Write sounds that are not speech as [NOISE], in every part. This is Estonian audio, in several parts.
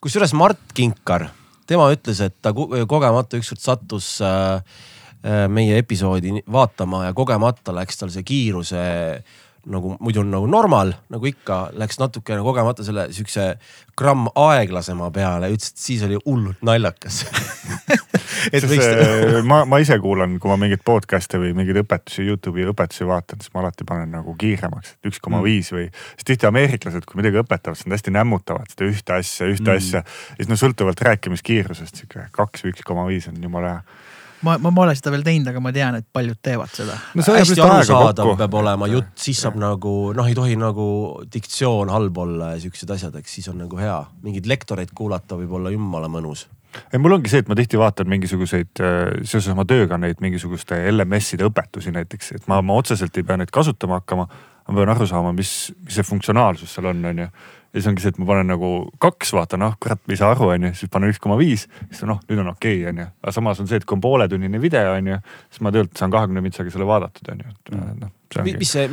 kusjuures Mart Kinkar, tema ütles, et ta kogemata ükskord sattus äh, äh, meie episoodi vaatama ja kogemata läks tal see kiiruse nagu muidu on nagu normal, nagu ikka, läks natukene kogemata selle siukse gramm aeglasema peale, ütles, et siis oli hullult naljakas [LAUGHS] võiks... ma, ma ise kuulan, kui ma mingeid podcast'e või mingeid õpetusi, Youtube'i õpetusi vaatan, siis ma alati panen nagu kiiremaks, et üks koma viis või. sest tihti ameeriklased, kui midagi õpetavad, siis nad hästi nämmutavad seda ühte asja, ühte mm. asja. siis no sõltuvalt rääkimiskiirusest sihuke kaks või üks koma viis on jumala hea ma, ma pole seda veel teinud, aga ma tean, et paljud teevad seda no,. hästi arusaadav peab olema jutt, siis saab nagu noh, ei tohi nagu diktsioon halb olla ja siuksed asjad, eks siis on nagu hea. mingeid lektoreid kuulata võib olla jumala mõnus ei, mul ongi see, et ma tihti vaatan mingisuguseid äh, seoses oma tööga neid mingisuguste LMS-ide õpetusi näiteks, et ma, ma otseselt ei pea neid kasutama hakkama. ma pean aru saama, mis, mis see funktsionaalsus seal on, on ju ja siis ongi see, et ma panen nagu kaks, vaatan, noh kurat, ma ei saa aru, onju, siis panen üks koma viis, siis noh, nüüd on okei okay,, onju. aga samas on see, et kui on pooletunnine video, onju, siis ma tegelikult saan kahekümne mintsaga selle vaadatud, onju, mm. noh. mis see,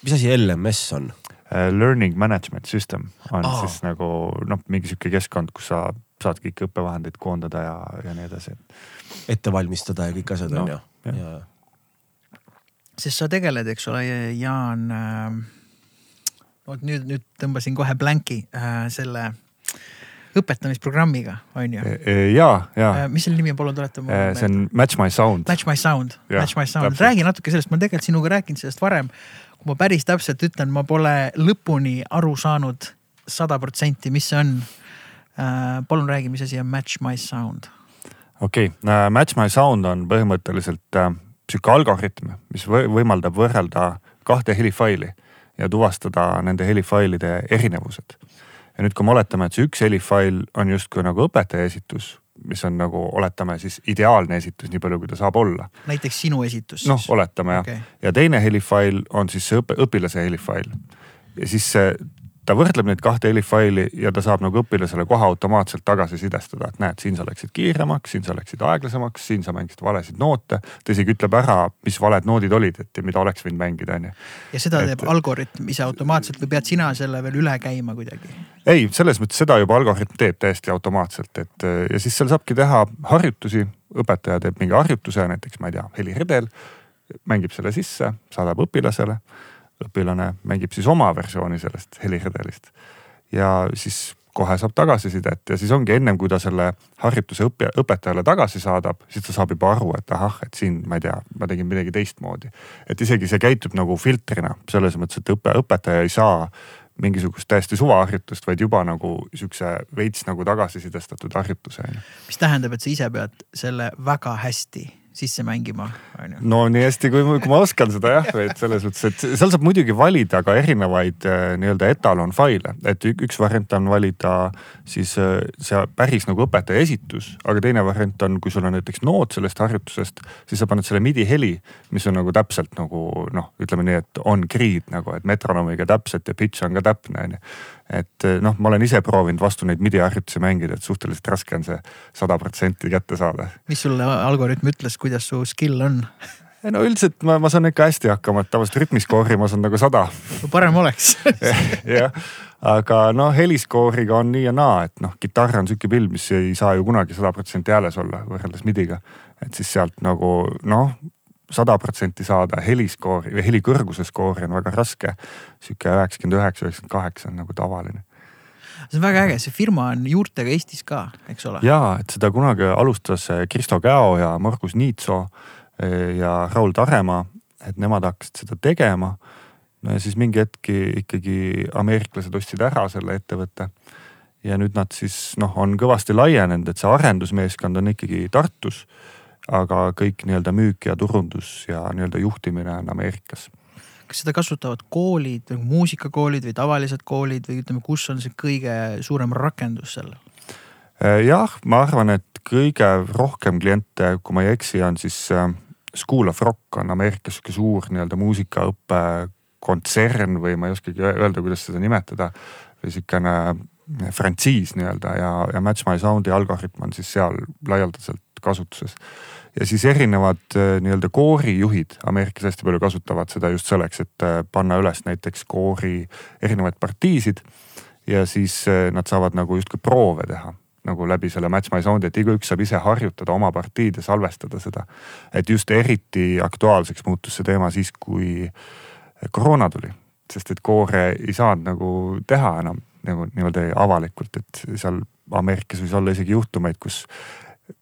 mis asi LMS on? Uh, learning management system on oh. siis nagu noh, mingi sihuke keskkond, kus sa saad kõiki õppevahendeid koondada ja, ja nii edasi. ette valmistada ja kõik asjad no, on ju. sest sa tegeled, eks ole, Jaan äh vot nüüd, nüüd tõmbasin kohe blanki äh, selle õpetamisprogrammiga, on ju? E, e, ja, ja. Äh, mis selle nimi on, palun tuleta mulle meelde. see on Match My Sound. Match My Sound, Match My Sound, räägi natuke sellest, ma olen tegelikult sinuga rääkinud sellest varem. kui ma päris täpselt ütlen, ma pole lõpuni aru saanud sada protsenti, mis see on äh,. palun räägi, mis asi on Match My Sound? okei okay. Match My Sound on põhimõtteliselt sihuke algoritm, mis võimaldab võrrelda kahte helifaili ja tuvastada nende helifailide erinevused. ja nüüd, kui me oletame, et see üks helifail on justkui nagu õpetaja esitus, mis on nagu oletame siis ideaalne esitus, nii palju kui ta saab olla. näiteks sinu esitus. noh, oletame okay. jah. ja teine helifail on siis see õpe, õpilase helifail. ja siis see ta võrdleb neid kahte helifaili ja ta saab nagu õpilasele kohe automaatselt tagasisidestada, et näed, siin sa läksid kiiremaks, siin sa läksid aeglasemaks, siin sa mängisid valesid noote. ta isegi ütleb ära, mis valed noodid olid, et ja mida oleks võinud mängida, on ju. ja seda et, teeb algoritm ise automaatselt või pead sina selle veel üle käima kuidagi? ei, selles mõttes seda juba algoritm teeb täiesti automaatselt, et ja siis seal saabki teha harjutusi. õpetaja teeb mingi harjutuse, näiteks ma ei tea, heliredel, mängib selle sisse, saadab õpilasele õpilane mängib siis oma versiooni sellest heliredelist ja siis kohe saab tagasisidet ja siis ongi ennem kui ta selle harjutuse õppija, õpetajale tagasi saadab, siis ta saab juba aru, et ahah, et siin ma ei tea, ma tegin midagi teistmoodi. et isegi see käitub nagu filtrina selles mõttes, et õpe, õpetaja ei saa mingisugust täiesti suvaharjutust, vaid juba nagu siukse veits nagu tagasisidestatud harjutuse. mis tähendab, et sa ise pead selle väga hästi sisse mängima, on ju. no nii hästi, kui, kui ma oskan seda jah, et selles mõttes, et seal saab muidugi valida ka erinevaid äh, nii-öelda etalonfaile, et üks variant on valida siis äh, see päris nagu õpetaja esitus, aga teine variant on, kui sul on näiteks noot sellest harjutusest, siis sa paned selle midi heli, mis on nagu täpselt nagu noh, ütleme nii, et on grid nagu, et metronoomiga täpselt ja pitch on ka täpne on ju et eh, noh, ma olen ise proovinud vastu neid midi harjutusi mängida, et suhteliselt raske on see sada protsenti kätte saada. mis sulle algoritm ütles, kuidas su skill on? no üldiselt ma, ma saan ikka hästi hakkama, et tavaliselt rütmiskoori ma saan nagu sada no,. parem oleks [LAUGHS] jah, aga noh, heliskooriga on nii ja naa, et noh, kitarr on sihuke pill, mis ei saa ju kunagi sada protsenti hääles olla võrreldes midiga. et siis sealt nagu noh sada protsenti saada heliskoori või heli kõrguse skoori on väga raske. sihuke üheksakümmend üheksa, üheksakümmend kaheksa on nagu tavaline see on väga äge, see firma on juurtega Eestis ka, eks ole? ja, et seda kunagi alustas eh, Kristo Käo ja Margus Niitso eh, ja Raul Taremaa, et nemad hakkasid seda tegema. no ja siis mingi hetk ikkagi ameeriklased ostsid ära selle ettevõtte. ja nüüd nad siis noh, on kõvasti laienenud, et see arendusmeeskond on ikkagi Tartus aga kõik nii-öelda müük ja turundus ja nii-öelda juhtimine on Ameerikas. kas seda kasutavad koolid, nagu muusikakoolid või tavalised koolid või ütleme, kus on see kõige suurem rakendus sellel? Äh, jah, ma arvan, et kõige rohkem kliente, kui ma ei eksi, on siis äh, School of Rock on Ameerikas sihuke suur nii-öelda muusikaõppe kontsern või ma ei oskagi öelda, kuidas seda nimetada. või sihukene frantsiis nii-öelda ja, ja Match My Sound'i algoritm on siis seal laialdaselt kasutuses ja siis erinevad äh, nii-öelda koorijuhid Ameerikas hästi palju kasutavad seda just selleks, et äh, panna üles näiteks koori erinevaid partiisid. ja siis äh, nad saavad nagu justkui proove teha nagu läbi selle Match My Sound'i, et igaüks saab ise harjutada oma partiid ja salvestada seda. et just eriti aktuaalseks muutus see teema siis, kui koroona tuli, sest et koore ei saanud nagu teha enam nagu niimoodi avalikult, et seal Ameerikas võis olla isegi juhtumeid, kus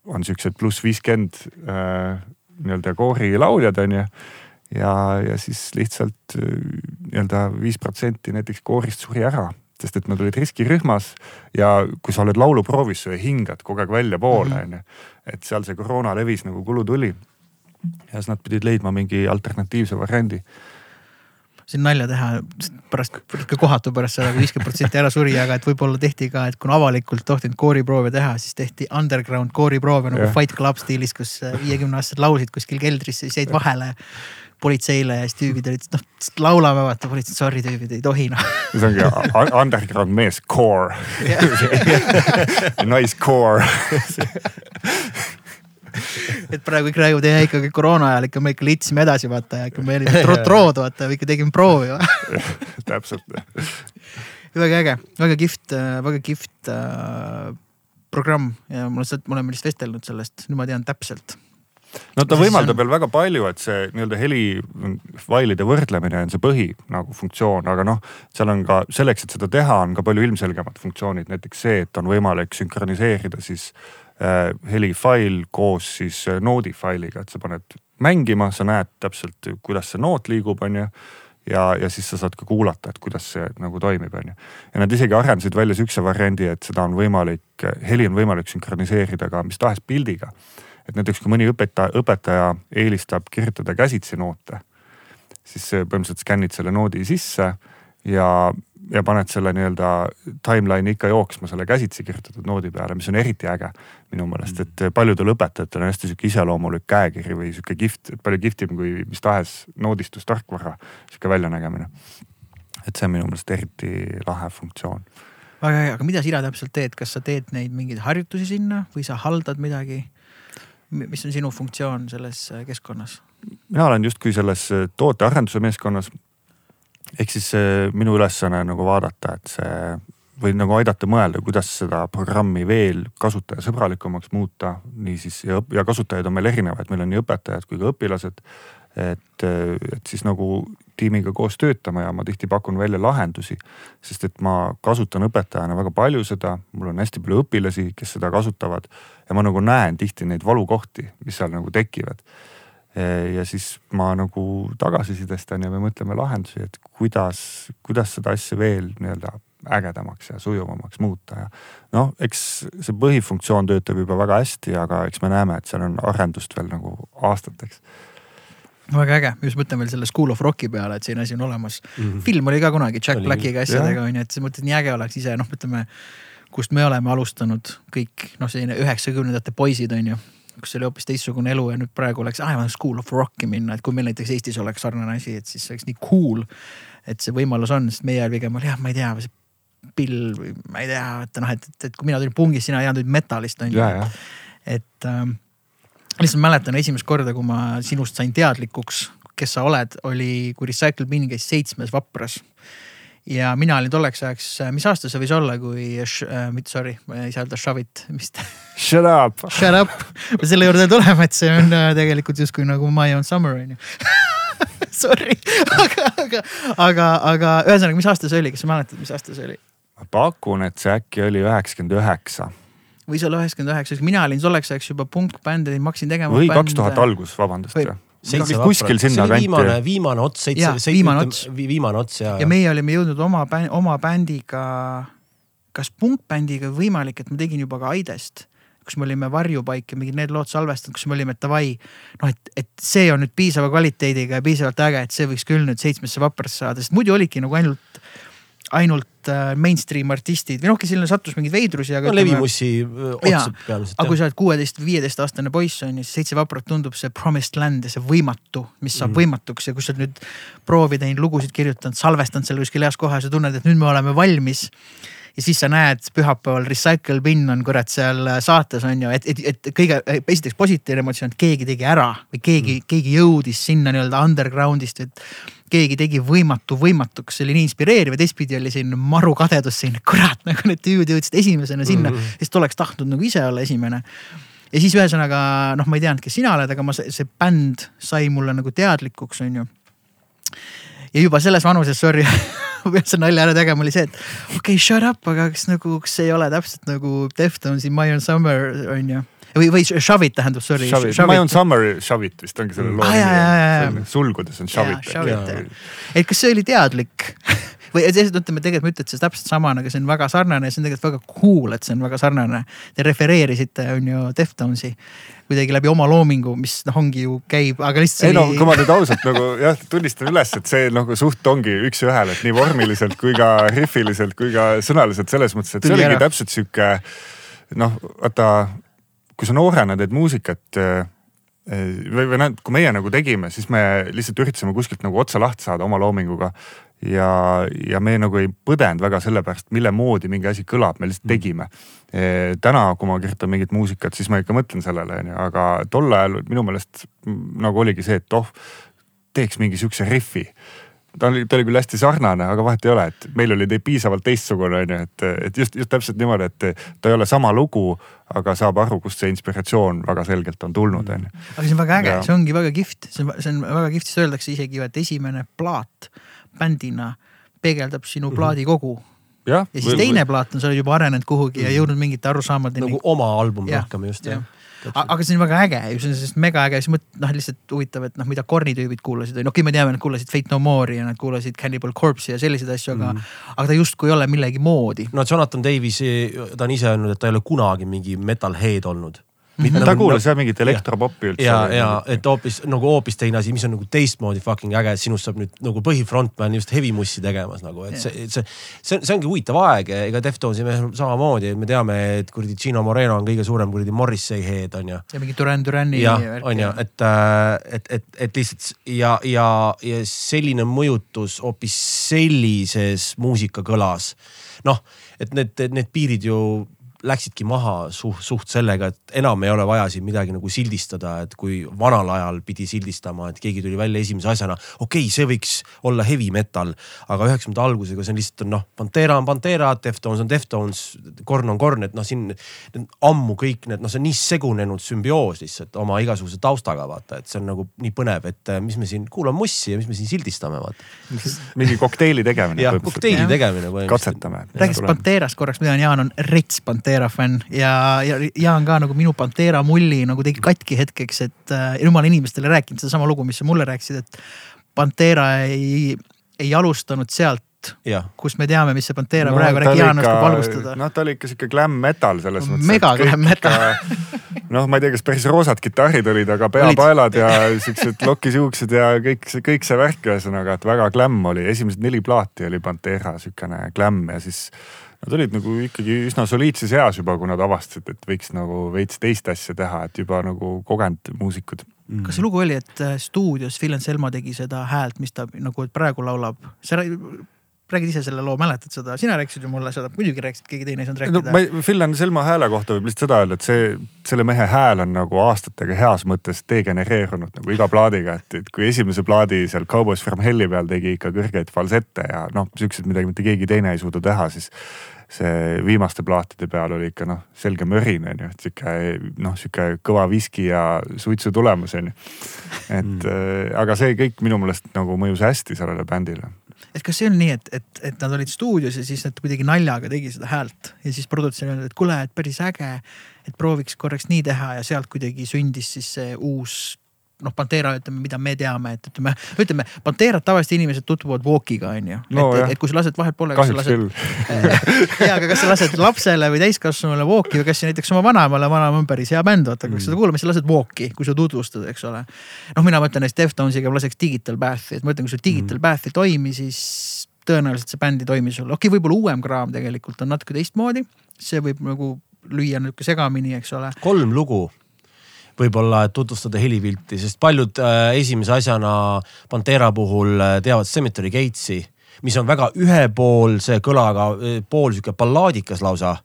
on siuksed pluss viiskümmend äh, nii-öelda koorilauljad on ju. ja, ja siis lihtsalt äh, nii-öelda viis protsenti näiteks koorist suri ära sest et nad olid riskirühmas ja kui sa oled lauluproovis, sa hingad kogu aeg väljapoole mhm. mm -hmm.. et seal see koroona levis nagu kulutuli. ja siis nad pidid leidma mingi alternatiivse variandi siin nalja teha, pärast ikka kohatu pärast seda, kui viiskümmend protsenti ära suri, aga et võib-olla tehti ka, et kuna avalikult tohtinud kooriproove teha, siis tehti underground kooriproove nagu yeah. Fight Club stiilis, kus viiekümne aastased laulsid kuskil keldris, siis jäid vahele politseile ja siis tüübid olid, noh laulame vaata, politsei, sorry tüübid, ei tohi noh. see ongi underground mees, core [LAUGHS] nice core [LAUGHS] [LAUGHS] et praegu kõik räägivad, jah ikkagi koroona ajal ikka me ikka litsime edasi vaata ja ikka me olime trood [LAUGHS] vaata, ikka tegime proovi [LAUGHS] täpselt. väga äge, väga kihvt, väga kihvt äh, programm ja mul on, me oleme vist vestelnud sellest, nüüd ma tean täpselt. No ta võimaldab veel väga palju, et see nii-öelda helifailide võrdlemine on see põhi nagu funktsioon, aga noh, seal on ka selleks, et seda teha, on ka palju ilmselgemad funktsioonid, näiteks see, et on võimalik sünkroniseerida siis helifail koos siis äh, noodi failiga, et sa paned mängima, sa näed täpselt, kuidas see noot liigub, on ju ja, ja siis sa saad ka kuulata, et kuidas see nagu toimib, on ju. ja nad isegi arendasid välja sihukese variandi, et seda on võimalik, heli on võimalik sünkroniseerida ka mis tahes pildiga. et näiteks kui mõni õpetaja, õpetaja eelistab kirjutada käsitsi noote, siis põhimõtteliselt skännid selle noodi sisse ja ja paned selle nii-öelda timeline'i ikka jooksma selle käsitsi kirjutatud noodi peale, mis on eriti äge minu meelest, mm. et paljudel õpetajatel on hästi sihuke iseloomulik käekiri või sihuke kihvt, palju kihvtim kui mis tahes noodistustarkvara sihuke väljanägemine. et see on minu meelest eriti lahe funktsioon. väga äge, aga mida sina täpselt teed, kas sa teed neid mingeid harjutusi sinna või sa haldad midagi? mis on sinu funktsioon selles keskkonnas? mina olen justkui selles tootearenduse meeskonnas ehk siis minu ülesanne on nagu vaadata, et see või nagu aidata mõelda, kuidas seda programmi veel kasutajasõbralikumaks muuta. niisiis ja, ja kasutajaid on meil erinevaid, meil on nii õpetajad kui ka õpilased. et, et siis nagu tiimiga koos töötama ja ma tihti pakun välja lahendusi. sest et ma kasutan õpetajana väga palju seda, mul on hästi palju õpilasi, kes seda kasutavad ja ma nagu näen tihti neid valukohti, mis seal nagu tekivad ja siis ma nagu tagasisidestan ja me mõtleme lahendusi, et kuidas, kuidas seda asja veel nii-öelda ägedamaks ja sujuvamaks muuta ja noh, eks see põhifunktsioon töötab juba väga hästi, aga eks me näeme, et seal on arendust veel nagu aastateks. Väga äge, just mõtlen veel selle School of Rocki peale, et selline asi on olemas. Mm. -hmm. film oli ka kunagi Jack oli, Blackiga asjadega on ju, et selles mõttes nii äge oleks ise noh, ütleme kust me oleme alustanud kõik noh, selline üheksakümnendate poisid on ju kus oli hoopis teistsugune elu ja nüüd praegu oleks, ah, School of Rocki minna, et kui meil näiteks Eestis oleks sarnane asi, et siis oleks nii cool. et see võimalus on, sest meie ajal pigem oli jah, ma ei tea, see pill või ma ei tea, et noh, et, et, et kui mina tulin pungist, sina ei teadnud metallist on ju. et ähm, lihtsalt mäletan esimest korda, kui ma sinust sain teadlikuks, kes sa oled, oli, kui Recycle Bin käis seitsmes Vapras ja mina olin tolleks ajaks, mis aasta see võis olla, kui äh,, mitte sorry, ma ei saa öelda Shavit, mis ta. Shut up. Shut up, ma selle juurde tulema, et see on äh, tegelikult justkui nagu My Own Summer on ju [LAUGHS] Sorry, aga, aga, aga, aga ühesõnaga, mis aasta see oli, kas sa mäletad, mis aasta see oli? ma pakun, et see äkki oli üheksakümmend üheksa võis olla üheksakümmend üheksa, mina olin tolleks ajaks juba punkbändi, ma hakkasin tegema. või kaks tuhat algus, vabandust kuskil sinna kanti. viimane, viimane ots, seitse, seitse, viimane ots, viimane ots ja. ja meie olime jõudnud oma, oma bändiga, kas punkbändiga võimalik, et ma tegin juba ka Aidest kus me olime varjupaik ja mingid need lood salvestanud, kus me olime, et davai. noh, et, et see on nüüd piisava kvaliteediga ja piisavalt äge, et see võiks küll nüüd seitsmesse vaprasse saada, sest muidu olidki nagu ainult ainult äh, mainstream artistid või noh, kes sinna sattus mingeid veidrusi, aga. no levimussi äh, otsad peamiselt. aga kui sa oled kuueteist, viieteist aastane poiss on ju, siis Seitse vaprat tundub see promised land ja see võimatu, mis saab mm. võimatuks ja kui sa oled nüüd proovi teinud, lugusid kirjutanud, salvestanud selle kuskil heas kohas ja tunned, et nüüd me oleme valmis ja siis sa näed pühapäeval Recycle Bin on kurat seal saates on ju, et, et, et kõige esiteks positiivne emotsioon, et keegi tegi ära või keegi mm., keegi jõudis sinna nii-öelda underground'ist, et keegi tegi võimatu võimatuks, see oli nii inspireeriv ja teistpidi oli selline maru kadedus siin, kurat nagu need tüübid jõudsid esimesena sinna mm, -hmm. sest oleks tahtnud nagu ise olla esimene ja siis ühesõnaga noh, ma ei teadnud, kes sina oled, aga ma, see bänd sai mulle nagu teadlikuks, on ju. ja juba selles vanuses, sorry [LAUGHS] ma pean selle nalja ära tegema, oli see, et okei okay,, shut up, aga kas nagu, kas ei ole täpselt nagu Deftonsi My Own Summer on ju või, või Shovit tähendab, sorry. My Own Summer Shovit vist ongi selle loo ah, nimi. sulgudes on Shovit. et kas see oli teadlik [LAUGHS] või lihtsalt ütleme, tegelikult ma ütlen, et see täpselt sama, aga see on väga sarnane ja see on tegelikult väga cool, et see on väga sarnane. Te refereerisite, on ju, Deftonsi kuidagi läbi oma loomingu, mis noh, ongi ju käib, aga lihtsalt. ei no kui ma nüüd ausalt nagu jah, tunnistan üles, et see nagu suht ongi üks-ühele, et nii vormiliselt kui ka rihviliselt kui ka sõnaliselt selles mõttes, et see oligi täpselt sihuke noh, vaata kui sa noorena teed muusikat eh, või, või noh, kui meie nagu tegime, siis me lihtsalt üritasime kuskilt nagu otsa lahti saada oma loominguga ja, ja me nagu ei põdenud väga selle pärast, mille moodi mingi asi kõlab, me lihtsalt mm. tegime e,. täna, kui ma kirjutan mingit muusikat, siis ma ikka mõtlen sellele, onju, aga tol ajal minu meelest nagu oligi see, et oh, teeks mingi sihukese riffi ta oli, ta oli küll hästi sarnane, aga vahet ei ole, et meil oli piisavalt teistsugune onju, et, et just, just täpselt niimoodi, et ta ei ole sama lugu, aga saab aru, kust see inspiratsioon väga selgelt on tulnud onju. aga see on väga äge, see ongi väga kihvt, see on, see on väga kihvt, siis öeldakse isegi ju, et esimene plaat bändina peegeldab sinu mm -hmm. plaadikogu. ja, ja siis või, teine või... plaat on, sa oled juba arenenud kuhugi mm -hmm. ja jõudnud mingite arusaamadeni. nagu oma album rohkem just jah ja aga see on väga äge ju, see on sellest mega äge, siis mõt-, noh lihtsalt huvitav, et noh, mida Korni tüübid kuulasid, on ju, okei okay,, me teame, nad kuulasid Fate No More'i ja nad kuulasid Cannibal Corpse'i ja selliseid asju, aga mm., aga ta justkui ei ole millegi moodi. no Jonathan Davis, ta on ise öelnud, et ta ei ole kunagi mingi metalhead olnud Mitte, ta nagu kuulas jah mingit elektropopi üldse. ja, ja et hoopis nagu hoopis teine asi, mis on nagu teistmoodi fucking äge, et sinust saab nüüd nagu põhifrontman just heavy mussi tegemas nagu, et see, see, see, see ongi huvitav aeg, ega Deftonsi mehel samamoodi, et me teame, et kuradi Gino Moreno on kõige suurem kuradi Morrissey head on ju. ja mingi Duran Durani. jah, on ju, et, äh, et, et, et lihtsalt ja, ja, ja selline mõjutus hoopis sellises muusikakõlas. noh, et need, need piirid ju läksidki maha suht, suht sellega, et enam ei ole vaja siin midagi nagu sildistada, et kui vanal ajal pidi sildistama, et keegi tuli välja esimese asjana. okei okay,, see võiks olla heavy metal, aga üheksakümnenda algusega see on lihtsalt on noh, Pantera on Pantera, Deftones on Deftones, Korn on Korn, et noh, siin ammu kõik need, noh, see on nii segunenud sümbioos lihtsalt oma igasuguse taustaga vaata, et see on nagu nii põnev, et mis me siin kuulame mussi ja mis me siin sildistame vaata. mingi kokteili tegemine. jah, kokteili tegemine põhimõtteliselt. katsetame. räägiks Panterast korraks, mida on Jaan on rets Pantera Pantera fänn ja, ja Jaan ka nagu minu Pantera mulli nagu tegi katki hetkeks, et äh, jumala inimestele rääkinud sedasama lugu, mis sa mulle rääkisid, et Pantera ei, ei alustanud sealt kus me teame, mis see Pantera no, praegu, äkki Jaan oskab valgustada. noh, ta oli ikka sihuke glam metal selles mõttes. mega glam metal noh, ma ei tea, kas päris roosad kitarrid olid, aga peapaelad ja siuksed lokisjuuksed ja kõik see, kõik see värk ühesõnaga, et väga glam oli, esimesed neli plaati oli Pantera siukene glam ja siis Nad olid nagu ikkagi üsna soliidses eas juba, kui nad avastasid, et võiks nagu veits teist asja teha, et juba nagu kogenud muusikud. Mm.. kas see lugu oli, et äh, stuudios Phil Anselmo tegi seda häält, mis ta nagu praegu laulab, sa räägid ise selle loo, mäletad seda, sina rääkisid ju mulle seda, muidugi rääkisid, keegi teine ei saanud rääkida no,. ma ei, Phil Anselmo hääle kohta võib lihtsalt seda öelda, et see, selle mehe hääl on nagu aastatega heas mõttes degenereerunud nagu iga plaadiga, et, et kui esimese plaadi seal Cowboys from Hell'i peal tegi ikka kõrgeid falsette ja noh, siukseid, mida mitte keegi teine ei suuda teha, siis see viimaste plaatide peal oli ikka noh, selge mörin on ju, et sihuke noh, sihuke kõva viski ja suitsu tulemus on ju. et mm. äh, aga see kõik minu meelest nagu mõjus hästi sellele bändile et kas see on nii, et, et, et nad olid stuudios ja siis nad kuidagi naljaga tegi seda häält. Ja siis produtsent ütles, et kuule, et päris äge, et prooviks korraks nii teha ja sealt kuidagi sündis siis see uus noh, Pantera ütleme, mida me teame, et ütleme, ütleme Panterat tavaliselt inimesed tutvuvad Walkiga on ju no,. et, et kui sa lased vahepoole. kahjuks küll [LAUGHS] ja, aga kas sa lased lapsele või täiskasvanule Walki või kas näiteks oma vanaemale, vanaema on päris hea bänd, vaata, kui mm. seda kuulame, siis lased Walki, kui sa tutvustad, eks ole. noh, mina mõtlen näiteks Deftonsiga ma laseks Digital Bath'i, et ma ütlen, kui sul Digital mm. Bath ei toimi, siis tõenäoliselt see bänd ei toimi sul, okei okay,, võib-olla uuem kraam tegelikult on natuke teistmoodi, see võib nagu lüüa nihuke segamini, eks ole. kolm lugu võib-olla, et tutvustada helipilti, sest paljud äh, esimese asjana Pantera puhul äh, teavad Cemetery Gates'i mis on väga ühepoolse kõlaga, pool sihuke ballaadikas lausa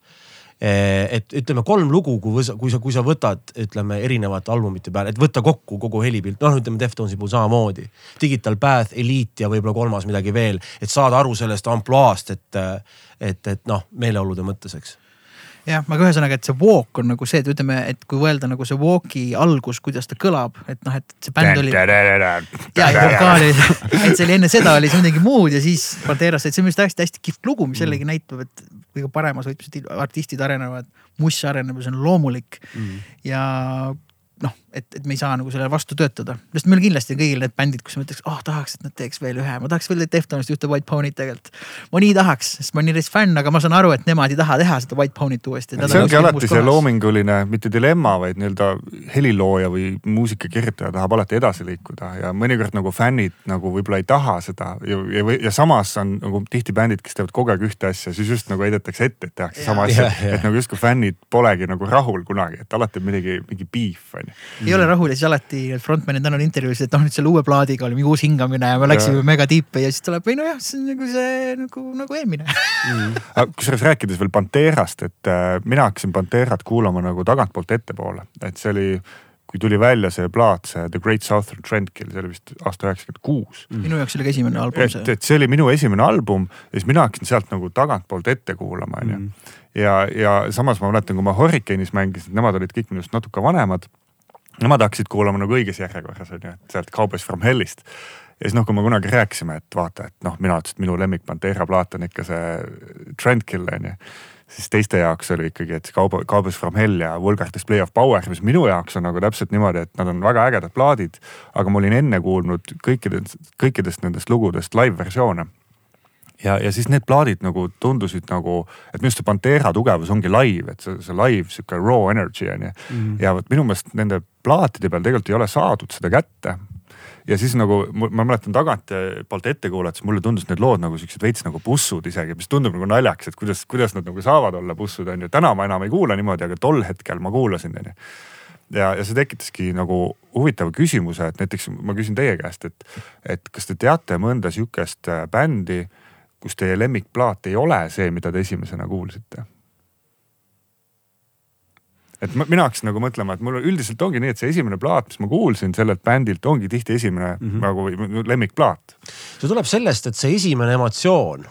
et ütleme kolm lugu, kui sa, kui sa, kui sa võtad, ütleme erinevate albumite peale, et võtta kokku kogu helipilt, noh ütleme Deftonsi puhul samamoodi. Digital Path, Elite ja võib-olla kolmas midagi veel, et saada aru sellest ampluaast, et, et, et noh, meeleolude mõttes, eks jah, aga ühesõnaga, et see walk on nagu see, et ütleme, et kui võelda nagu see walk'i algus, kuidas ta kõlab, et noh, et see bänd oli. ja, ja vokaal oli, [LAUGHS] et see oli enne seda oli see midagi muud ja siis Banderas, et see on minu arust hästi-hästi kihvt lugu, mis jällegi näitab, et kõige paremas võtmes artistid arenevad, muss areneb ja see on loomulik mm.. ja noh, et, et me ei saa nagu sellele vastu töötada, sest meil kindlasti on kõigil need bändid, kus ma ütleks, oh tahaks, et nad teeks veel ühe, ma tahaks veel Deftonist ühte White Pony't tegelikult. ma nii tahaks, sest ma olen nii reis fänn, aga ma saan aru, et nemad ei taha teha seda White Pony't uuesti. see ongi alati see loominguline, mitte dilemma, vaid nii-öelda helilooja või muusikakirjutaja tahab alati edasi liikuda ja mõnikord nagu fännid nagu võib-olla ei taha seda ja, ja, ja samas on nagu tihti bändid, kes teevad kogu aeg ühte asja, siis just nagu heidetakse ette, et tehakse sama asja, et nagu justkui fännid polegi nagu rahul kunagi, et alati on midagi, mingi beef on ju. Ei ole rahul ja siis alati frontman'id on intervjuuis, et noh, nüüd selle uue plaadiga oli mingi uus hingamine ja me läksime ja. mega tiipi ja siis tuleb, ei nojah, see on nagu see nagu, nagu eelmine mm.. kusjuures rääkides veel Panterast, et äh, mina hakkasin Panterat kuulama nagu tagantpoolt ettepoole, et see oli kui tuli välja see plaat, see The Great Southern Trendkill, see oli vist aasta üheksakümmend kuus. Mm. minu jaoks oli ka esimene album see. et see oli minu esimene album ja siis mina hakkasin sealt nagu tagantpoolt ette kuulama, onju. Mm. ja, ja samas ma mäletan, kui ma Hurricane'is mängisin, nemad olid kõik minust natuke vanemad Nemad hakkasid kuulama nagu õiges järjekorras on ju, et sealt Cowboys from Hell'ist. ja siis noh, kui me kunagi rääkisime, et vaata, et noh, mina ütlesin, et minu lemmik Pantera plaat on ikka see Trendkill on ju. siis teiste jaoks oli ikkagi, et Cowboy, Cowboys from Hell ja Vulgar Display of Power, mis minu jaoks on nagu täpselt niimoodi, et nad on väga ägedad plaadid. aga ma olin enne kuulnud kõikidest, kõikidest nendest lugudest live versioone ja, ja siis need plaadid nagu tundusid nagu, et minu arust see Pantera tugevus ongi live, et see, see live sihuke raw energy on ju mm.. ja vot minu meelest nende plaatide peal tegelikult ei ole saadud seda kätte. ja siis nagu ma mäletan tagantpoolt ette kuulates, mulle tundus need lood nagu siuksed veits nagu bussud isegi, mis tundub nagu naljakas, et kuidas, kuidas nad nagu saavad olla bussud on ju. täna ma enam ei kuula niimoodi, aga tol hetkel ma kuulasin on ju ja, ja see tekitaski nagu huvitava küsimuse, et näiteks ma küsin teie käest, et, et kas te teate mõnda sihukest äh, bändi äh, kus teie lemmikplaat ei ole see, mida te esimesena kuulsite? et ma, mina hakkasin nagu mõtlema, et mul üldiselt ongi nii, et see esimene plaat, mis ma kuulsin sellelt bändilt, ongi tihti esimene mm -hmm. nagu lemmikplaat. see tuleb sellest, et see esimene emotsioon,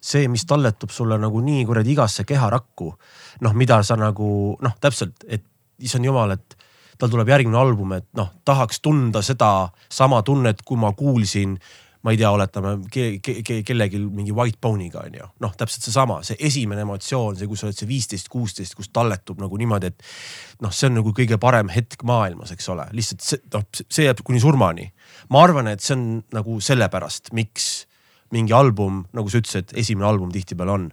see, mis talletub sulle nagu nii kuradi igasse keharakku, noh, mida sa nagu noh, täpselt, et issand jumal, et tal tuleb järgmine album, et noh, tahaks tunda seda sama tunnet, kui ma kuulsin ma ei tea, oletame ke, ke, ke, kellelgi mingi white bone'iga on ju. noh, täpselt seesama, see esimene emotsioon, see, kus sa oled see viisteist, kuusteist, kus talletub nagu niimoodi, et noh, see on nagu kõige parem hetk maailmas, eks ole, lihtsalt see noh, see jääb kuni surmani. ma arvan, et see on nagu sellepärast, miks mingi album, nagu sa ütlesid, esimene album tihtipeale on.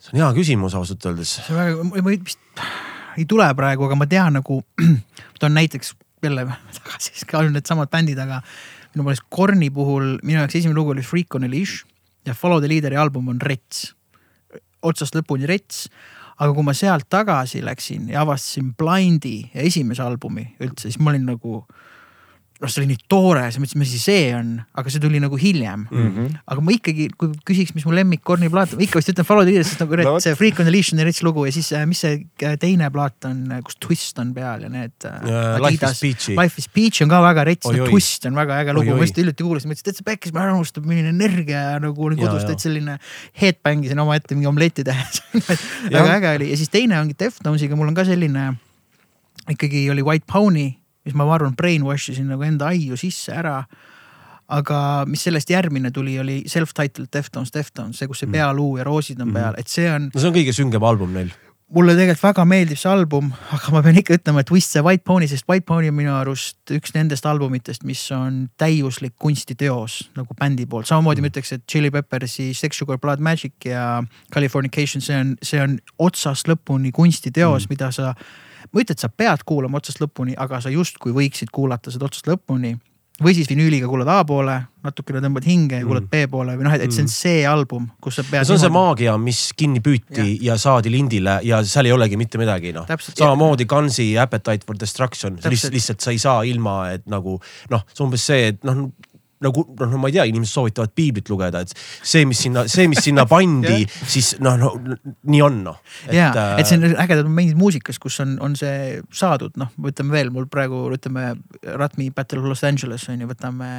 see on hea küsimus ausalt öeldes. ma vist ei tule praegu, aga ma tean nagu, [CLEARS THROAT] toon näiteks jälle tagasi, ka on needsamad bändid, aga minu meelest Korni puhul minu jaoks esimene lugu oli Freak on a Leash ja Follow the Leader'i album on Rets. otsast lõpuni Rets. aga kui ma sealt tagasi läksin ja avastasin Blindi esimese albumi üldse, siis ma olin nagu noh, see oli nii toore, siis mõtlesin, mis asi see on, aga see tuli nagu hiljem mm. -hmm. aga ma ikkagi, kui küsiks, mis mu lemmik Korni plaat, ikka vist ütlen Follow the Leader, sest nagu no, see Freak on the Leash on rets lugu ja siis äh, mis see äh, teine plaat on, äh, kus Twist on peal ja need uh,. Life is Peachy. Life is Peachy on ka väga rets, Twist on väga äge lugu, ma just hiljuti kuulasin, mõtlesin, et täitsa pekkis, ma ära unustan, milline energia nagu oli kodus, täitsa selline headbang isin omaette mingi omletti tehes [LAUGHS] väga äge oli ja siis teine ongi Deftonsiga, mul on ka selline ikkagi oli White Pony mis ma arvan, brainwash isin nagu enda aiu sisse ära. aga mis sellest järgmine tuli, oli self-titled Deftones, Deftones, see, kus see mm. pealuu ja roosid on mm. peal, et see on. no see on kõige süngem album neil mulle tegelikult väga meeldib see album, aga ma pean ikka ütlema, et Twist see White Pony, sest White Pony on minu arust üks nendest albumitest, mis on täiuslik kunstiteos nagu bändi poolt. samamoodi mm. ma ütleks, et Chili Peppersi Sex Sugar Blood Magic ja Californication, see on, see on otsast lõpuni kunstiteos mm., mida sa ma ei ütle, et sa pead kuulama otsast lõpuni, aga sa justkui võiksid kuulata seda otsast lõpuni. või siis vinüüliga kuulad A poole, natukene tõmbad hinge ja kuulad mm. B poole või noh, et see on mm. see album, kus sa pead. see on see maagia, mis kinni püüti ja. ja saadi lindile ja seal ei olegi mitte midagi noh. samamoodi Gunsi Appetite for Destruction, lihtsalt, lihtsalt sa ei saa ilma, et nagu noh, see on umbes see, et noh nagu noh no, ma ei tea, inimesed soovitavad piiblit lugeda, et see, mis sinna, see, mis sinna pandi [LAUGHS] siis noh, no nii on noh. ja, et see on ägedad momendid muusikas, kus on, on see saadud, noh, ütleme veel mul praegu ütleme Ratmi Battle of Los Angeles on ju, võtame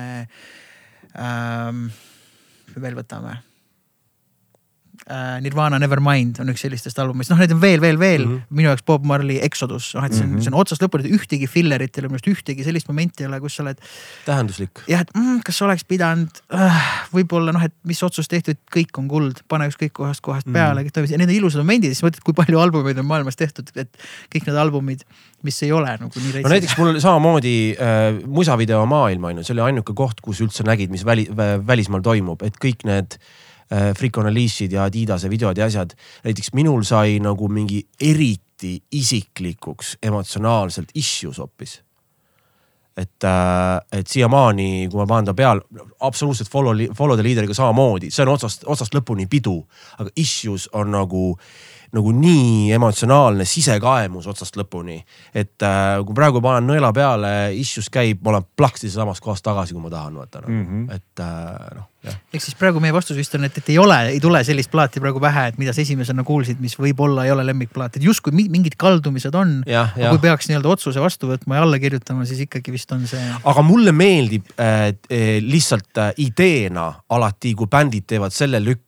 ähm,. veel võtame äh, Nirvana Nevermind on üks sellistest albumist, noh, neid on veel, veel, veel mm. -hmm. minu jaoks Bob Marley Exodus, noh, et see on mm, -hmm. see on otsast lõpuni, ühtegi fillerit ei ole, minu arust ühtegi sellist momenti ei ole, kus sa oled. tähenduslik. jah, et mm, kas oleks pidanud äh,, võib-olla noh, et mis otsus tehti, et kõik on kuld, pane ükskõik kohast kohast mm -hmm. peale, kõik toimis ja need on ilusad momendid, siis mõtled, kui palju albumeid on maailmas tehtud, et kõik need albumid, mis ei ole nagu nii. no näiteks mul samamoodi äh, musavideo maailm on ju, see oli ainuke koht, kus üldse nägid, mis väli, välismaal toimub, et kõik need äh, Äh, Fricon Alice'id ja Adidase videod ja asjad. näiteks minul sai nagu mingi eriti isiklikuks emotsionaalselt issues hoopis. et, äh, et siiamaani, kui ma panen ta peal, absoluutselt follow, follow the leader'iga samamoodi, see on otsast, otsast lõpuni pidu, aga issues on nagu nagu nii emotsionaalne sisekaemus otsast lõpuni. et äh, kui praegu panen nõela peale, issues käib, ma olen plaksti samas kohas tagasi, kui ma tahan, vaata nagu mm, -hmm. et noh. Ehk siis praegu meie vastus vist on, et, et ei ole, ei tule sellist plaati praegu pähe, et mida sa esimesena kuulsid, mis võib-olla ei ole lemmikplaat, et justkui mingid kaldumised on. aga kui peaks nii-öelda otsuse vastu võtma ja alla kirjutama, siis ikkagi vist on see. aga mulle meeldib äh, lihtsalt äh, ideena alati, kui bändid teevad selle lükke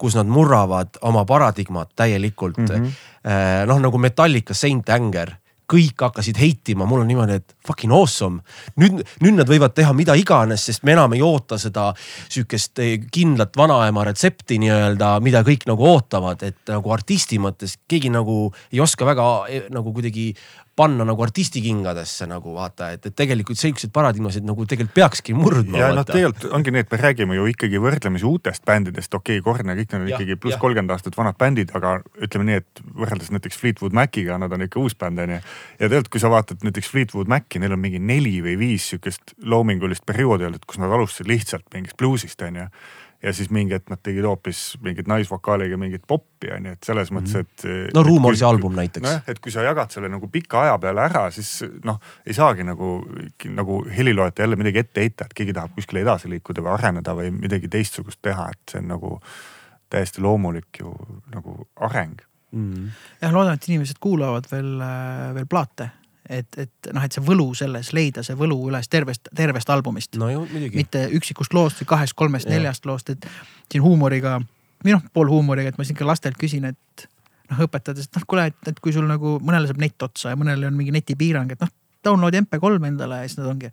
kus nad murravad oma paradigmat täielikult mm. -hmm. noh, nagu Metallica Saint Anger kõik hakkasid heitima, mul on niimoodi, et fucking awesome. nüüd, nüüd nad võivad teha mida iganes, sest me enam ei oota seda sihukest eh, kindlat vanaema retsepti nii-öelda, mida kõik nagu ootavad, et nagu artisti mõttes keegi nagu ei oska väga eh, nagu kuidagi panna nagu artisti kingadesse nagu vaata, et, et tegelikult siukseid paradigmasid nagu tegelikult peakski murdma. ja noh, tegelikult ongi nii, et me räägime ju ikkagi võrdlemisi uutest bändidest, okei okay,, Korn ja kõik need on ikkagi pluss kolmkümmend aastat vanad bändid, aga ütleme nii, et võrreldes näiteks Fleetwood Maciga, nad on ikka uus bänd on ju. ja tegelikult, kui sa vaatad näiteks Fleetwood Maci, neil on mingi neli või viis sihukest loomingulist perioodi olnud, kus nad alustasid lihtsalt mingist bluusist on ju ja siis mingi hetk nad tegid hoopis mingit naisvokaaliga mingit poppi on ju, et selles mõttes, mhm. et. Eh, no Rumorsi album näiteks. nojah, et kui sa jagad selle nagu pika aja peale ära, siis noh, ei saagi nagu, nagu heliloojate jälle midagi ette heita, et keegi tahab kuskile edasi liikuda või areneda või midagi teistsugust teha, et see on nagu täiesti loomulik ju nagu areng mm.. jah, loodan, et inimesed kuulavad veel, veel plaate et, et noh, et see võlu selles, leida see võlu üles tervest, tervest albumist no,. mitte üksikust loost või kahest, kolmest, neljast loost, et siin huumoriga või noh, poolhuumoriga, et ma siin ka lastelt küsin, et noh, õpetades, et noh, kuule, et, et kui sul nagu mõnele saab net otsa ja mõnele on mingi netipiirang, et noh, download'i MP3 endale ja siis nad ongi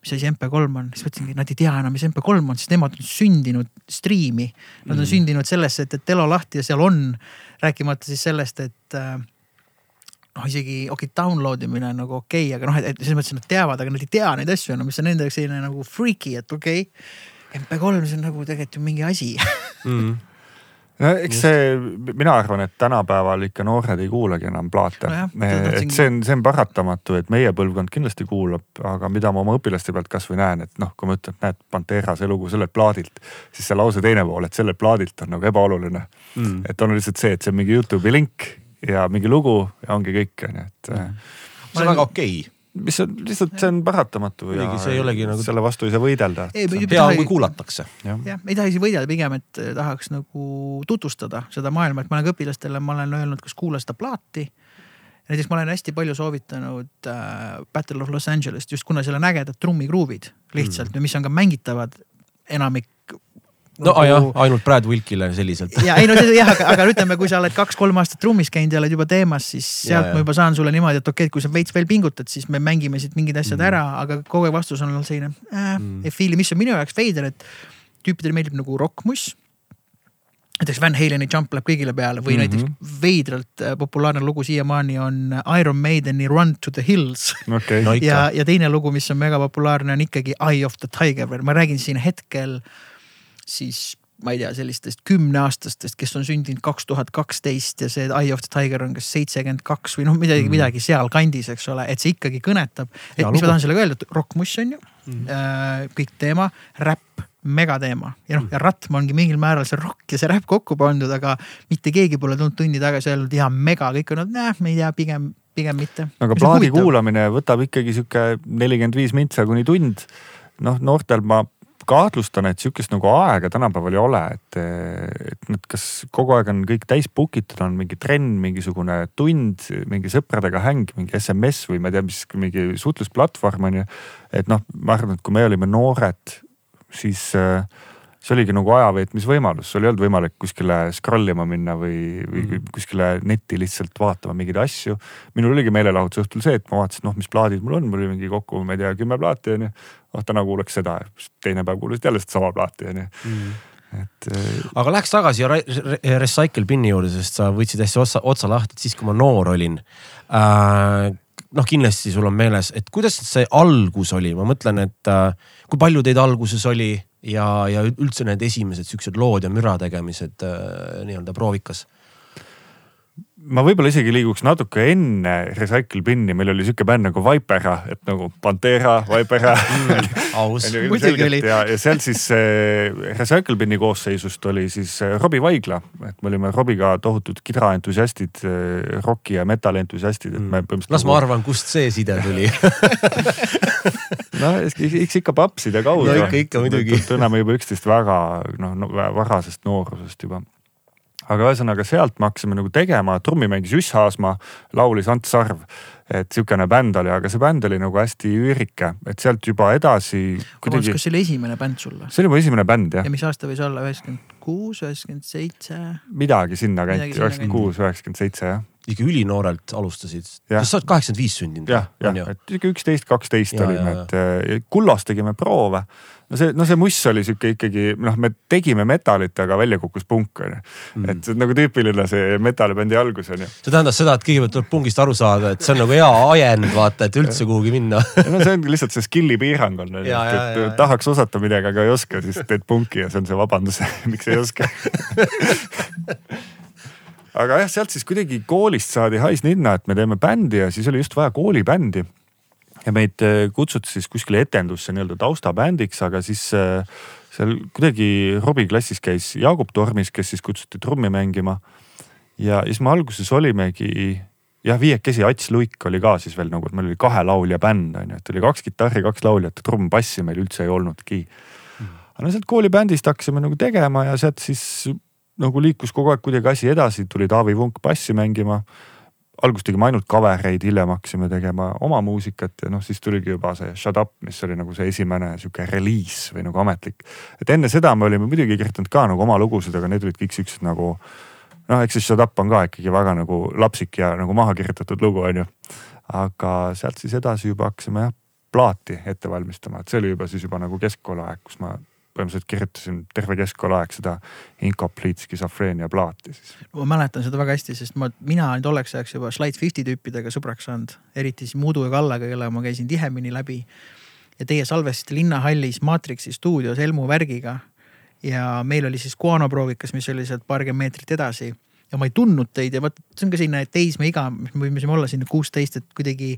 mis asi MP3 on, siis mõtlesingi, nad ei tea enam, mis MP3 on, sest nemad on sündinud striimi. Nad on mm. sündinud sellesse, et, et telo lahti ja seal on, rääkimata siis sellest, et äh, noh, isegi okei okay,, download imine on nagu okei okay,, aga noh, et selles mõttes nad teavad, aga nad ei tea neid asju enam no,, mis on nende jaoks selline nagu freaky, et okei okay,. MP3, see on nagu tegelikult ju mingi asi mm no eks see, mina arvan, et tänapäeval ikka noored ei kuulagi enam plaate no. et see on, see on paratamatu, et meie põlvkond kindlasti kuulab, aga mida ma oma õpilaste pealt kasvõi näen, et noh, kui ma ütlen, et näed, Pantera see lugu sellelt plaadilt, siis see lause teine pool, et sellelt plaadilt on nagu ebaoluline mm.. et on lihtsalt see, et see on mingi Youtube'i link ja mingi lugu ja ongi kõik, on ju, et mm.. see on väga okei okay mis on lihtsalt, see on paratamatu ja see ei olegi nagu. selle vastu ei saa võidelda. hea, kui kuulatakse. jah, ei taha isegi võidelda, pigem, et eh, tahaks nagu tutvustada seda maailma, et ma olen ka õpilastele, ma olen öelnud, kas kuula seda plaati. näiteks ma olen hästi palju soovitanud äh, Battle of Los Angeles't just kuna seal on ägedad trummikruuvid lihtsalt mm., mis on ka mängitavad enamik no nagu... jah, ainult Brad Wilkile selliselt. ja ei no jah, aga, aga ütleme, kui sa oled [LAUGHS] kaks-kolm aastat trummis käinud ja oled juba teemas, siis sealt ja, ma juba saan sulle niimoodi, et okei okay,, kui sa veits veel pingutad, siis me mängime siit mingid asjad mm. ära, aga kogu aeg vastus on olnud selline äh, mm., ei feel'i, mis on minu jaoks veider, et tüüpidele meeldib nagu rokkmuss näiteks Van Haleni Jump läheb kõigile peale või mm -hmm. näiteks veidralt äh, populaarne lugu siiamaani on Iron Maideni Run to the Hills okay.. No ja, ja teine lugu, mis on mega populaarne, on ikkagi Eye of the Tiger, ma räägin siin hetkel äh, siis ma ei tea, sellistest kümneaastastest, kes on sündinud kaks tuhat kaksteist ja see Eye of the Tiger on kas seitsekümmend kaks või noh, midagi mm., midagi sealkandis, eks ole, et see ikkagi kõnetab. et ja, mis lugu. ma tahan sellega öelda, et rokkmuss on ju mm. äh, kõik teema, räpp megateema ja noh mm., ja Ratm ongi mingil määral see rokk ja see räpp kokku pandud, aga mitte keegi pole tulnud tundi tagasi öelnud ja mega, kõik on olnud, näe, me ei tea, pigem, pigem mitte. aga plaadi kuulamine võtab ikkagi sihuke nelikümmend viis mintsa kuni tund. noh, noortel ma kahtlustan, et sihukest nagu aega tänapäeval ei ole, et, et nad kas kogu aeg on kõik täis book itud, on mingi trenn, mingisugune tund, mingi sõpradega häng, mingi SMS või ma ei tea, mis mingi suhtlusplatvorm on ju. et noh, ma arvan, et kui me olime noored, siis äh, see oligi nagu ajaveetmisvõimalus, sul ei olnud võimalik kuskile scroll ima minna või, või mm. kuskile netti lihtsalt vaatama mingeid asju. minul oligi meelelahutuse õhtul see, et ma vaatasin, noh, mis plaadid mul on, mul oli mingi kokku, ma ei tea, kümme plaati onju. oh täna kuulaks seda, teine päev kuulasid jälle sedasama plaati onju mm et. Äh, aga läheks tagasi Recycle Bin'i juurde, sest sa võtsid hästi otsa, otsa lahti, et siis kui ma noor olin äh,. Noh, kindlasti sul on meeles, et kuidas see algus oli, ma mõtlen, et äh, kui palju teid alguses oli ja, ja üldse need esimesed siuksed lood ja müra tegemised äh, nii-öelda proovikas ma võib-olla isegi liiguks natuke enne Recycle Bin'i, meil oli sihuke bänd nagu Vipera, et nagu Pantera, Vipera mm,. [LAUGHS] aus muidugi oli. ja, ja seal siis äh, Recycle Bin'i koosseisust oli siis äh, Robbie Vaigla, et me olime Robbiga tohutud kidraentusiastid äh,, rocki ja metalli entusiastid, et me mm.. las nagu... ma arvan, kust see side tuli [LAUGHS] no eks ikka papside kaudu. no ikka, ikka muidugi. tunneme juba üksteist väga noh no, varasest noorusest juba aga ühesõnaga sealt me hakkasime nagu tegema, trummi mängis Juss Haasma, laulis Ants Sarv. et sihukene bänd oli, aga see bänd oli nagu hästi üürike, et sealt juba edasi kuidagi.... kas see oli esimene bänd sul või? see oli mu esimene bänd jah. ja mis aasta võis olla, üheksakümmend kuus, üheksakümmend seitse? midagi sinna kanti, üheksakümmend kuus, üheksakümmend seitse jah ikka ülinoorelt alustasid. kas sa oled kaheksakümmend viis sündinud? jah, jah, et sihuke üksteist, kaksteist olime, et Kullas tegime proove no see, no see muss oli sihuke ikkagi noh, me tegime metalit, aga välja kukkus punk on ju. Mm. et see on nagu tüüpiline see metallibändi algus on ju. see tähendas seda, et kõigepealt tuleb pungist aru saada, et see on nagu hea ajend vaata, et üldse kuhugi minna no see ongi lihtsalt see skill'i piirang on, et, et tahaks osata midagi, aga ei oska, siis teed punki ja see on see vabandus [LAUGHS] miks ei oska [LAUGHS] aga jah, sealt siis kuidagi koolist saadi hais ninna, et me teeme bändi ja siis oli just vaja koolibändi. Ja meid äh, kutsuti siis kuskile etendusse nii-öelda taustabändiks, aga siis äh, seal kuidagi Robbie klassis käis Jaagup Tormis, kes siis kutsuti trummi mängima. ja siis me alguses olimegi jah, viiekesi, Ats Luik oli ka siis veel nagu, et meil oli kahe laulja bänd on ju, et oli kaks kitarri, kaks lauljat ja trumm, bassi meil üldse ei olnudki. Mm.. aga no sealt koolibändist hakkasime nagu tegema ja sealt siis nagu liikus kogu aeg kuidagi asi edasi, tuli Taavi Vunk bassi mängima alguses tegime ainult cover eid, hiljem hakkasime tegema oma muusikat ja noh, siis tuligi juba see Shut Up, mis oli nagu see esimene sihuke reliis või nagu ametlik. et enne seda me olime muidugi kirjutanud ka nagu oma lugusid, aga need olid kõik siuksed nagu noh, eks see Shut Up on ka ikkagi väga nagu lapsik ja nagu maha kirjutatud lugu on ju. aga sealt siis edasi juba hakkasime jah plaati ette valmistama, et see oli juba siis juba nagu keskkooliaeg, kus ma põhimõtteliselt kirjutasin terve keskkooliaeg seda Incomplete skisofreenia plaati siis. ma mäletan seda väga hästi, sest ma, mina olin tolleks ajaks juba Slide Fifty tüüpidega sõbraks saanud, eriti siis Muudu ja Kallega, kellega ma käisin tihemini läbi. ja teie salvestasite linnahallis Matrixi stuudios Elmu värgiga. ja meil oli siis Guano proovikas, mis oli sealt paarkümmend meetrit edasi ja ma ei tundnud teid ja vot see on ka selline teismeiga, me võime olla sinna kuusteist, et kuidagi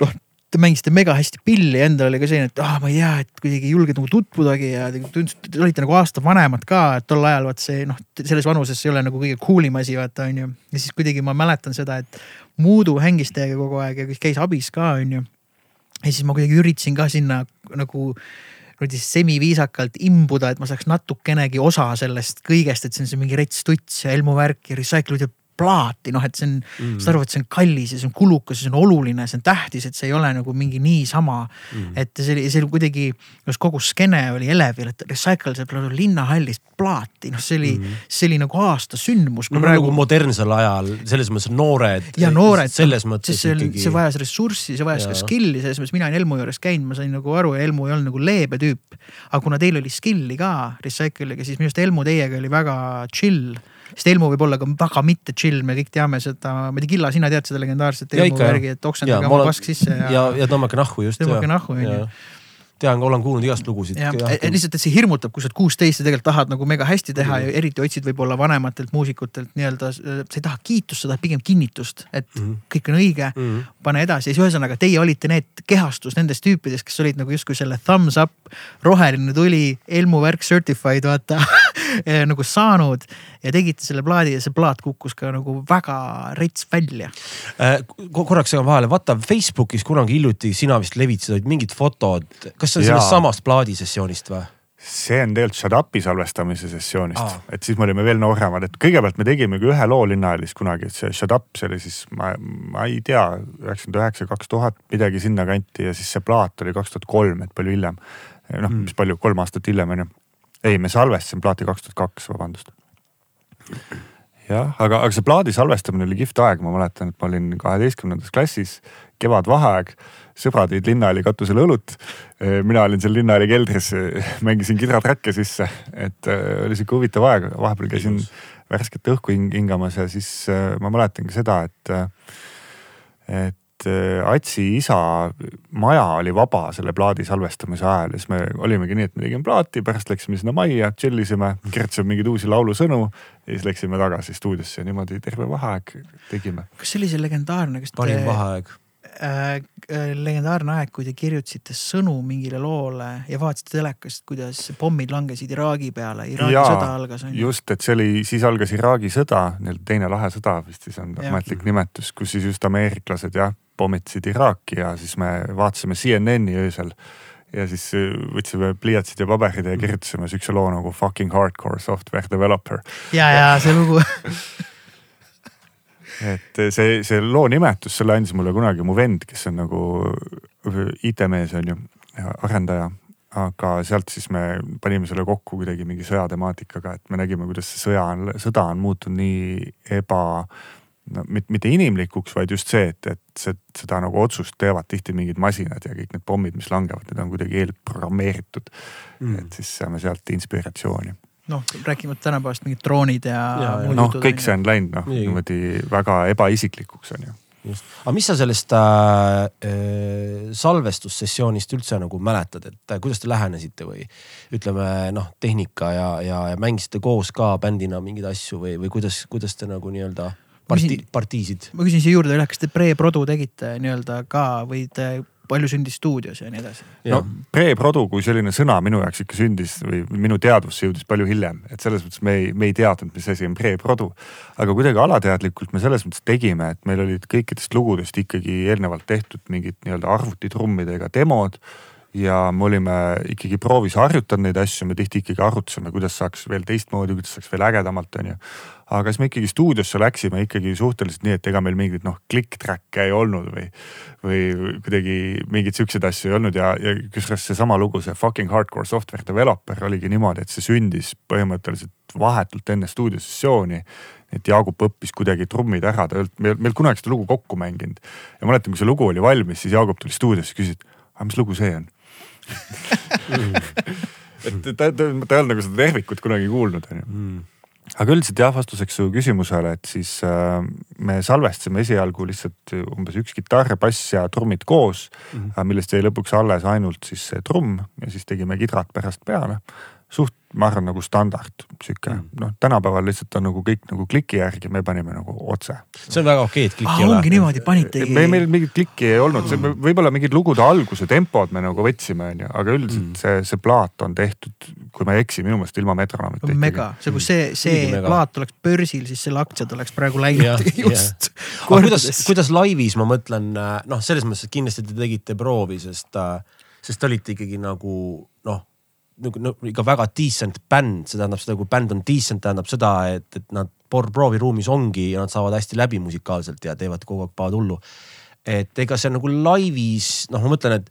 noh te mängisite mega hästi pilli, endal oli ka selline, et ah, ma ei tea, et kuidagi ei julge nagu tutvudagi ja te tundsite, te olite nagu aasta vanemad ka, et tol ajal vaat see noh, selles vanuses ei ole nagu kõige cool im asi, vaata on ju. ja siis kuidagi ma mäletan seda, et Muudu hängis teiega kogu aeg ja käis abis ka, on ju. ja siis ma kuidagi üritasin ka sinna nagu niimoodi semiviisakalt imbuda, et ma saaks natukenegi osa sellest kõigest, et see on see mingi rets tuts ja Elmu värk ja recycle'id ja plaati, noh, et see on mm., saad aru, et see on kallis ja see on kulukas ja see on oluline, see on tähtis, et see ei ole nagu mingi niisama mm.. et see oli, see oli kuidagi, just kogu skeene oli elevil, et Recycle saab linnahallist plaati, noh, see oli mm., see oli nagu aasta sündmus. no praegu nagu modernsel ajal selles mõttes noored. ja noored. selles mõttes see, ikkagi. see vajas ressurssi, see vajas ja. ka skill'i, selles mõttes mina olen Elmu juures käinud, ma sain nagu aru, Elmu ei olnud nagu leebe tüüp. aga kuna teil oli skill'i ka Recycle'iga, siis minu arust Elmu teiega oli väga chill sest Elmo võib olla ka väga mitte chill, me kõik teame seda, ma ei tea, Killa, sina tead seda legendaarset Elmo värgi, et oksendage oma pask sisse ja. ja, ja tõmmake nahku just. tõmmake nahku on ju tean, olen kuulnud igast lugusid. lihtsalt, et see hirmutab, kui sa oled kuusteist ja tegelikult tahad nagu mega hästi teha ja eriti otsid võib-olla vanematelt muusikutelt nii-öelda, sa ei taha kiitust, sa tahad pigem kinnitust, et mm -hmm. kõik on õige mm, -hmm. pane edasi ja siis ühesõnaga teie olite need kehastus nendest tüüpidest, kes olid nagu justkui selle thumbs up, roheline tuli, Elmu värk certified, vaata [LAUGHS] [LAUGHS] nagu saanud ja tegite selle plaadi ja see plaat kukkus ka nagu väga rets välja äh,. korraks segan vahele, vaata Facebookis kunagi hiljuti sina vist levitasid mingid fotod, kas see on sellest samast plaadisessioonist või? see on tegelikult Shut Up'i salvestamise sessioonist, et siis me olime veel nooremad, et kõigepealt me tegimegi ühe loo Linnahallis kunagi, et see Shut Up, see oli siis ma, ma ei tea, üheksakümmend üheksa, kaks tuhat, midagi sinnakanti ja siis see plaat oli kaks tuhat kolm, et palju hiljem. noh mm., mis palju, kolm aastat hiljem on ju. Ei, me salvestasime plaati kaks tuhat kaks, vabandust. jah, aga, aga see plaadi salvestamine oli kihvt aeg, ma mäletan, et ma olin kaheteistkümnendas klassis, kevadvaheaeg sõbrad jõid linnahalli katusel õlut. mina olin seal linnahalli keldris, mängisin kidratrakke sisse, et äh, oli sihuke huvitav aeg, vahepeal käisin värsket õhku hingamas ja siis äh, ma mäletan ka seda, et, äh, et Atsi isa maja oli vaba selle plaadi salvestamise ajal ja siis me olimegi nii, et me tegime plaati, pärast läksime sinna majja, chill isime, kirjutasime mingeid uusi laulusõnu ja siis läksime tagasi stuudiosse ja niimoodi terve vaheaeg tegime. kas see oli see legendaarne, kas te? parim vaheaeg Äh, äh, legendaarne aeg, kui te kirjutasite sõnu mingile loole ja vaatasite telekast, kuidas pommid langesid Iraagi peale, Iraagi Jaa, sõda algas. just, et see oli, siis algas Iraagi sõda, nii-öelda teine lahe sõda vist siis on ametlik nimetus, kus siis just ameeriklased jah, pommitasid Iraaki ja siis me vaatasime CNN-i öösel ja siis äh, võtsime pliiatsid ja paberid ja kirjutasime siukse loo nagu fucking hardcore software developer. ja, ja see lugu [LAUGHS] et see, see loo nimetus, selle andis mulle kunagi mu vend, kes on nagu IT-mees on ju, arendaja. aga sealt siis me panime selle kokku kuidagi mingi sõjatemaatikaga, et me nägime, kuidas see sõja on, sõda on muutunud nii eba no mitte inimlikuks, vaid just see, et, et see, seda nagu otsust teevad tihti mingid masinad ja kõik need pommid, mis langevad, need on kuidagi eelprogrammeeritud. Mm.. et siis saame sealt inspiratsiooni noh, rääkimata tänapäevast mingid droonid ja, ja. noh, kõik see on läinud noh niimoodi väga ebaisiklikuks on ju just, aga mis sa sellest äh, äh, salvestussessioonist üldse nagu mäletad, et äh, kuidas te lähenesite või ütleme noh, tehnika ja, ja, ja mängisite koos ka bändina mingeid asju või, või kuidas, kuidas te nagu nii-öelda parti, partiisid? ma küsin siia juurde üle, kas te pre-produ tegite nii-öelda ka või te palju sündis stuudios ja nii edasi. no pre-produ kui selline sõna minu jaoks ikka sündis või minu teadvusse jõudis palju hiljem, et selles mõttes me ei, me ei teadnud, mis asi on pre-produ. aga kuidagi alateadlikult me selles mõttes tegime, et meil olid kõikidest lugudest ikkagi eelnevalt tehtud mingid nii-öelda arvutitrummidega demod ja me olime ikkagi proovis harjutanud neid asju, me tihti ikkagi arutasime, kuidas saaks veel teistmoodi, kuidas saaks veel ägedamalt, onju. aga siis me ikkagi stuudiosse läksime ikkagi suhteliselt nii, et ega meil mingeid noh, click-track'e ei olnud või, või kuidagi mingeid siukseid asju ei olnud ja, ja kusjuures seesama lugu, see fucking hardcore software developer oligi niimoodi, et see sündis põhimõtteliselt vahetult enne stuudiosessiooni et Jaagup õppis kuidagi trummid ära, ta ei olnud, meil, meil kunagi seda lugu kokku mänginud. ja mäletan, kui see lugu oli valmis, siis Jaagup tuli stuudiosse, küsis, aga mis lugu see on [LAUGHS] et ta, ta, ta ei olnud nagu seda tervikut kunagi kuulnud, onju mm. aga üldiselt jah, vastuseks su küsimusele, et siis äh, me salvestasime esialgu lihtsalt umbes üks kitarr, bass ja trummid koos mm, -hmm. millest jäi lõpuks alles ainult siis see trumm ja siis tegime kidrad pärast peale. Suht ma arvan, nagu standard sihuke mm. noh, tänapäeval lihtsalt on nagu kõik nagu kliki järgi, me panime nagu otse. see on väga okei, et klikki ei ole. ongi niimoodi, panitegi. meil, meil mingit klikki ei olnud, see võib-olla mingid lugude alguse tempod me nagu võtsime, onju, aga üldiselt mm. see, see plaat on tehtud, kui ma ei eksi, minu meelest ilma metronoomita. mega, see kui see, see Ligi plaat oleks börsil, siis selle aktsiad oleks praegu läinud [LAUGHS] just. kuidas, kuidas laivis, ma mõtlen, noh, selles mõttes, et kindlasti te tegite proovi, sest, sest te olite ikkagi nagu nagu no, ikka väga decent bänd, see tähendab seda, kui bänd on decent, tähendab seda, et, et nad prooviruumis ongi ja nad saavad hästi läbi musikaalselt ja teevad kogu aeg paad hullu. et ega see nagu laivis, noh, ma mõtlen, et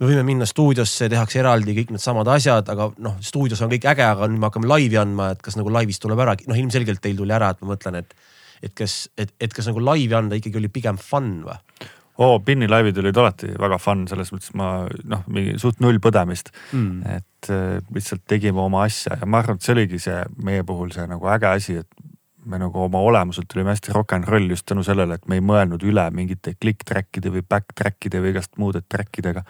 me võime minna stuudiosse, tehakse eraldi kõik needsamad asjad, aga noh, stuudios on kõik äge, aga nüüd me hakkame laivi andma, et kas nagu laivis tuleb ära, noh ilmselgelt teil tuli ära, et ma mõtlen, et, et kas, et, et kas nagu laivi anda ikkagi oli pigem fun või? oo oh,, Pinni laivid olid alati väga fun, selles mõttes ma noh, mingi suht null põdemist mm.. et äh, lihtsalt tegime oma asja ja ma arvan, et see oligi see meie puhul see nagu äge asi, et me nagu oma olemuselt olime hästi rock n roll just tänu sellele, et me ei mõelnud üle mingite click track'ide või back track'ide või igast muude track idega.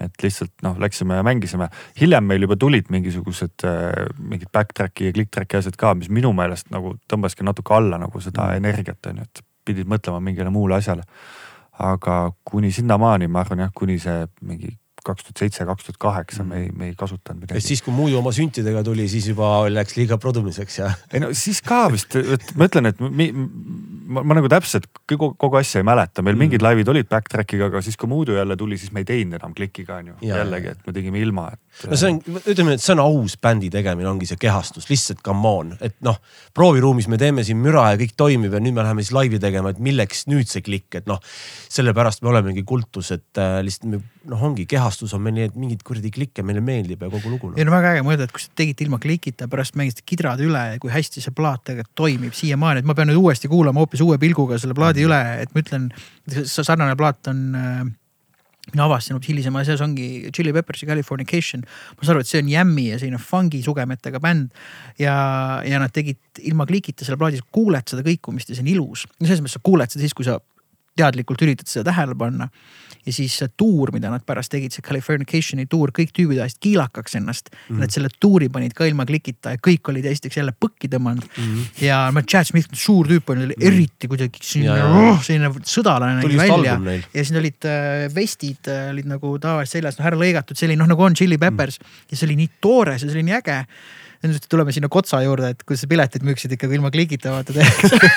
et lihtsalt noh, läksime ja mängisime. hiljem meil juba tulid mingisugused äh, mingid back track'i ja click track'i asjad ka, mis minu meelest nagu tõmbaski natuke alla nagu seda mm. energiat on ju, et pidid mõtlema mingile muule asjale aga kuni sinnamaani ma arvan jah, kuni see mingi kaks tuhat seitse, kaks tuhat kaheksa me ei, me ei kasutanud midagi. siis, kui Muidu oma süntidega tuli, siis juba läks liiga produmiseks ja. ei no siis ka vist, et ma ütlen, et mi, ma, ma nagu täpselt kogu, kogu asja ei mäleta, meil mingid Mm. laivid olid backtrack'iga, aga siis kui Muidu jälle tuli, siis me ei teinud enam klikiga on ju. Jällegi, et me tegime ilma, et. No see on, ütleme, et see on aus bändi tegemine, ongi see kehastus, lihtsalt come on, et noh, prooviruumis me teeme siin müra ja kõik toimib ja nüüd me läheme siis laivi tegema, et milleks nüüd see klikk, et noh, sellepärast me olemegi kultus, et äh, lihtsalt me noh, ongi kehastus on meil nii, et mingeid kuradi klikke meile meeldib ja kogu lugu ei no.. no väga äge mõelda, et kui sa tegid ilma klikita, pärast mängisite kidrad üle ja kui hästi see plaat tegelikult toimib siiamaani, et ma pean nüüd uuesti kuulama hoopis uue pilguga selle plaadi üle, et ma ütlen, sarnane plaat on äh, mina avastasin hoopis hilisema asja, see ongi Chili Peppersi Californication. ma saan aru, et see on jämmi ja selline fungi sugemetega bänd ja, ja nad tegid ilma klikita selle plaadi, sa kuuled seda kõikumist ja see on ilus. no selles mõttes sa kuuled seda siis, kui sa teadlikult üritad seda tähele panna. ja siis see tuur, mida nad pärast tegid, see Californication'i tuur, kõik tüübid ajasid kiilakaks ennast mm.. Nad selle tuuri panid ka ilma klikita ja kõik olid esiteks jälle põkki tõmmanud mm.. ja ma, Chad Smith, suur tüüp on mm., eriti kuidagi selline oh, selline sõdalane nägi välja ja siis olid äh, vestid äh, olid nagu tavaliselt seljas, noh ära lõigatud selline noh, nagu on Chili Peppers mm. ja see oli nii toores ja see oli nii äge. Nüüd tuleme sinna Kotsa juurde, et kuidas sa piletid müüksid ikkagi ilma klikita vaata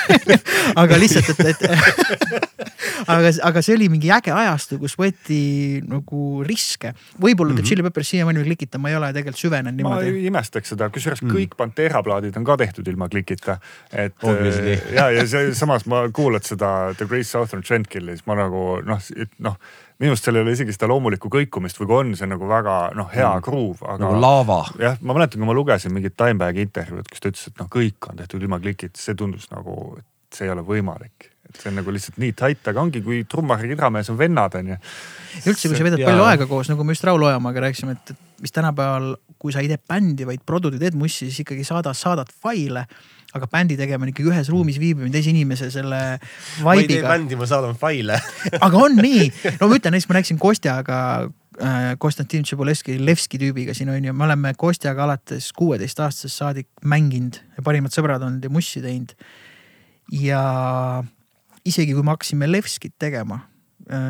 [LAUGHS] aga lihtsalt, et, et [LAUGHS] aga, aga see oli mingi äge ajastu, kus võeti nagu riske. võib-olla mm -hmm. Chili Peppers siiamaani veel klikita, ma ei ole tegelikult süvenenud ma niimoodi. ei imestaks seda, kusjuures mm. kõik Pantera plaadid on ka tehtud ilma klikita. et äh, ja, ja see, samas ma kuulad seda The Great Southern Trendkilli, siis ma nagu noh, noh minu arust seal ei ole isegi seda loomulikku kõikumist või kui on, see on nagu väga noh, hea mm. groove, aga nagu lava. jah, ma mäletan, kui ma lugesin mingit Dimebagi intervjuud, kus ta ütles, et noh, kõik on tehtud ilma klikita, see tundus nagu, et see ei ole võimalik. et see on nagu lihtsalt nii tight, aga ongi, kui trummar ja kidramees on vennad, on ju. ja üldse, kui sa veedad palju aega koos, nagu me just Raul Ojamaaga rääkisime, et, et mis tänapäeval, kui sa ei tee bändi, vaid produd ja teed mussi, siis ikkagi saadad, saadad faile. Aga bändi tegemine ikkagi ühes ruumis viibimine teise inimese selle ma ei tee vibe'iga. bändi, ma saadan faile. [LAUGHS] aga on nii, no ma ütlen, näiteks ma rääkisin Kostjaga äh, Konstantin Tšebolevski, Levski tüübiga siin on ju, me oleme Kostjaga alates kuueteistaastasest saadik mänginud ja parimad sõbrad olnud ja mussi teinud. ja isegi kui me hakkasime Levskit tegema,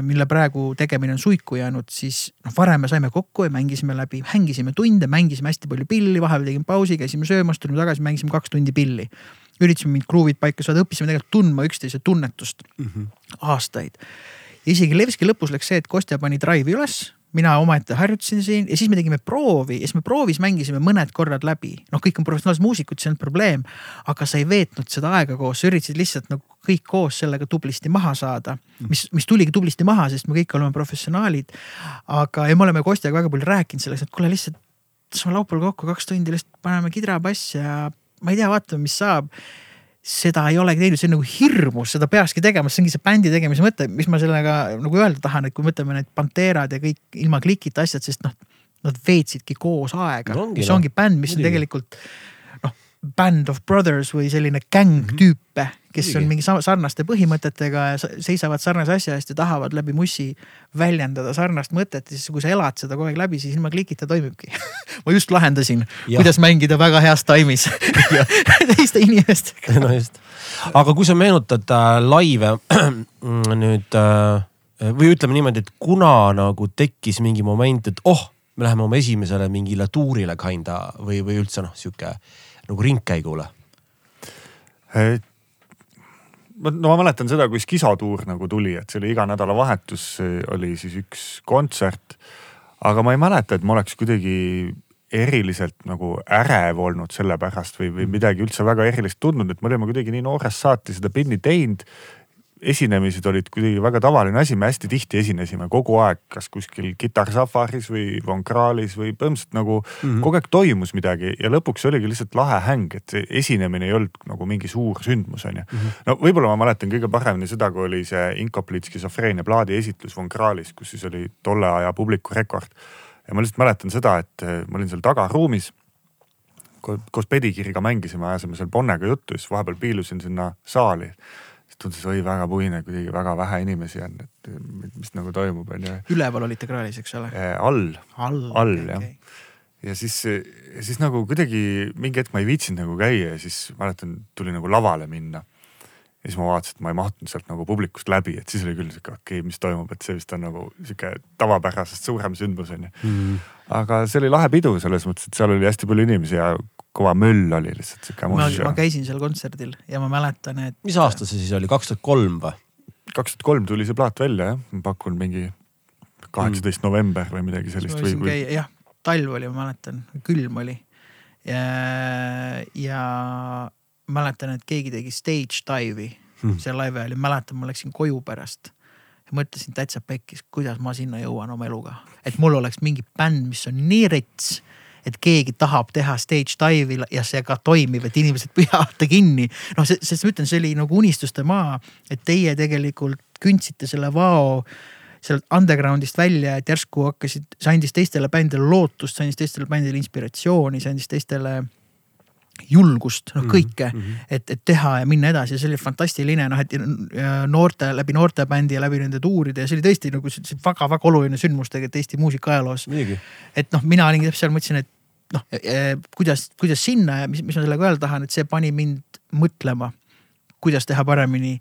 mille praegu tegemine on suiku jäänud, siis noh, varem me saime kokku ja mängisime läbi, mängisime tunde, mängisime hästi palju pilli, vahepeal tegime pausi, käisime söömas, tulime tagasi, mängisime kaks tundi pilli. üritasime mingid kruuvid paika saada, õppisime tegelikult tundma üksteise tunnetust aastaid. ja isegi Levski lõpus läks see, et Kostja pani Drive'i üles, mina omaette harjutasin siin ja siis me tegime proovi ja siis me proovis mängisime mõned korrad läbi. noh, kõik on professionaalsed muusikud, see ei olnud probleem. aga sa ei veetnud seda aega koos, sa üritasid lihtsalt nagu kõik koos sellega tublisti maha saada. mis, mis tuligi tublisti maha, sest me kõik oleme professionaalid. aga, ja me oleme Kostjaga väga palju rääkinud sellest, et kuule lihtsalt saame laupäeval kokku kaks tundi, lihtsalt paneme kidrabass ja ma ei tea, vaatame, mis saab seda ei olegi teinud, see on nagu hirmus, seda peakski tegema, see ongi see bändi tegemise mõte, mis ma sellega nagu öelda tahan, et kui mõtleme need Panterad ja kõik ilma klikita asjad, sest noh, nad veetsidki koos aega No no,, ongi, mis noh. ongi bänd, mis on Muidugi. tegelikult noh, band of brothers või selline gäng tüüpe, kes on mingi sa- sarnaste põhimõtetega ja sa- seisavad sarnase asja eest ja tahavad läbi mussi väljendada sarnast mõtet ja siis, kui sa elad seda kogu aeg läbi, siis ilma klikita toimibki. [LAUGHS] ma just lahendasin, kuidas mängida väga heas taimis [LAUGHS] [LAUGHS] teiste inimestega. no just, aga kui sa meenutad äh, laive [CLEARS THROAT] nüüd äh, või ütleme niimoodi, et kuna nagu tekkis mingi moment, et oh, me läheme oma esimesele mingile tuurile kinda või, või üldse noh, sihuke nagu ringkäigule. ma, no ma mäletan seda, kui Skiso tuur nagu tuli, et see oli iga nädalavahetus oli siis üks kontsert. aga ma ei mäleta, et ma oleks kuidagi eriliselt nagu ärev olnud selle pärast või, või midagi üldse väga erilist tundnud, et me olime kuidagi nii noorest saati seda pinni teinud esinemised olid kuidagi väga tavaline asi, me hästi tihti esinesime kogu aeg, kas kuskil Guitar Safaris või Von Krahlis või põhimõtteliselt nagu mm -hmm. kogu aeg toimus midagi ja lõpuks oligi lihtsalt lahe häng, et see esinemine ei olnud nagu mingi suur sündmus, onju. no võib-olla ma mäletan kõige paremini seda, kui oli see Incomplete skisofreenia plaadi esitlus Von Krahlis, kus siis oli tolle aja publiku rekord. ja ma lihtsalt mäletan seda, et eh, ma olin seal tagaruumis ko- koos Pedikiriga mängisime, ajasime seal Bonnega juttu, siis vahepeal piilusin sinna saali. Tundus oi väga puine, kuidagi väga vähe inimesi on, et mis, mis nagu toimub, onju. üleval olite kraalis, eks ole? all all, all jah. ja siis, ja siis nagu kuidagi mingi hetk ma ei viitsinud nagu käia ja siis mäletan, tuli nagu lavale minna. ja siis ma vaatasin, et ma ei mahtunud sealt nagu publikust läbi, et siis oli küll sihuke okei okay,, mis toimub, et see vist on nagu sihuke tavapärasest suurem sündmus on ju mm.. aga see oli lahe pidu selles mõttes, et seal oli hästi palju inimesi ja kõva möll oli lihtsalt sihuke. ma, ma käisin seal kontserdil ja ma mäletan, et. mis aasta see siis oli, kaks tuhat kolm või? kaks tuhat kolm tuli see plaat välja jah, ma pakun mingi kaheksateist mm. november või midagi sellist või, või...? jah, talv oli, ma mäletan, külm oli. ja, ja mäletan, et keegi tegi stage dive'i seal laivi ajal ja mäletan, ma läksin koju pärast. mõtlesin täitsa pekkis, kuidas ma sinna jõuan oma eluga, et mul oleks mingi bänd, mis on nii rets et keegi tahab teha stage dive'i ja see ka toimib, et inimesed [LAUGHS] püüavad kinni. noh, see, sest ma ütlen, see oli nagu unistuste maa, et teie tegelikult kündsite selle vao sealt underground'ist välja, et järsku hakkasid, see andis teistele bändidele lootust, see andis teistele bändidele inspiratsiooni, see andis teistele julgust, noh mhm, kõike mm, -hmm. et, et teha ja minna edasi ja see oli fantastiline, noh et noorte, läbi noortebändi ja läbi nende tuuride ja see oli tõesti nagu väga-väga oluline sündmus tegelikult Eesti muusika ajaloos. et noh, mina täpselt seal, mõtlesin, et noh, e, e, kuidas, kuidas sinna ja mis, mis ma sellega öelda tahan, et see pani mind mõtlema, kuidas teha paremini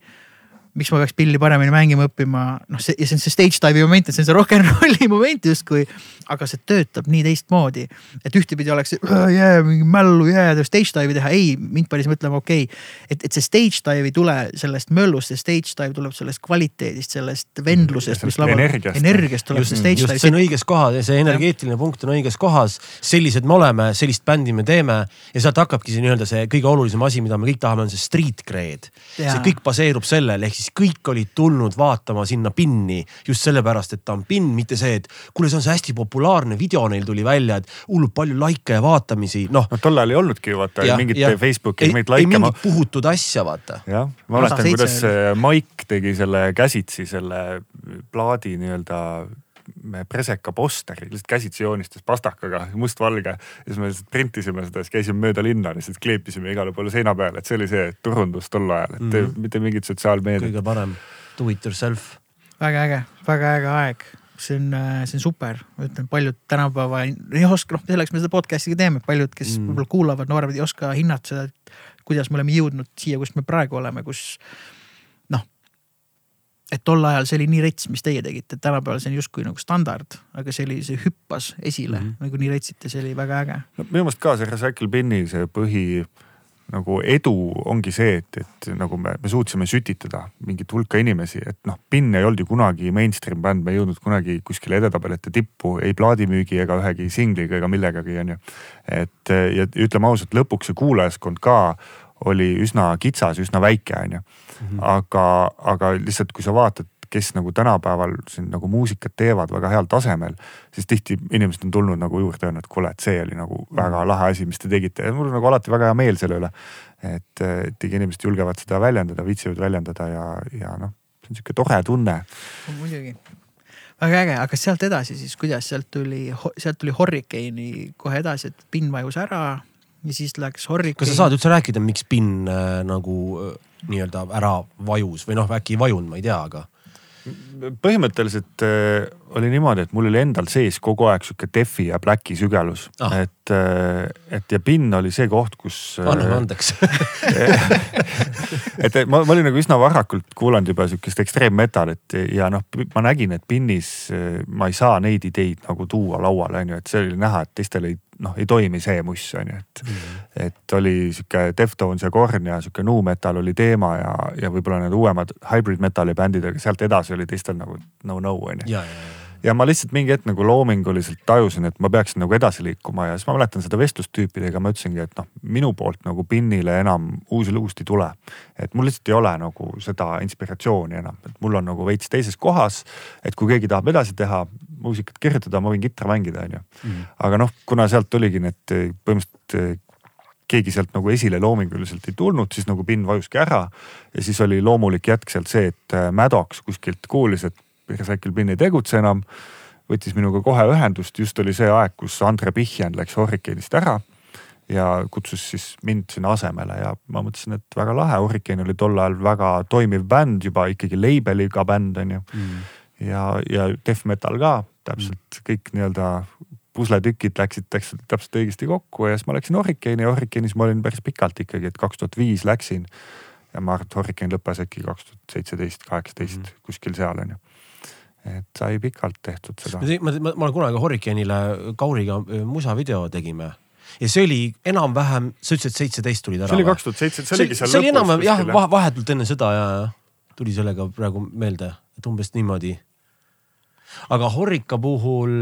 miks ma peaks pilli paremini mängima õppima, noh, see ja see on see stage dive'i moment, et see on see rock n rolli [LAUGHS] moment justkui. aga see töötab nii teistmoodi, et ühtepidi oleks yeah, mingi mällu yeah, stage dive'i teha, ei, mind pani see mõtlema, okei okay,. et, et see stage dive ei tule sellest möllust, see stage dive tuleb sellest kvaliteedist, sellest vendlusest, mis laval, energiast tuleb just, see stage dive. see on õiges kohas ja see energeetiline punkt on õiges kohas. sellised me oleme, sellist bändi me teeme ja sealt hakkabki see nii-öelda see kõige olulisem asi, mida me kõik tahame, on see street cred. see kõik baseerub sellel, ehk siis siis kõik olid tulnud vaatama sinna pinni just sellepärast, et ta on pinn, mitte see, et kuule, see on see hästi populaarne video neil tuli välja, et hullult palju likee ja vaatamisi, noh. no tol ajal ei olnudki ju vaata ja, mingit Facebooki mingeid likee. ei mingit puhutud asja vaata. jah, ma mäletan, kuidas Mike tegi selle käsitsi selle plaadi nii-öelda preseka posteri, lihtsalt käsitsi joonistas pastakaga mustvalge. ja siis me lihtsalt printisime seda, siis käisime mööda linna, lihtsalt kleepisime igale poole seina peale, et see oli see turundus tol ajal, et mm -hmm. mitte mingit sotsiaalmeediat. kõige parem, do it yourself. väga äge, väga äge aeg see on, see on super, ma ütlen, paljud tänapäeva ei oska, noh, selleks me seda podcast'i ka teeme, paljud, kes mm. võib-olla kuulavad, nooremad ei oska hinnata seda, et kuidas me oleme jõudnud siia, kus me praegu oleme, kus et tol ajal see oli nii rets, mis teie tegite, tänapäeval see on justkui nagu standard, aga see oli, see hüppas esile mm -hmm. nagu nii retsite, see oli väga äge. no minu meelest ka see Recycle Bin'i see põhi nagu edu ongi see, et, et nagu me, me suutsime sütitada mingit hulka inimesi, et noh, Bin ei olnud ju kunagi mainstream bänd, me ei jõudnud kunagi kuskile edetabelite tippu ei plaadimüügi ega ühegi singliga ega millegagi, onju. et ja ütleme ausalt, lõpuks see kuulajaskond ka oli üsna kitsas, üsna väike, onju. Mhm. aga, aga lihtsalt, kui sa vaatad, kes nagu tänapäeval siin nagu muusikat teevad väga heal tasemel, siis tihti inimesed on tulnud nagu juurde öelnud, kuule, et see oli nagu väga mhm. lahe asi, mis te tegite ja mul on nagu alati väga hea meel selle üle. et, et inimesed julgevad seda väljendada, viitsivad väljendada ja, ja noh, see on sihuke tore tunne. muidugi väga äge, aga sealt edasi siis, kuidas sealt tuli, sealt tuli Hurricane'i kohe edasi, et pinn vajus ära, ja siis läks Horricane. kas sa saad üldse rääkida, miks PIN äh, nagu äh, nii-öelda ära vajus või noh, äkki ei vajunud, ma ei tea, aga põhimõtteliselt äh, oli niimoodi, et mul oli endal sees kogu aeg sihuke Defi ja Blacki sügelus ah., et äh,, et ja PIN oli see koht, kus äh,. anname andeks [LAUGHS] et ma, ma olin nagu üsna varakult kuulanud juba sihukest ekstreemmetalit ja noh, ma nägin, et PINis äh, ma ei saa neid ideid nagu tuua lauale, on ju, et see oli näha, et teistel ei noh, ei toimi see muss on ju, et mm. -hmm. et oli sihuke Deftones ja Korn ja sihuke nu metal oli teema ja, ja võib-olla need uuemad hybrid metal'i bändid, aga sealt edasi oli teistel nagu no-no on ju ja ma lihtsalt mingi hetk nagu loominguliselt tajusin, et ma peaksin nagu edasi liikuma ja siis ma mäletan seda vestlustüüpidega, ma ütlesingi, et noh, minu poolt nagu PIN-ile enam uusi lugusid ei tule. et mul lihtsalt ei ole nagu seda inspiratsiooni enam, et mul on nagu veits teises kohas. et kui keegi tahab edasi teha, muusikat kirjutada, ma võin kitra mängida, on ju. Mm. aga noh, kuna sealt tuligi need põhimõtteliselt keegi sealt nagu esile loominguliselt ei tulnud, siis nagu PIN vajuski ära. ja siis oli loomulik jätk sealt see, et Maddox kuskilt kuulis, et Recycle Bin ei tegutse enam. võttis minuga kohe ühendust, just oli see aeg, kus Andre Pihjan läks Hurricane'ist ära ja kutsus siis mind sinna asemele ja ma mõtlesin, et väga lahe, Hurricane oli tol ajal väga toimiv bänd, juba ikkagi label'iga bänd on ju mm.. ja, ja death metal ka täpselt mm. kõik nii-öelda pusletükid läksid täpselt, täpselt õigesti kokku ja siis ma läksin Hurricane'i ja Hurricane'is ma olin päris pikalt ikkagi, et kaks tuhat viis läksin ja ma arvan, et Hurricane lõppes äkki kaks tuhat seitseteist, kaheksateist Mhm. kuskil seal on ju. Et sai pikalt tehtud seda. ma, ma, ma olen kunagi Hurricane'ile Kauriga äh, musavideo tegime ja see oli enam-vähem, sa ütlesid, et seitseteist tulid ära see oli kaks tuhat seitse, see oligi seal see oli lõpus enam-vähem jah vahetult enne seda ja, ja tuli sellega praegu meelde, et umbes niimoodi. aga Horika puhul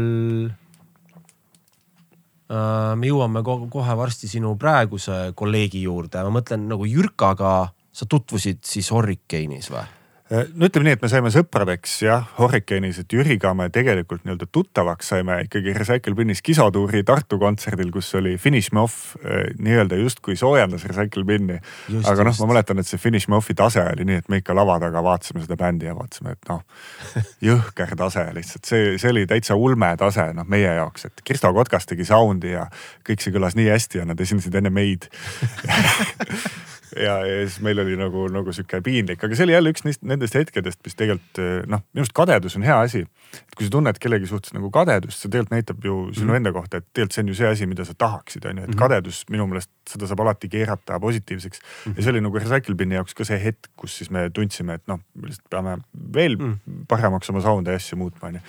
äh, me jõuame ko kohe varsti sinu praeguse kolleegi juurde, ma mõtlen nagu Jürkaga sa tutvusid siis Hurricane'is või? No ütleme nii, et me saime sõpradeks jah, Hurricane'is, et Jüriga me tegelikult nii-öelda tuttavaks saime ikkagi Recycle Binnis Kisotuuri Tartu kontserdil, kus oli Finish Me Off eh, nii-öelda justkui soojendas Recycle Binni. aga noh, ma mäletan, et see Finish Me Off'i tase oli nii, et me ikka lava taga vaatasime seda bändi ja vaatasime, et noh, [LAUGHS] jõhker tase lihtsalt, see, see oli täitsa ulme tase noh, meie jaoks, et Kristo Kotkas tegi sound'i ja kõik see kõlas nii hästi ja nad esinesid enne meid [LAUGHS] ja, ja siis meil oli nagu, nagu sihuke piinlik, aga see oli jälle üks neist, nendest hetkedest, mis tegelikult noh, minu arust kadedus on hea asi. et kui sa tunned kellegi suhtes nagu kadedust, see tegelikult näitab ju sinu mm -hmm. enda kohta, et tegelikult see on ju see asi, mida sa tahaksid, on ju, et -hmm. kadedus minu meelest seda saab alati keerata positiivseks mm. -hmm. ja see oli nagu Recycle Bini jaoks ka see hetk, kus siis me tundsime, et noh, me lihtsalt peame veel mm -hmm. paremaks oma sound'e ja asju muutma, on ju.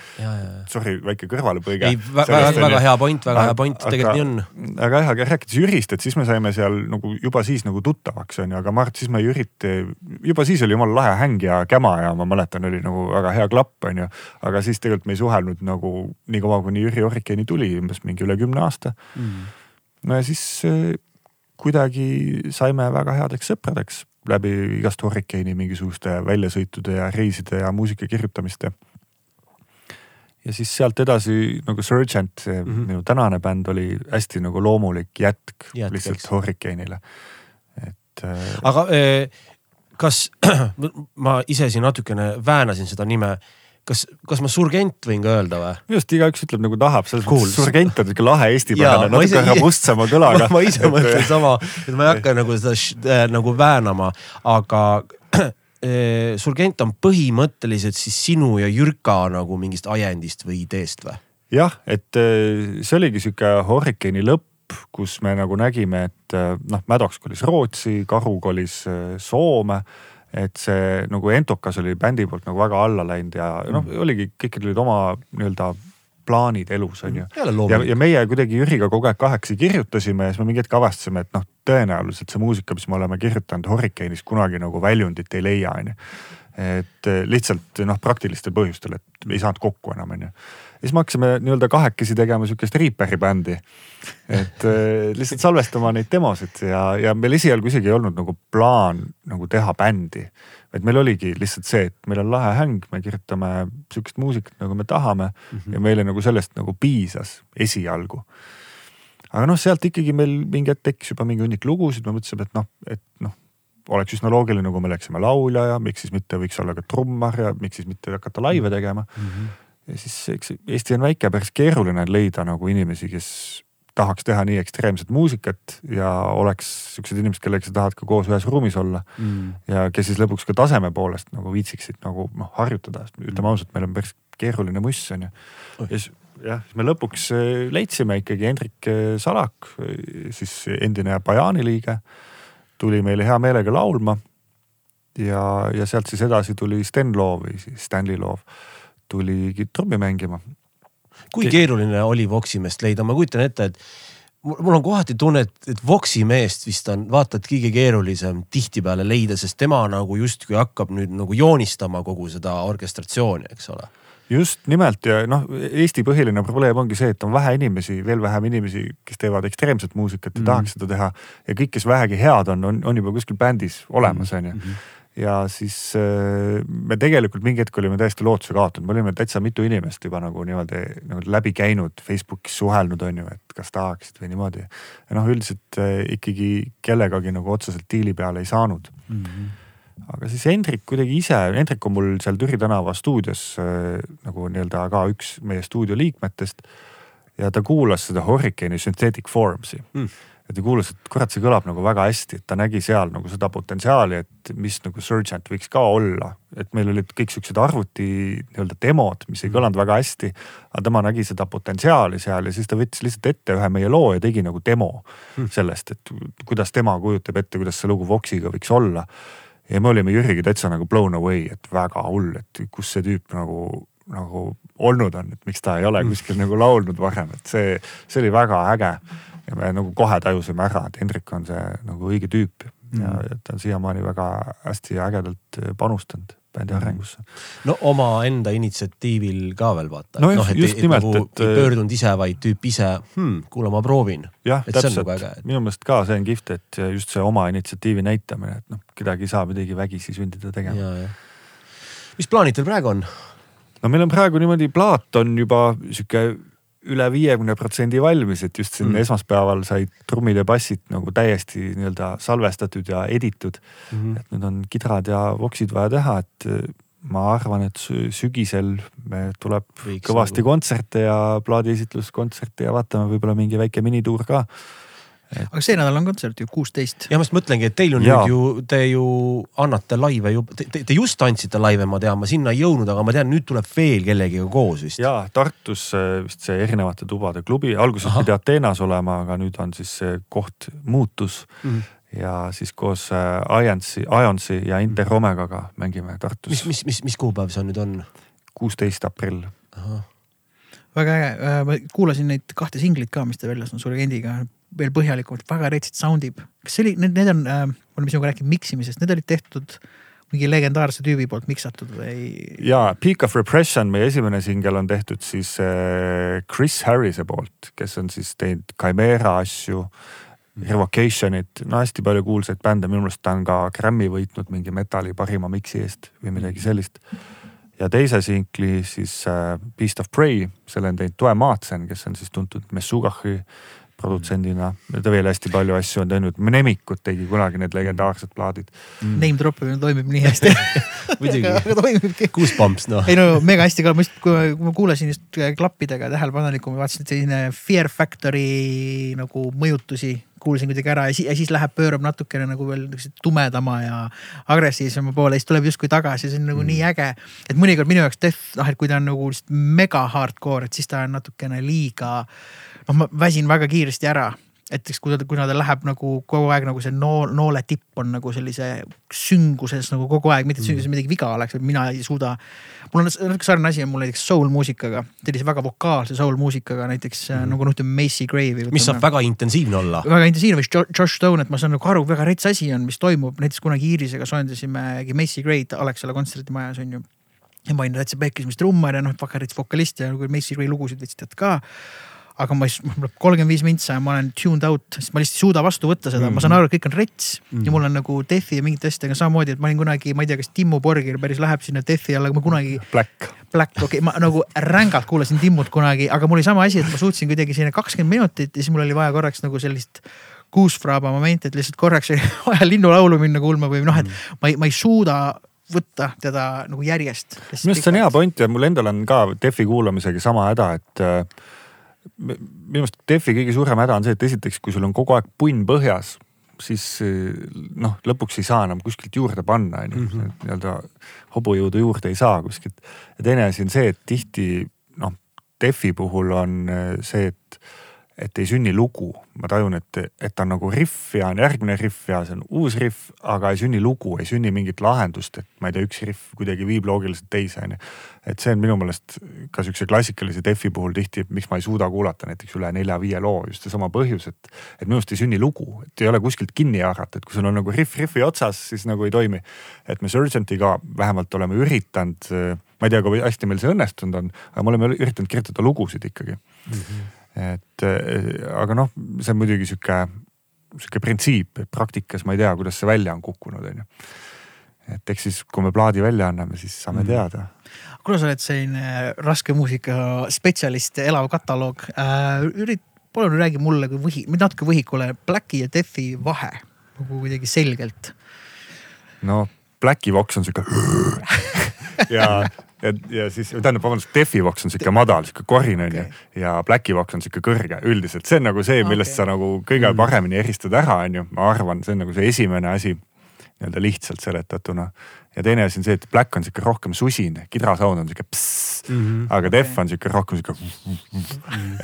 Sorry, väike kõrvalepõige. ei, väga, väga hea point, väga hea point, tegelikult nii on. aga jah, aga rääkides Jürist, et siis me saime seal nagu juba siis nagu tuttavaks on ju, aga ma arvan, et siis me Jürit, juba siis oli jumala lahe häng ja käma ja ma mäletan, oli nagu väga hea klapp on ju. aga siis tegelikult me ei suhelnud nagu nii kaua, kuni Jüri Hurricane'i tuli, umbes mingi üle kümne aasta mm.. no ja siis kuidagi saime väga headeks sõpradeks läbi igast Hurricane'i mingisuguste väljasõitude ja reiside ja muusika kirjutamiste. ja siis sealt edasi nagu Surgent, see mm -hmm. minu tänane bänd oli hästi nagu loomulik jätk, jätk lihtsalt Hurricane'ile, et. aga kas [CLEARS THROAT] ma ise siin natukene väänasin seda nime kas, kas ma surgent võin ka öelda või? minu arust igaüks ütleb nagu tahab, selles cool. mõttes surgent on siuke lahe eestipärane, natuke robustsema kõlaga. [LAUGHS] ma ise mõtlen sama, et ma ei hakka nagu seda äh, nagu väänama, aga [CLEARS THROAT] äh, surgent on põhimõtteliselt siis sinu ja Jürka nagu mingist ajendist või ideest või? jah, et see oligi sihuke Hurricane'i lõpp kus me nagu nägime, et noh, Maddox kolis Rootsi, Karu kolis Soome et see nagu Entokas oli bändi poolt nagu väga alla läinud ja noh, oligi, kõikidel olid oma nii-öelda plaanid elus on ju. ja, ja meie kuidagi Jüriga kogu aeg kahekesi kirjutasime ja siis me mingi hetk avastasime, et noh, tõenäoliselt see muusika, mis me oleme kirjutanud Hurricane'is kunagi nagu väljundit ei leia, on ju. et lihtsalt noh, praktilistel põhjustel, et ei saanud kokku enam, on ju siis me hakkasime nii-öelda kahekesi tegema sihukest Reaperi bändi. et äh, lihtsalt salvestama neid demosid ja, ja meil esialgu isegi ei olnud nagu plaan nagu teha bändi. vaid meil oligi lihtsalt see, et meil on lahe häng, me kirjutame sihukest muusikat, nagu me tahame mm -hmm. ja meile nagu sellest nagu piisas esialgu. aga noh, sealt ikkagi meil mingi hetk tekkis juba mingi hunnik lugusid, me mõtlesime, et noh, et noh oleks üsna loogiline, kui me oleksime laulja ja miks siis mitte võiks olla ka trummar ja miks siis mitte hakata laive tegema mm. -hmm ja siis eks Eesti on väike, päris keeruline leida nagu inimesi, kes tahaks teha nii ekstreemset muusikat ja oleks siuksed inimesed, kellega sa tahad ka koos ühes ruumis olla mm.. ja kes siis lõpuks ka taseme poolest nagu viitsiksid nagu noh harjutada, ütleme mm. ausalt, meil on päris keeruline muss on ju. ja siis jah, siis me lõpuks leidsime ikkagi Hendrik Salak, siis endine Bajani liige, tuli meile hea meelega laulma. ja, ja sealt siis edasi tuli Sten Loov või siis Stanley Loov tuligi trummi mängima. kui keeruline oli Voksi meest leida, ma kujutan ette, et mul on kohati tunne, et, et Voksi meest vist on vaata et kõige keerulisem tihtipeale leida, sest tema nagu justkui hakkab nüüd nagu joonistama kogu seda orkestratsiooni, eks ole just nimelt ja noh, Eesti põhiline probleem ongi see, et on vähe inimesi, veel vähem inimesi, kes teevad ekstreemset muusikat ja mm. tahaks seda teha. ja kõik, kes vähegi head on, on, on juba kuskil bändis olemas, on ju mhm. Ja siis äh, me tegelikult mingi hetk olime täiesti lootuse kaotanud, me olime täitsa mitu inimest juba nagu niimoodi nagu läbi käinud, Facebookis suhelnud, on ju, et kas tahaksid või niimoodi. ja noh, üldiselt äh, ikkagi kellegagi nagu otseselt diili peale ei saanud mm. -hmm aga siis Hendrik kuidagi ise, Hendrik on mul seal Türi tänava stuudios äh, nagu nii-öelda ka üks meie stuudio liikmetest. ja ta kuulas seda Hurricane'i Synthetic Forms'i mm. Ja ta kuulas, et kurat, see kõlab nagu väga hästi, et ta nägi seal nagu seda potentsiaali, et mis nagu Surgent võiks ka olla. et meil olid kõik siuksed arvuti nii-öelda demod, mis ei kõlanud väga hästi. aga tema nägi seda potentsiaali seal ja siis ta võttis lihtsalt ette ühe meie loo ja tegi nagu demo mm. sellest, et kuidas tema kujutab ette, kuidas see lugu Voxiga võiks olla ja me olime Jüriga täitsa nagu blown away, et väga hull, et kus see tüüp nagu, nagu olnud on, et miks ta ei ole kuskil nagu laulnud varem, et see, see oli väga äge. ja me nagu kohe tajusime ära, et Hendrik on see nagu õige tüüp ja, ja ta on siiamaani väga hästi ägedalt panustanud bändi Mhm. arengusse. no omaenda initsiatiivil ka veel vaata. No noh, et just ei- nimelt, nagu et- ei pöördunud ise, vaid tüüp ise hmm,, kuule, ma proovin. jah, Et täpselt nagu äge, et-, minu meelest ka see on kihvt, et just see oma initsiatiivi näitamine, et noh, kedagi ei saa midagi vägisi sundida tegema. ja, ja. mis plaanid teil praegu on? No meil on praegu niimoodi, plaat on juba sihuke üle viiekümne protsendi valmis, et just siin Mm. esmaspäeval said trummid ja bassid nagu täiesti nii-öelda salvestatud ja editud Mm -hmm. et nüüd on kidrad ja voksid vaja teha, et äh, ma arvan, et sü- sügisel tuleb Võiks kõvasti nagu- kontserte ja plaadiesitluskontserte ja vaatame võib-olla mingi väike minituur ka. Aga see nädal on kontsert ju, kuusteist. ja ma just mõtlengi, et teil on Jaa. nüüd ju, te ju annate laive ju, te, te, just andsite laive, ma tean, ma sinna ei jõudnud, aga ma tean, nüüd tuleb veel kellegiga koos vist. ja Tartus äh, vist see erinevate tubade klubi, alguses Ahah. pidi Ateenas olema, aga nüüd on siis see koht muutus Mhm. ja siis koos äh, Ionsi, Ionsi ja Inter Omegaga mängime mis, Tartus mis, mis, mis kuupäev see nüüd on? kuusteist aprill. väga äge, ma kuulasin neid kahte singlit ka, mis te väljas on Surgendiga veel põhjalikumalt, väga retsid sound ib. kas see oli, need, need on äh,, me oleme sinuga rääkinud miksimisest, need olid tehtud mingi legendaarse tüübi poolt miksatud või? ja Peak of Repression, meie esimene singel on tehtud siis äh, Chris Harrise poolt, kes on siis teinud Chimera asju, Revocationit, no hästi palju kuulsaid bände, minu meelest ta on ka Grammy võitnud mingi metalli parima miksi eest või midagi sellist. ja teise singli siis äh, Beast of Prey, selle on teinud Toe Maatsen, kes on siis tuntud Messugahi produtsendina ta veel hästi palju asju on teinud, Mnemikut tegi kunagi need legendaarsed plaadid. Name drop imine toimib nii hästi [LAUGHS] muidugi. Goosebumps noh. ei no mega hästi ka, ma just, kui ma- kui ma kuulasin just klappidega tähelepanelikum, vaatasin, et selline Fear Factory nagu mõjutusi kuulsin kuidagi ära ja siis, ja siis läheb, pöörab natukene nagu veel tumedama ja agressiivsema poole, siis tuleb justkui tagasi, see on nagu mm. nii äge. et mõnikord minu jaoks death, noh et kui ta on nagu lihtsalt mega hardcore, et siis ta on natukene liiga. Noh, ma väsin väga kiiresti ära et eks kui ta, kuna ta läheb nagu kogu aeg nagu see nool, noole tipp on nagu sellise sünguses nagu kogu aeg, mitte et sünguses midagi viga oleks, et mina ei suuda. mul on natuke sarnane asi on mul näiteks soul muusikaga, sellise väga vokaalse soul muusikaga näiteks mm -hmm. nagu noh, ütleme Macy Grave'i. mis saab väga intensiivne olla. väga intensiivne, mis Josh Stone, et ma saan nagu aru, väga rets asi on, mis toimub, näiteks kunagi Iirisega soojendasime Macy Grave'd Alexela kontserdimajas on ju ja ma olin täitsa pekkis, mis trummar ja noh, väga rets vokalist ja nagu Macy Gray lugusid tead ka aga ma ei, mul tuleb kolmkümmend viis mintsa ja ma olen tuned out, sest ma lihtsalt ei suuda vastu võtta seda mm, -hmm. ma saan aru, et kõik on rets mm -hmm. ja mul on nagu Deathi ja mingite asjadega samamoodi, et ma olin kunagi, ma ei tea, kas Timmu Borgir päris läheb sinna Deathi alla, aga ma kunagi. Black. Black, okei okay,, ma nagu rängalt kuulasin Timmut kunagi, aga mul oli sama asi, et ma suutsin kuidagi selline kakskümmend minutit ja siis mul oli vaja korraks nagu sellist kuusfraaba momenti, et lihtsalt korraks oli [LAUGHS] vaja linnulaulu minna kuulma või noh, et ma ei, ma ei suuda võtta teda nagu järjest. minu arust see on hea point ja mul endal on ka Defi kuulamisega sama häda, et äh, minu arust Defi kõige suurem häda on see, et esiteks, kui sul on kogu aeg punn põhjas, siis noh, lõpuks ei saa enam kuskilt juurde panna, on ju, nii-öelda hobujõudu juurde ei saa kuskilt. ja teine asi on see, et tihti noh, Defi puhul on see, et et ei sünni lugu, ma tajun, et, et on nagu riff ja on järgmine riff ja see on uus riff, aga ei sünni lugu, ei sünni mingit lahendust, et ma ei tea, üks riff kuidagi viib loogiliselt teise, onju. et see on minu meelest ka siukse klassikalise defi puhul tihti, miks ma ei suuda kuulata näiteks üle nelja-viie loo, just seesama põhjus, et, et minu arust ei sünni lugu, et ei ole kuskilt kinni haarata, et kui sul on nagu riff riffi otsas, siis nagu ei toimi. et me Surgentiga vähemalt oleme üritanud, ma ei tea, kui hästi meil see õnnestunud on, aga me oleme üritanud kirjutada lugusid ikkagi mm. -hmm et aga noh, see on muidugi sihuke, sihuke printsiip, et praktikas ma ei tea, kuidas see välja on kukkunud, onju. et eks siis, kui me plaadi välja anname, siis saame mm. teada. kuna sa oled selline raske muusika spetsialist, elav kataloog äh,, ürit-, palun räägi mulle kui võhi, natuke võhikule Blacki ja Deathi vahe nagu kuidagi selgelt. no Blacki Vox on sihuke [LAUGHS] ja ja, ja siis tähendab, vabandust, Defi Vox on sihuke madal, sihuke korin onju okay. ja Blacki Vox on sihuke kõrge, üldiselt see on nagu see, millest okay. sa nagu kõige paremini eristad ära, onju, ma arvan, see on nagu see esimene asi nii-öelda lihtsalt seletatuna. Ja teine asi on see, et Black on sihuke rohkem susine, kidrasound on sihuke pss, -hmm. aga Def on sihuke rohkem sihuke.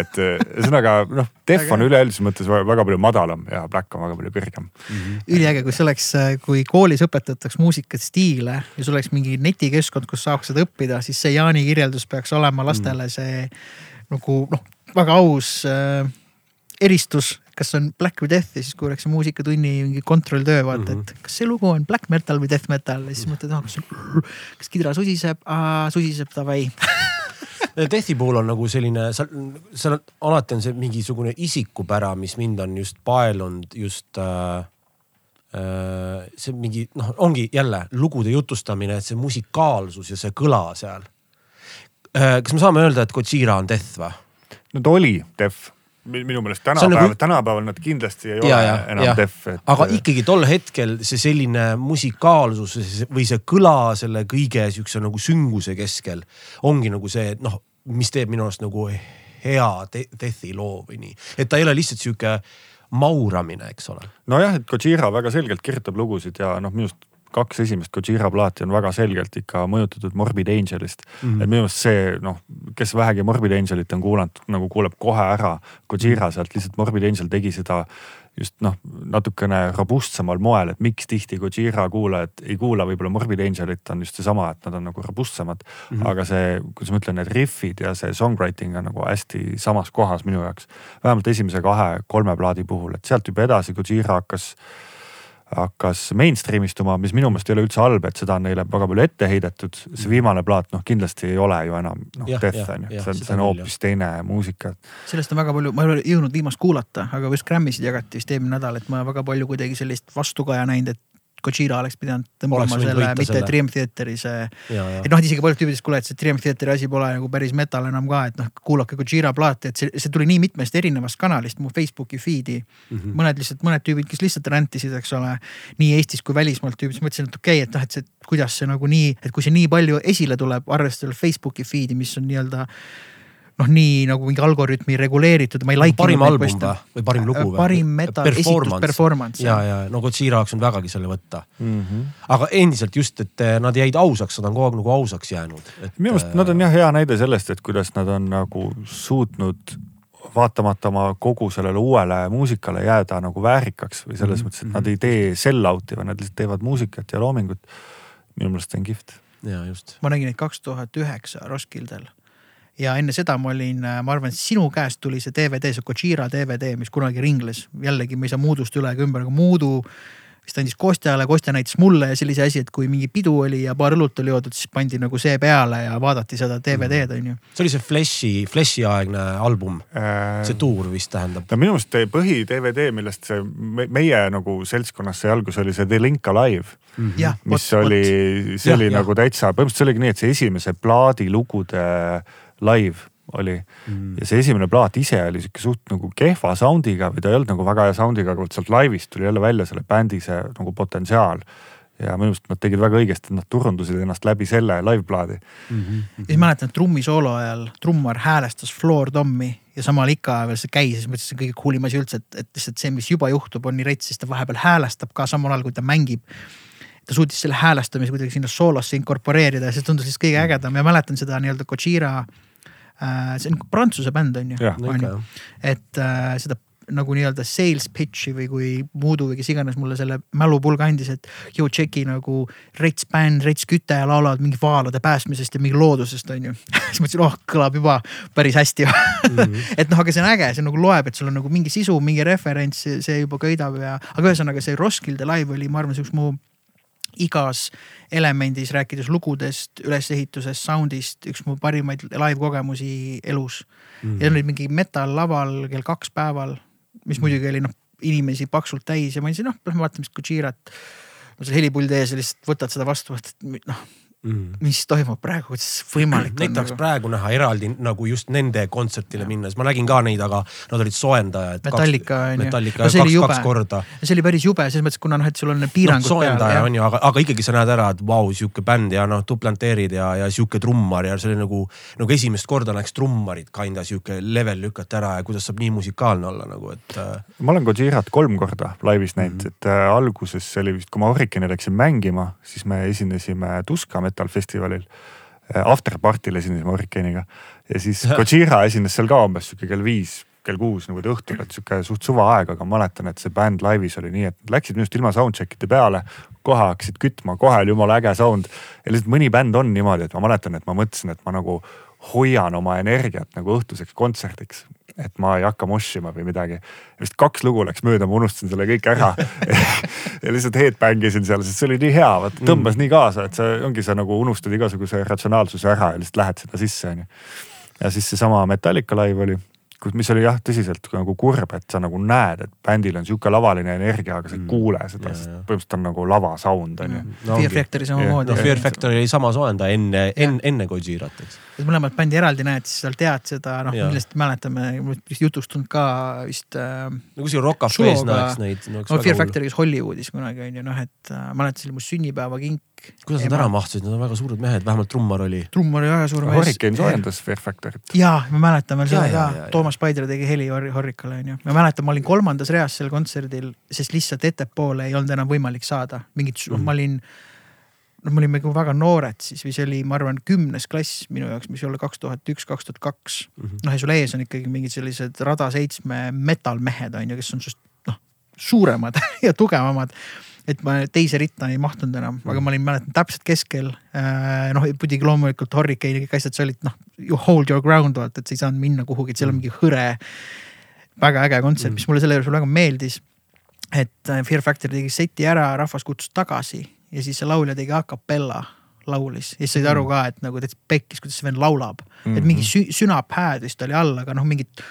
et äh, ühesõnaga noh, Def on üleüldises mõttes väga palju madalam ja Black on väga palju kõrgem. Mm -hmm.. üliäge, kui see oleks, äh, kui koolis õpetataks muusikastiile ja sul oleks mingi netikeskkond, kus saaks seda õppida, siis see Jaani kirjeldus peaks olema lastele see nagu noh, väga aus äh, eristus kas on black või death ja siis kuulaks muusikatunni mingi kontrolltöö vaata mm, -hmm. et kas see lugu on black metal või death metal ja siis mõtled, ah kas, kas kidra susiseb, susiseb davai [LAUGHS] Deathi puhul on nagu selline, seal, seal on alati on see mingisugune isikupära, mis mind on just paelunud just äh, äh, see mingi noh, ongi jälle lugude jutustamine, et see musikaalsus ja see kõla seal äh,. kas me saame öelda, et Gojira on Death või? no ta oli Death minu meelest tänapäeval nagu..., tänapäeval nad kindlasti ei ja, ole ja, enam ja. def et.... aga ikkagi tol hetkel see selline musikaalsus või see kõla selle kõige siukse nagu sünguse keskel ongi nagu see, et noh, mis teeb minu arust nagu hea death'i loo või nii, et ta ei ole lihtsalt sihuke mauramine, eks ole. nojah, et Gojira väga selgelt kirjutab lugusid ja noh, minu arust kaks esimest Gojira plaati on väga selgelt ikka mõjutatud Morbid Angelist mm. -hmm. et minu meelest see noh, kes vähegi Morbid Angelit on kuulanud, nagu kuuleb kohe ära Gojira sealt, lihtsalt Morbid Angel tegi seda just noh, natukene robustsemal moel, et miks tihti Gojira kuulajad ei kuula võib-olla Morbid Angelit on just seesama, et nad on nagu robustsemad mm. -hmm. aga see, kuidas ma ütlen, need riffid ja see songwriting on nagu hästi samas kohas minu jaoks. vähemalt esimese kahe-kolme plaadi puhul, et sealt juba edasi Gojira hakkas hakkas mainstream istuma, mis minu meelest ei ole üldse halb, et seda on neile väga palju ette heidetud. see viimane plaat noh, kindlasti ei ole ju enam noh, Death on ju, see on, see on hoopis teine muusika. sellest on väga palju, ma ei ole jõudnud viimast kuulata, aga just Grammy'sid jagati vist eelmine nädal, et ma väga palju kuidagi sellist vastukaja näinud, et Gojira oleks pidanud tõmbama selle, mitte selle. Triumph Theateri see. et noh, isegi paljud tüübid ütlesid, kuule, et see Triumph Theateri asi pole nagu päris metal enam ka, et noh, kuulake Gojira plaati, et see, see tuli nii mitmest erinevast kanalist mu Facebooki feed'i mm. -hmm. mõned lihtsalt, mõned tüübid, kes lihtsalt räntisid, eks ole, nii Eestis kui välismaalt tüübid, siis mõtlesin, et okei okay,, et noh, et see, kuidas see nagu nii, et kui see nii palju esile tuleb, arvestades Facebooki feed'i, mis on nii-öelda noh, nii nagu mingi algoritmi reguleeritud, ma ei like. parim album või, või parim lugu või? parim metal esitus performance. ja, ja no Godzilla jaoks on vägagi selle võtta mm. -hmm. aga endiselt just, et eh, nad jäid ausaks, nad on kogu aeg nagu ausaks jäänud. minu meelest nad on jah hea näide sellest, et kuidas nad on nagu suutnud vaatamata oma kogu sellele uuele muusikale jääda nagu väärikaks või selles mm -hmm. mõttes, et nad ei tee sell out'i, vaid nad lihtsalt teevad muusikat ja loomingut. minu meelest see on kihvt. ja just. ma nägin neid kaks tuhat üheksa Roskildel ja enne seda ma olin, ma arvan, et sinu käest tuli see DVD, see Gojira DVD, mis kunagi ringles. jällegi me ei saa Moodust üle ega ümber, aga Moodu vist andis Kostjale, Kostja näitas mulle ja sellise asi, et kui mingi pidu oli ja paar õlut oli joodud, siis pandi nagu see peale ja vaadati seda DVD-d on ju. see oli see Flashi, Flashi aegne album äh,, see tuur vist tähendab. no minu meelest põhi DVD, millest see meie nagu seltskonnas sai alguse, oli see The Link Alive mm. -hmm. Ja, mis võt, oli, see oli ja, nagu täitsa, põhimõtteliselt see oligi nii, et see esimese plaadi lugude live oli mm. ja see esimene plaat ise oli sihuke suht nagu kehva sound'iga või ta ei olnud nagu väga hea sound'iga, aga vot sealt laivis tuli jälle välja selle bändi see nagu potentsiaal. ja minu arust nad tegid väga õigesti, et nad turundasid ennast läbi selle live-plaadi mm. -hmm. ja siis mäletan, et trummisoolo ajal trummar häälestas Floor Tommi ja samal ikka veel see käis ja siis mõtlesin, see kõige cool im asi üldse, et, et lihtsalt see, mis juba juhtub, on nii rets, siis ta vahepeal häälestab ka samal ajal, kui ta mängib ta suutis selle häälestamise kuidagi sinna soolosse inkorporeerida ja see tundus lihtsalt kõige ägedam ja mäletan seda nii-öelda Gojira äh,. See on prantsuse bänd on ju, on ju, et äh, seda nagu nii-öelda sales pitch'i või kui Voodoo või kes iganes mulle selle mälupulga andis, et ju tšeki nagu rets bänd, rets küte ja laulavad mingi vaalade päästmisest ja mingi loodusest on ju. [LAUGHS] Siis mõtlesin, oh kõlab juba päris hästi. Mm. -hmm. [LAUGHS] et noh, aga see on äge, see nagu loeb, et sul on nagu mingi sisu, mingi referents, see juba köidab ja, aga ühesõnaga see Roskilde live oli, ma arvan, see üks mu igas elemendis, rääkides lugudest, ülesehitusest, sound'ist, üks mu parimaid live kogemusi elus mm. ja olid mingi metal laval kell kaks päeval, mis mm. muidugi oli noh, inimesi paksult täis ja ma ütlesin, noh, lähme vaatame siis Gojirat. no seal helipuldi ees ja lihtsalt võtad seda vastu, et noh mm.. mis toimub praegu, kuidas võimalik Neid tahaks nagu... praegu näha eraldi nagu just nende kontsertile minnes, ma nägin ka neid, aga nad olid soojendajad. Metallica on ju. Metallica no, kaks, kaks korda. see oli päris jube selles mõttes, kuna noh, et sul on piirangud no, soojendaja peal. on ju, aga, aga ikkagi sa näed ära, et vau wow,, sihuke bänd ja noh, duplanteerid ja, ja sihuke trummar ja see oli nagu, nagu esimest korda näeks trummarit kinda sihuke level lükata ära ja kuidas saab nii musikaalne olla nagu, et. Äh, ma olen Gojirat kolm korda laivis näinud mm, -hmm. et äh, alguses see oli vist, kui ma Hurricane'i läksin mängima, siis me esinesime Tuska metal festivalil Afterparty'l esinesime Hurricane'iga ja siis [LAUGHS] Gojira esines seal ka umbes sihuke kell viis kell kuus niimoodi õhtul, et sihuke suht suva aeg, aga ma mäletan, et see bänd laivis oli nii, et nad läksid minust ilma soundcheck'ide peale. kohe hakkasid kütma, kohe oli jumala äge sound ja lihtsalt mõni bänd on niimoodi, et ma mäletan, et ma mõtlesin, et ma nagu hoian oma energiat nagu õhtuseks kontserdiks. Et ma ei hakka moshima või midagi. vist kaks lugu läks mööda, ma unustasin selle kõik ära ja lihtsalt headbang isin seal, sest see oli nii hea, vaata tõmbas mm. nii kaasa, et see ongi, sa nagu unustad igasuguse ratsionaalsuse ära ja lihtsalt lähed seda sisse, onju. ja siis seesama Metallica live oli mis oli jah, tõsiselt nagu kurb, et sa nagu näed, et bändil on sihuke lavaline energia, aga sa ei mm. kuule seda, sest põhimõtteliselt on nagu lava sound on ju mm.. Fear Factory samamoodi. no Fear Factory oli sama soojendaja enne, enne, enne Gojirat, eks. mõlemat bändi eraldi näed, siis seal tead seda, noh millest mäletame, vist jutust tulnud ka vist äh,. no kui siin Rock Cafe's näeks neid no,. no Fear Factory's Hollywoodis kunagi on ju noh, et äh, mäletan, see oli mu sünnipäevakink kuidas nad ära mahtusid, nad on väga suured mehed, vähemalt trummar oli. trummar oli väga suur mees. Hurricane soojendas Fear Factory't. ja, ma mäletan veel seda ka, Toomas Paidre tegi heli Hurricale onju. ma mäletan, ma olin kolmandas reas sel kontserdil, sest lihtsalt ettepoole ei olnud enam võimalik saada, mingit mm, -hmm. ma olin noh, me olime väga noored siis või see oli, ma arvan, kümnes klass minu jaoks, mis oli kaks tuhat üks, kaks tuhat kaks. Mhm. noh, ja sul ees on ikkagi mingid sellised rada seitsme metal mehed on ju, kes on sinust noh, suuremad [LAUGHS] ja tugevamad et ma teise ritta ei mahtunud enam, aga ma olin, mäletan täpselt keskel. Äh, noh, muidugi loomulikult Hurricane ja kõik asjad, sa olid noh, you hold your ground vaata, et sa ei saanud minna kuhugi, et seal on mingi hõre. väga äge kontsert mm., mis mulle selle juures väga meeldis. et äh, Fear Factory tegi seti ära, rahvas kutsus tagasi ja siis see laulja tegi a capella laulis ja siis said aru mm. ka, et nagu täitsa pekkis, kuidas see vend laulab mm. -hmm. et mingi mhm. sü sünapääd vist oli all, aga noh, mingit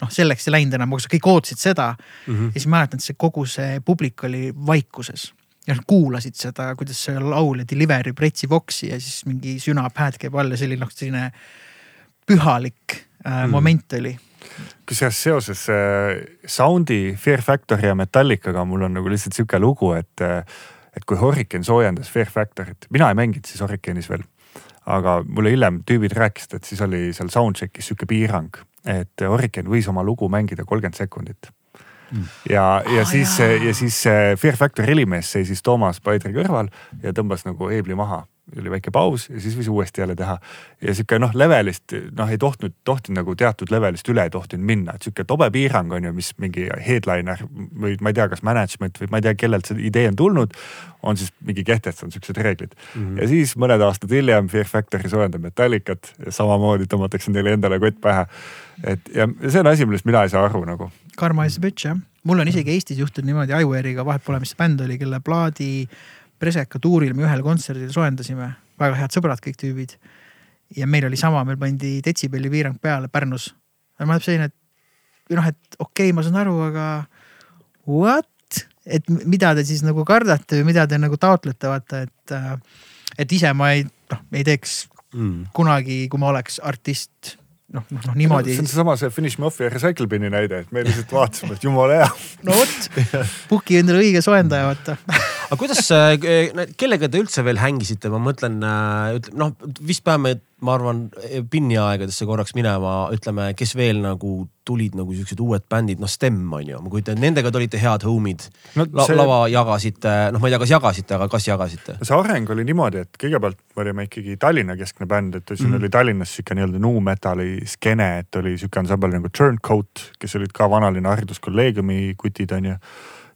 noh, selleks ei läinud enam, aga kõik ootasid seda mm. -hmm. ja siis mäletan, et see kogu see publik oli vaikuses ja nad kuulasid seda, kuidas see laulja deliver ib Retsi Voxi ja siis mingi sünapääd käib all ja see oli noh, selline pühalik äh, mm. moment oli kusjuures seoses äh, Soundi, Fear Factory ja Metallicaga mul on nagu lihtsalt sihuke lugu, et äh, et kui Hurricane soojendas Fear Factory't, mina ei mänginud siis Hurricane'is veel. aga mulle hiljem tüübid rääkisid, et siis oli seal soundcheck'is sihuke piirang, et Hurricane võis oma lugu mängida kolmkümmend sekundit mm. ja, ja ah, siis, ja siis Fear Factory helimees seisis Toomas Paidri kõrval ja tõmbas nagu heebli maha oli väike paus ja siis võis uuesti jälle teha. ja sihuke noh, levelist noh, ei tohtinud, tohtinud nagu teatud levelist üle ei tohtinud minna, et sihuke tobe piirang on ju, mis mingi headliner või ma ei tea, kas management või ma ei tea, kellelt see idee on tulnud. on siis mingi kehtestanud siuksed reeglid mm -hmm. ja siis mõned aastad hiljem Fear Factory soojendab Metallicat ja samamoodi tõmmatakse neile endale kott pähe. et ja see on asi, millest mina ei saa aru nagu. Karma is a bitch jah, mul on isegi Eestis juhtunud niimoodi Iware'iga, vahet pole, mis bänd oli, kelle plaadi Preseka tuuril me ühel kontserdil soojendasime, väga head sõbrad, kõik tüübid. ja meil oli sama, meil pandi detsibelli piirang peale Pärnus. ma olen selline, et noh, et okei okay,, ma saan aru, aga what? et mida te siis nagu kardate või mida te nagu taotlete, vaata, et, et ise ma ei, noh, ei teeks mm. kunagi, kui ma oleks artist noh, noh, noh niimoodi. see on seesama see Finish me off ja Recycle Bin'i näide, et me lihtsalt vaatasime, et jumala hea. no vot, puhki endale õige soojendaja, vaata. [LAUGHS] aga kuidas, äh, kellega te üldse veel hängisite, ma mõtlen, äh, ütleme noh, vist peame ma arvan, Pinni aegadesse korraks minema, ütleme, kes veel nagu tulid nagu siuksed uued bändid, noh Stem on ju, ma kujutan, nendega te olite head homid no,. La, see... lava jagasite, noh, ma ei tea, kas jagasite, aga kas jagasite? see areng oli niimoodi, et kõigepealt me olime ikkagi Tallinna keskne bänd, et siin mm -hmm. oli Tallinnas sihuke nii-öelda nu metal'i skeene, et oli sihuke ansambel nagu Turncoat, kes olid ka vanalinna hariduskolleegiumi kutid on ju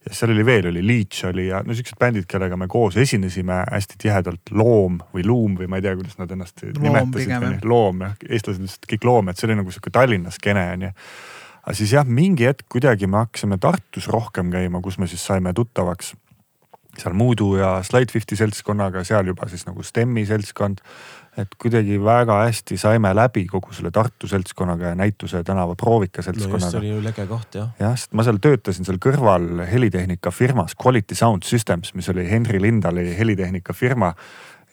ja seal oli veel, oli Leech oli ja no siuksed bändid, kellega me koos esinesime hästi tihedalt, Loom või Loom või ma ei tea, kuidas nad ennast loom nimetasid. loom jah, eestlased ütlesid kõik Loom, et see oli nagu sihuke Tallinna skeene onju. aga siis jah, mingi hetk kuidagi me hakkasime Tartus rohkem käima, kus me siis saime tuttavaks seal Moodu ja Slide Fifty seltskonnaga, seal juba siis nagu STEM-i seltskond et kuidagi väga hästi saime läbi kogu selle Tartu seltskonnaga ja Näituse tänava Proovika seltskonnaga no. see oli ju lege koht jah. jah, sest ma seal töötasin seal kõrval helitehnika firmas Quality Sound Systems, mis oli Henri Lindali helitehnika firma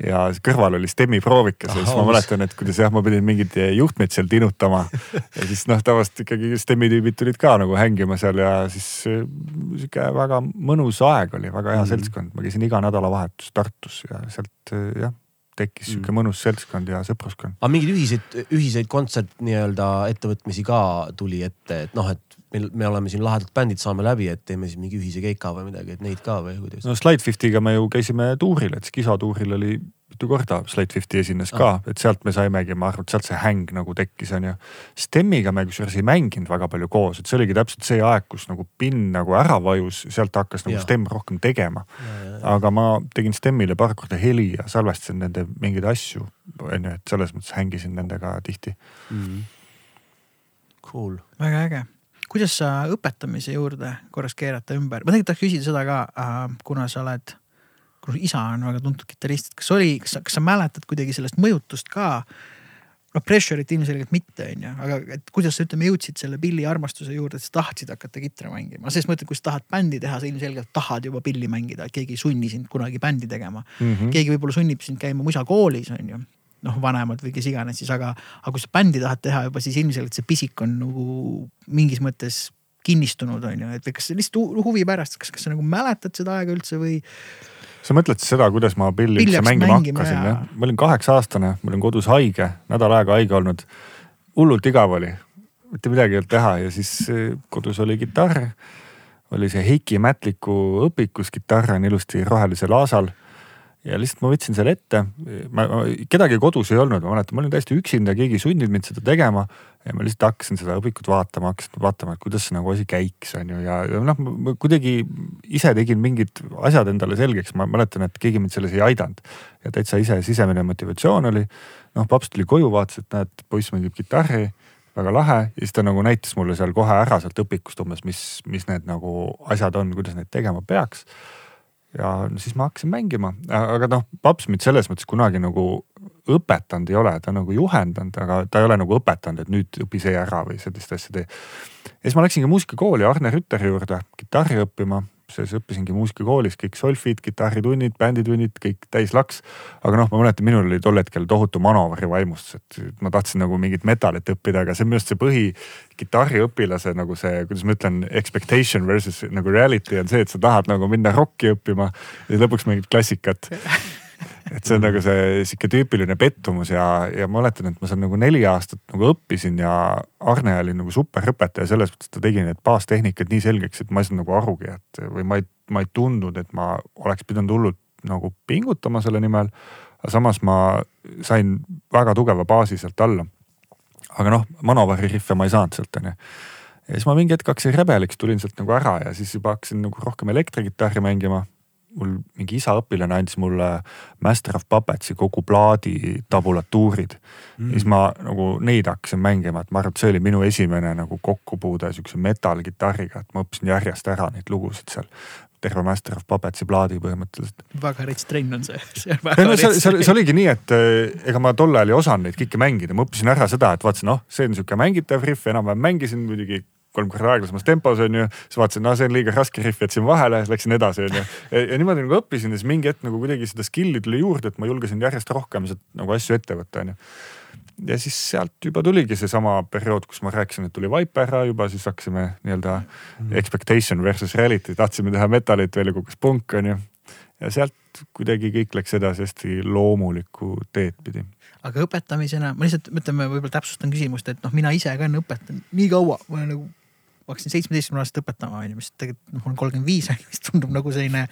ja kõrval oli STEM-i proovikas ja siis ma mäletan, et kuidas jah, ma pidin mingeid juhtmeid seal tinutama. ja siis noh, tavaliselt ikkagi STEM-i tüübid tulid ka nagu hängima seal ja siis äh, sihuke väga mõnus aeg oli, väga hea mm seltskond, ma käisin iga nädalavahetus Tartus ja sealt äh, jah tekkis sihuke mm. mõnus seltskond ja sõpruskond. aga mingeid ühiseid, ühiseid kontsert nii-öelda ettevõtmisi ka tuli ette, et noh, et meil, me oleme siin lahedad bändid, saame läbi, et teeme siis mingi ühise keika või midagi, et neid ka või kuidas? no Slide Fifty'ga me ju käisime tuuril, et Skiso tuuril oli mitu korda Slate Fifty esines ka oh., et sealt me saimegi, ma arvan, et sealt see häng nagu tekkis, on ju. Stemiga me kusjuures ei mänginud väga palju koos, et see oligi täpselt see aeg, kus nagu PIN nagu ära vajus, sealt hakkas nagu ja. Stem rohkem tegema. aga ma tegin Stemile paar korda heli ja salvestasin nende mingeid asju, on ju, et selles mõttes hängisin nendega tihti mm. -hmm. Cool. väga äge kuidas sa õpetamise juurde korraks keerata ümber, ma tegelikult tahaks küsida seda ka äh,, kuna sa oled kuna isa on väga tuntud kitarrist, et kas oli, kas sa, kas sa mäletad kuidagi sellest mõjutust ka? noh, pressure'it ilmselgelt mitte, on ju, aga et kuidas sa ütleme, jõudsid selle pilliarmastuse juurde, et sa tahtsid hakata kitra mängima, selles mõttes, kui sa tahad bändi teha, sa ilmselgelt tahad juba pilli mängida, keegi ei sunni sind kunagi bändi tegema mm. -hmm. keegi võib-olla sunnib sind käima musakoolis, on ju noh, vanemad või kes iganes siis, aga, aga kui sa bändi tahad teha juba, siis ilmselgelt see pisik on nagu mingis mõttes kinnistunud, on ju, et kas lihtsalt huvi pärast, kas, kas sa nagu mäletad seda aega üldse või? sa mõtled seda, kuidas ma pilli üldse mängima, mängima hakkasin jah? ma olin kaheksa aastane, ma olin kodus haige, nädal aega haige olnud. hullult igav oli, mitte midagi ei olnud teha ja siis eh, kodus oli kitarr. oli see Heiki Mätliku õpikus kitarr on ilusti rohelisel aasal ja lihtsalt ma võtsin selle ette, ma, kedagi kodus ei olnud, ma mäletan, ma olin täiesti üksinda, keegi ei sundinud mind seda tegema. ja ma lihtsalt hakkasin seda õpikut vaatama, hakkasin vaatama, et kuidas see nagu asi käiks, on ju, ja, ja noh, ma kuidagi ise tegin mingid asjad endale selgeks, ma mäletan, et keegi mind selles ei aidanud. ja täitsa ise sisemine motivatsioon oli. noh, paps tuli koju, vaatas, et näed, poiss mängib kitarri väga lahe ja siis ta nagu näitas mulle seal kohe ära sealt õpikust umbes, mis, mis need nagu asjad on, kuidas neid tegema peaks ja siis ma hakkasin mängima, aga noh, paps mind selles mõttes kunagi nagu õpetanud ei ole, ta nagu juhendanud, aga ta ei ole nagu õpetanud, et nüüd õpi see ära või sellist asja tee. ja siis ma läksingi muusikakooli Arne Rütteri juurde kitarri õppima siis õppisingi muusikakoolis kõik solfid, kitarritunnid, bänditunnid, kõik täis laks. aga noh, ma mäletan, minul oli tol hetkel tohutu Manovari vaimustus, et ma tahtsin nagu mingit metalit õppida, aga see on minu arust see põhi kitarriõpilase nagu see, kuidas ma ütlen, expectation versus nagu reality on see, et sa tahad nagu minna rokki õppima ja lõpuks mingit klassikat [LAUGHS] et see on nagu see sihuke tüüpiline pettumus ja, ja ma mäletan, et ma seal nagu neli aastat nagu õppisin ja Arne oli nagu superõpetaja selles mõttes, et ta tegi need baastehnikad nii selgeks, et ma ei saanud nagu arugi, et või ma ei, ma ei tundnud, et ma oleks pidanud hullult nagu pingutama selle nimel. samas ma sain väga tugeva baasi sealt alla. aga noh, Manovari rihve ma ei saanud sealt onju ja siis ma mingi hetk hakkasin rebeliks, tulin sealt nagu ära ja siis juba hakkasin nagu rohkem elektrikitarri mängima mul mingi isa õpilane andis mulle Master of Puppetsi kogu plaadi tabulatuurid mm.. siis ma nagu neid hakkasin mängima, et ma arvan, et see oli minu esimene nagu kokkupuude sihukese metal-kitarriga, et ma õppisin järjest ära neid lugusid seal. Terve Master of Puppetsi plaadi põhimõtteliselt. väga rets trenn on see, see no, rets. see, see oligi nii, et eh, ega ma tol ajal ei osanud neid kõiki mängida, ma õppisin ära seda, et vaatasin, noh, see on sihuke mängitav riff, enam-vähem mängisin muidugi kolm korda aeglasemas tempos on ju. siis vaatasin, no see on liiga raske rihv, jätsin vahele, läksin edasi on ju. ja niimoodi nagu õppisin ja siis mingi hetk nagu kuidagi seda skill'i tuli juurde, et ma julgesin järjest rohkem sealt nagu asju ette võtta on ju ja siis sealt juba tuligi seesama periood, kus ma rääkisin, et tuli Viper ära juba, siis hakkasime nii-öelda mm. expectation versus reality, tahtsime teha metalit, välja kukkus punk on ju. ja sealt kuidagi kõik läks edasi hästi loomulikku teed pidi aga õpetamisena ma lihtsalt ütleme, võib-olla täpsustan küsimust, et noh, mina ise ka olen õpetanud nii kaua, ma olen nagu ma hakkasin seitsmeteistkümne aastaselt õpetama, onju, mis tegelikult noh, mul on kolmkümmend viis, [LAUGHS] mis tundub nagu selline.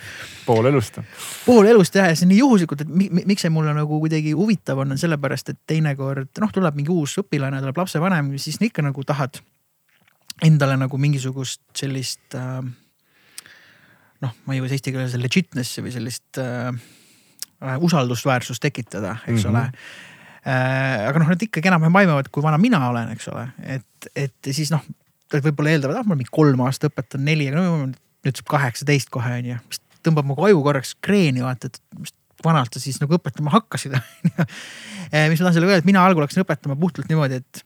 pool elust. pool elust jah, ja see on nii juhuslikult, et mi, miks see mulle nagu kuidagi huvitav on, on sellepärast, et teinekord noh, tuleb mingi uus õpilane, tuleb lapsevanem, siis ikka nagu tahad endale nagu mingisugust sellist äh, noh, ma ei jõua eesti keeles legitness'i või sellist äh, äh, usaldusväärsust tekitada, eks mm -hmm. ole äh, aga noh, nad ikkagi enam-vähem aimavad, kui vana mina olen, eks ole, et, et siis noh võib-olla eeldavad, ah ma mingi kolm aastat õpetanud, neli, aga no nüüd saab kaheksateist kohe on ju. mis tõmbab mu aju korraks kreeni vaata, et mis vanalt sa siis nagu õpetama hakkasid [LAUGHS] eh, mis ma tahan sellega öelda, et mina algul hakkasin õpetama puhtalt niimoodi, et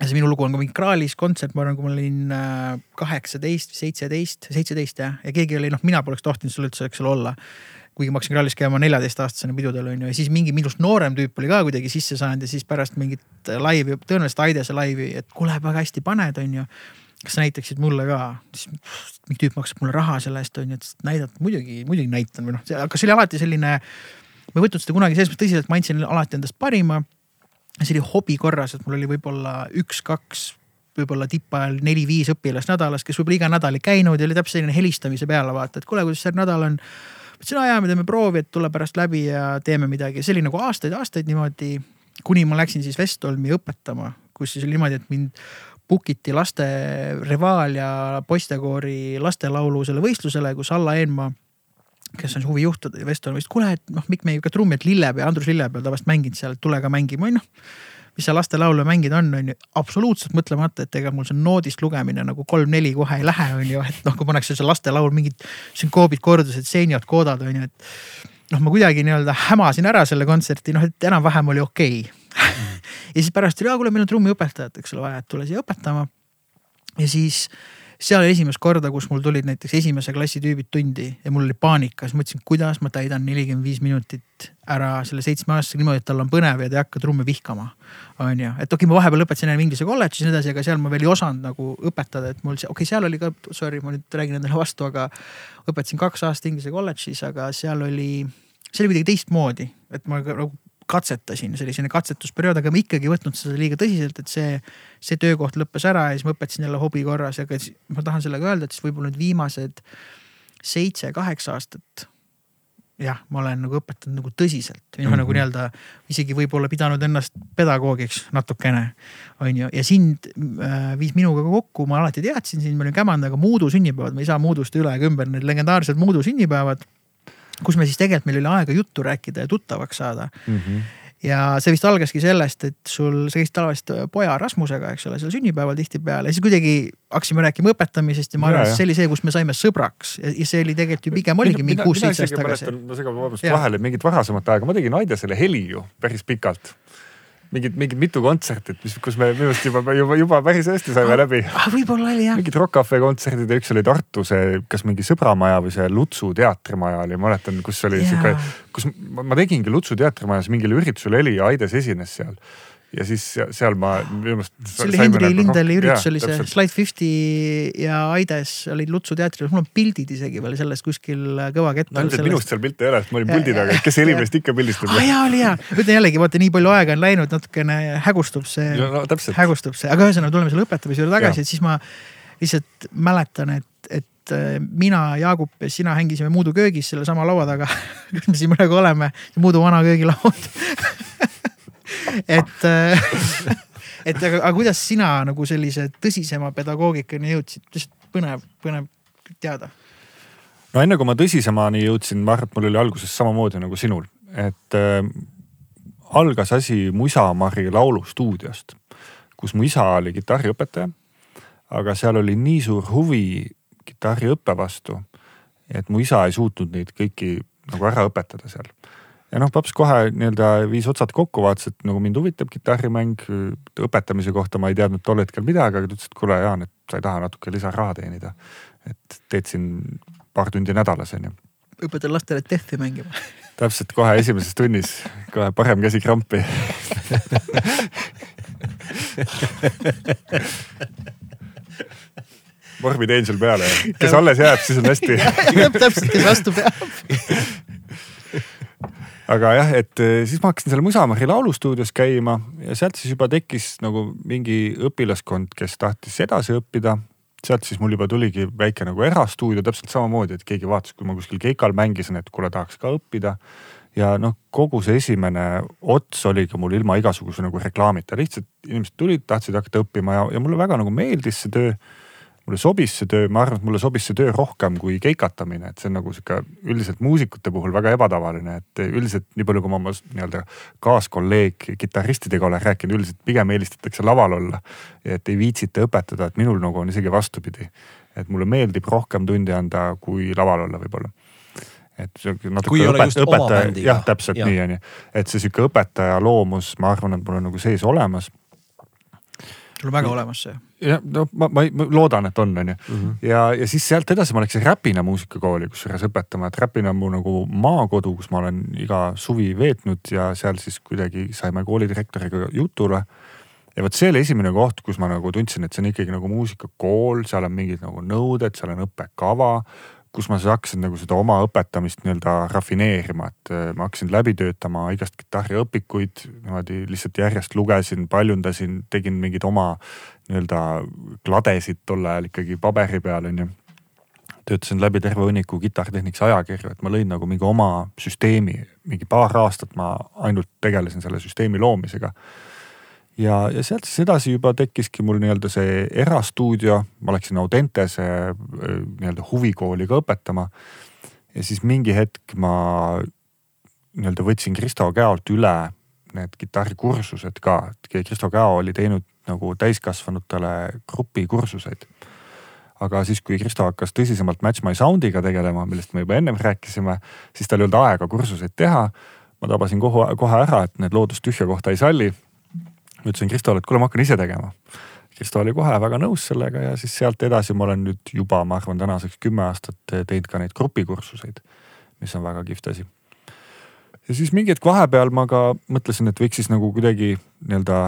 see minu lugu on ka mingi Kraalis kontsert, ma arvan, kui ma olin äh, kaheksateist, seitseteist, seitseteist jah, ja keegi oli noh, mina poleks tohtinud seal üldse, eks ole, olla kuigi ma hakkasin Kraalis käima neljateistaastasena pidudel on ju ja siis mingi minust noorem tüüp oli ka kuidagi sisse saanud ja siis pärast mingit laivi, tõenäoliselt Aidese laivi, et kuule, väga hästi paned, on ju. kas sa näitaksid mulle ka, siis mingi tüüp maksab mulle raha selle eest on ju, et näidad, muidugi, muidugi näitan või noh, aga see oli alati selline. ma ei võtnud seda kunagi selles mõttes tõsiselt, ma andsin alati endast parima. see oli hobi korras, et mul oli võib-olla üks-kaks võib-olla tippajal neli-viis õpilast nädalas, kes võib-olla iga nädal ei käinud ja oli täpselt selline helistamise peale vaata, et kuule, kuidas see nädal on ütlesin, aa jaa, me teeme proovi, et tule pärast läbi ja teeme midagi, see oli nagu aastaid-aastaid niimoodi. kuni ma läksin siis Vestolmi õpetama, kus siis oli niimoodi, et mind book iti laste Reval ja poistekoori lastelaulu selle võistlusele, kus Alla Eenmaa kes on huvijuht Vestol, ütles kuule, et noh, Mikk, me ikka trummi, et Lillepea, Andrus Lillepea tavaliselt mänginud seal, tule ka mängima, on noh mis see lastelaulu mängida on, on ju, absoluutselt mõtlemata, et ega mul see noodist lugemine nagu kolm-neli kohe ei lähe, on ju, et noh, kui pannakse see lastelaul mingid sünkoobid kordused, seeniad, koodad on ju, et. noh, ma kuidagi nii-öelda hämasin ära selle kontserti, noh, et enam-vähem oli okei okay. mm. [LAUGHS] ja siis pärast tuli, kuule, meil on trummiõpetajat, eks ole, vaja, et tule siia õpetama. ja siis seal esimest korda, kus mul tulid näiteks esimese klassi tüübid tundi ja mul oli paanika, siis mõtlesin, kuidas ma täidan nelikümmend viis minutit ära selle seitsmeaastasega niimoodi, et tal on põnev ja ta ei hakka trumme vihkama. on ju, et okei okay,, ma vahepeal õpetasin ennem inglise kolledžis ja nii edasi, aga seal ma veel ei osanud nagu õpetada, et mul see, okei okay,, seal oli ka, sorry, ma nüüd räägin endale vastu, aga õpetasin kaks aastat inglise kolledžis, aga seal oli, see oli kuidagi teistmoodi, et ma nagu katsetasin, see oli selline katsetusperiood, aga ma ikkagi ei võtnud seda liiga tõsiselt, et see, see töökoht lõppes ära ja siis ma õpetasin jälle hobi korras, aga ma tahan sellega öelda, et siis võib-olla nüüd viimased seitse-kaheksa aastat jah, ma olen nagu õpetanud nagu tõsiselt noh mm -hmm., nagu nii-öelda isegi võib-olla pidanud ennast pedagoogiks natukene. on ju, ja sind äh, viis minuga kokku, ma alati teadsin sind, ma olin kämanud, aga Muudu sünnipäevad, ma ei saa Muudust üle ega ümber, need legendaarsed Muudu sünnipäevad kus me siis tegelikult, meil oli aega juttu rääkida ja tuttavaks saada. Mm. -hmm ja see vist algaski sellest, et sul, sa käisid tavaliselt poja Rasmusega, eks ole, seal sünnipäeval tihtipeale ja siis kuidagi hakkasime rääkima õpetamisest ja ma arvan, et see oli see, kus me saime sõbraks. Ja see oli tegelikult ju pigem oligi mingi kuus-seitse aastat tagasi. ma segan vabandust vahele, mingit varasemat aega, ma tegin Aidesele heli ju päris pikalt mingid, mingid mitu kontsertit, mis, kus me minu arust juba, juba, juba päris hästi saime läbi ah,. võib-olla oli jah. mingid Rock Cafe kontserdid ja üks oli Tartu see, kas mingi Sõbramaja või see Lutsu teatrimaja oli, mäletan, kus oli sihuke, kus ma, ma tegingi Lutsu teatrimajas mingil üritusel heli ja Aides esines seal ja siis seal ma minu meelest. see oli Henri Lindeli üritus oli see Slide Fifty ja Aides olid Lutsu teatris, mul on pildid isegi veel sellest kuskil kõva kett all. no minust seal pilte ei ole, sest ma olin puldi taga, kes helimeest ikka pildistab. aa jaa, oli hea, ütlen jällegi vaata nii palju aega on läinud, natukene hägustub see no,, hägustub see, aga ühesõnaga tuleme selle õpetamise juurde tagasi, et siis ma lihtsalt mäletan, et, et äh, mina, Jaagup ja sina hängisime Muudu köögis sellesama laua taga [LAUGHS] kus me siin praegu oleme, Muudu vana köögilaud [LAUGHS] et äh, [LAUGHS] et aga, aga kuidas sina nagu sellise tõsisema pedagoogikani jõudsid, lihtsalt põnev, põnev teada. no enne kui ma tõsisemani jõudsin, ma arvan, et mul oli alguses samamoodi nagu sinul, et äh, algas asi mu isa-Mari laulustuudiost, kus mu isa oli kitarriõpetaja. aga seal oli nii suur huvi kitarriõppe vastu, et mu isa ei suutnud neid kõiki nagu ära õpetada seal ja noh, paps kohe nii-öelda viis otsad kokku, vaatas, et nagu mind huvitab kitarrimäng. õpetamise kohta ma ei teadnud tol hetkel midagi, aga ta ütles, et kuule, Jaan, et sa ei taha natuke lisaraha teenida. et teed siin paar tundi nädalas, on ju. õpetan lastele Deathi mängima täpselt kohe esimeses tunnis, kohe parem käsi krampi vormi teen sul peale, kes alles jääb, siis on hästi täpselt, kes vastu peab [LAUGHS] aga jah, et eh, siis ma hakkasin seal Musamari laulustuudios käima ja sealt siis juba tekkis nagu mingi õpilaskond, kes tahtis edasi õppida. sealt siis mul juba tuligi väike nagu erastuudio täpselt samamoodi, et keegi vaatas, kui ma kuskil keikal mängisin, et kuule, tahaks ka õppida. ja noh, kogu see esimene ots oligi mul ilma igasuguse nagu reklaamita, lihtsalt inimesed tulid, tahtsid hakata õppima ja, ja mulle väga nagu meeldis see töö mulle sobis see töö, ma arvan, et mulle sobis see töö rohkem kui keikatamine, et see on nagu sihuke üldiselt muusikute puhul väga ebatavaline, et üldiselt nii palju, kui ma oma nii-öelda kaaskolleeg kitarristidega olen rääkinud, üldiselt pigem eelistatakse laval olla. et ei viitsita õpetada, et minul nagu on isegi vastupidi. et mulle meeldib rohkem tundi anda, kui laval olla võib-olla et natuke õpet, õpetaja, jah, täpselt ja. nii on ju, et see sihuke õpetaja loomus, ma arvan, et mul on nagu sees olemas sul on väga olemas see. jah, no ma, ma, ma loodan, et on, on ju. Mhm. ja, ja siis sealt edasi ma läksin Räpina muusikakooli kusjuures õpetama, et Räpina on mu nagu maakodu, kus ma olen iga suvi veetnud ja seal siis kuidagi saime koolidirektoriga jutule ja vot see oli esimene koht, kus ma nagu tundsin, et see on ikkagi nagu muusikakool, seal on mingid nagu nõuded, seal on õppekava kus ma siis hakkasin nagu seda oma õpetamist nii-öelda rafineerima, et äh, ma hakkasin läbi töötama igast kitarriõpikuid, niimoodi lihtsalt järjest lugesin, paljundasin, tegin mingeid oma nii-öelda kladesid tol ajal ikkagi paberi peal onju. töötasin läbi terve hunniku kitarritehniks ajakirju, et ma lõin nagu mingi oma süsteemi, mingi paar aastat ma ainult tegelesin selle süsteemi loomisega. Ja, ja sealt siis edasi juba tekkiski mul nii-öelda see erastuudio, ma läksin Audentese nii-öelda huvikooli ka õpetama. ja siis mingi hetk ma nii-öelda võtsin Kristo Käolt üle need kitarrikursused ka, et Kristo Käo oli teinud nagu täiskasvanutele grupikursuseid. aga siis, kui Kristo hakkas tõsisemalt Match My Sound'iga tegelema, millest me juba ennem rääkisime, siis tal ei olnud aega kursuseid teha. ma tabasin kohe, kohe ära, et need loodust tühja kohta ei salli. Ütlesin Kristole, et kuule, ma hakkan ise tegema. Kristo oli kohe väga nõus sellega ja siis sealt edasi ma olen nüüd juba, ma arvan, tänaseks kümme aastat teinud ka neid grupikursuseid, mis on väga kihvt asi ja siis mingi hetk vahepeal ma ka mõtlesin, et võiks siis nagu kuidagi nii-öelda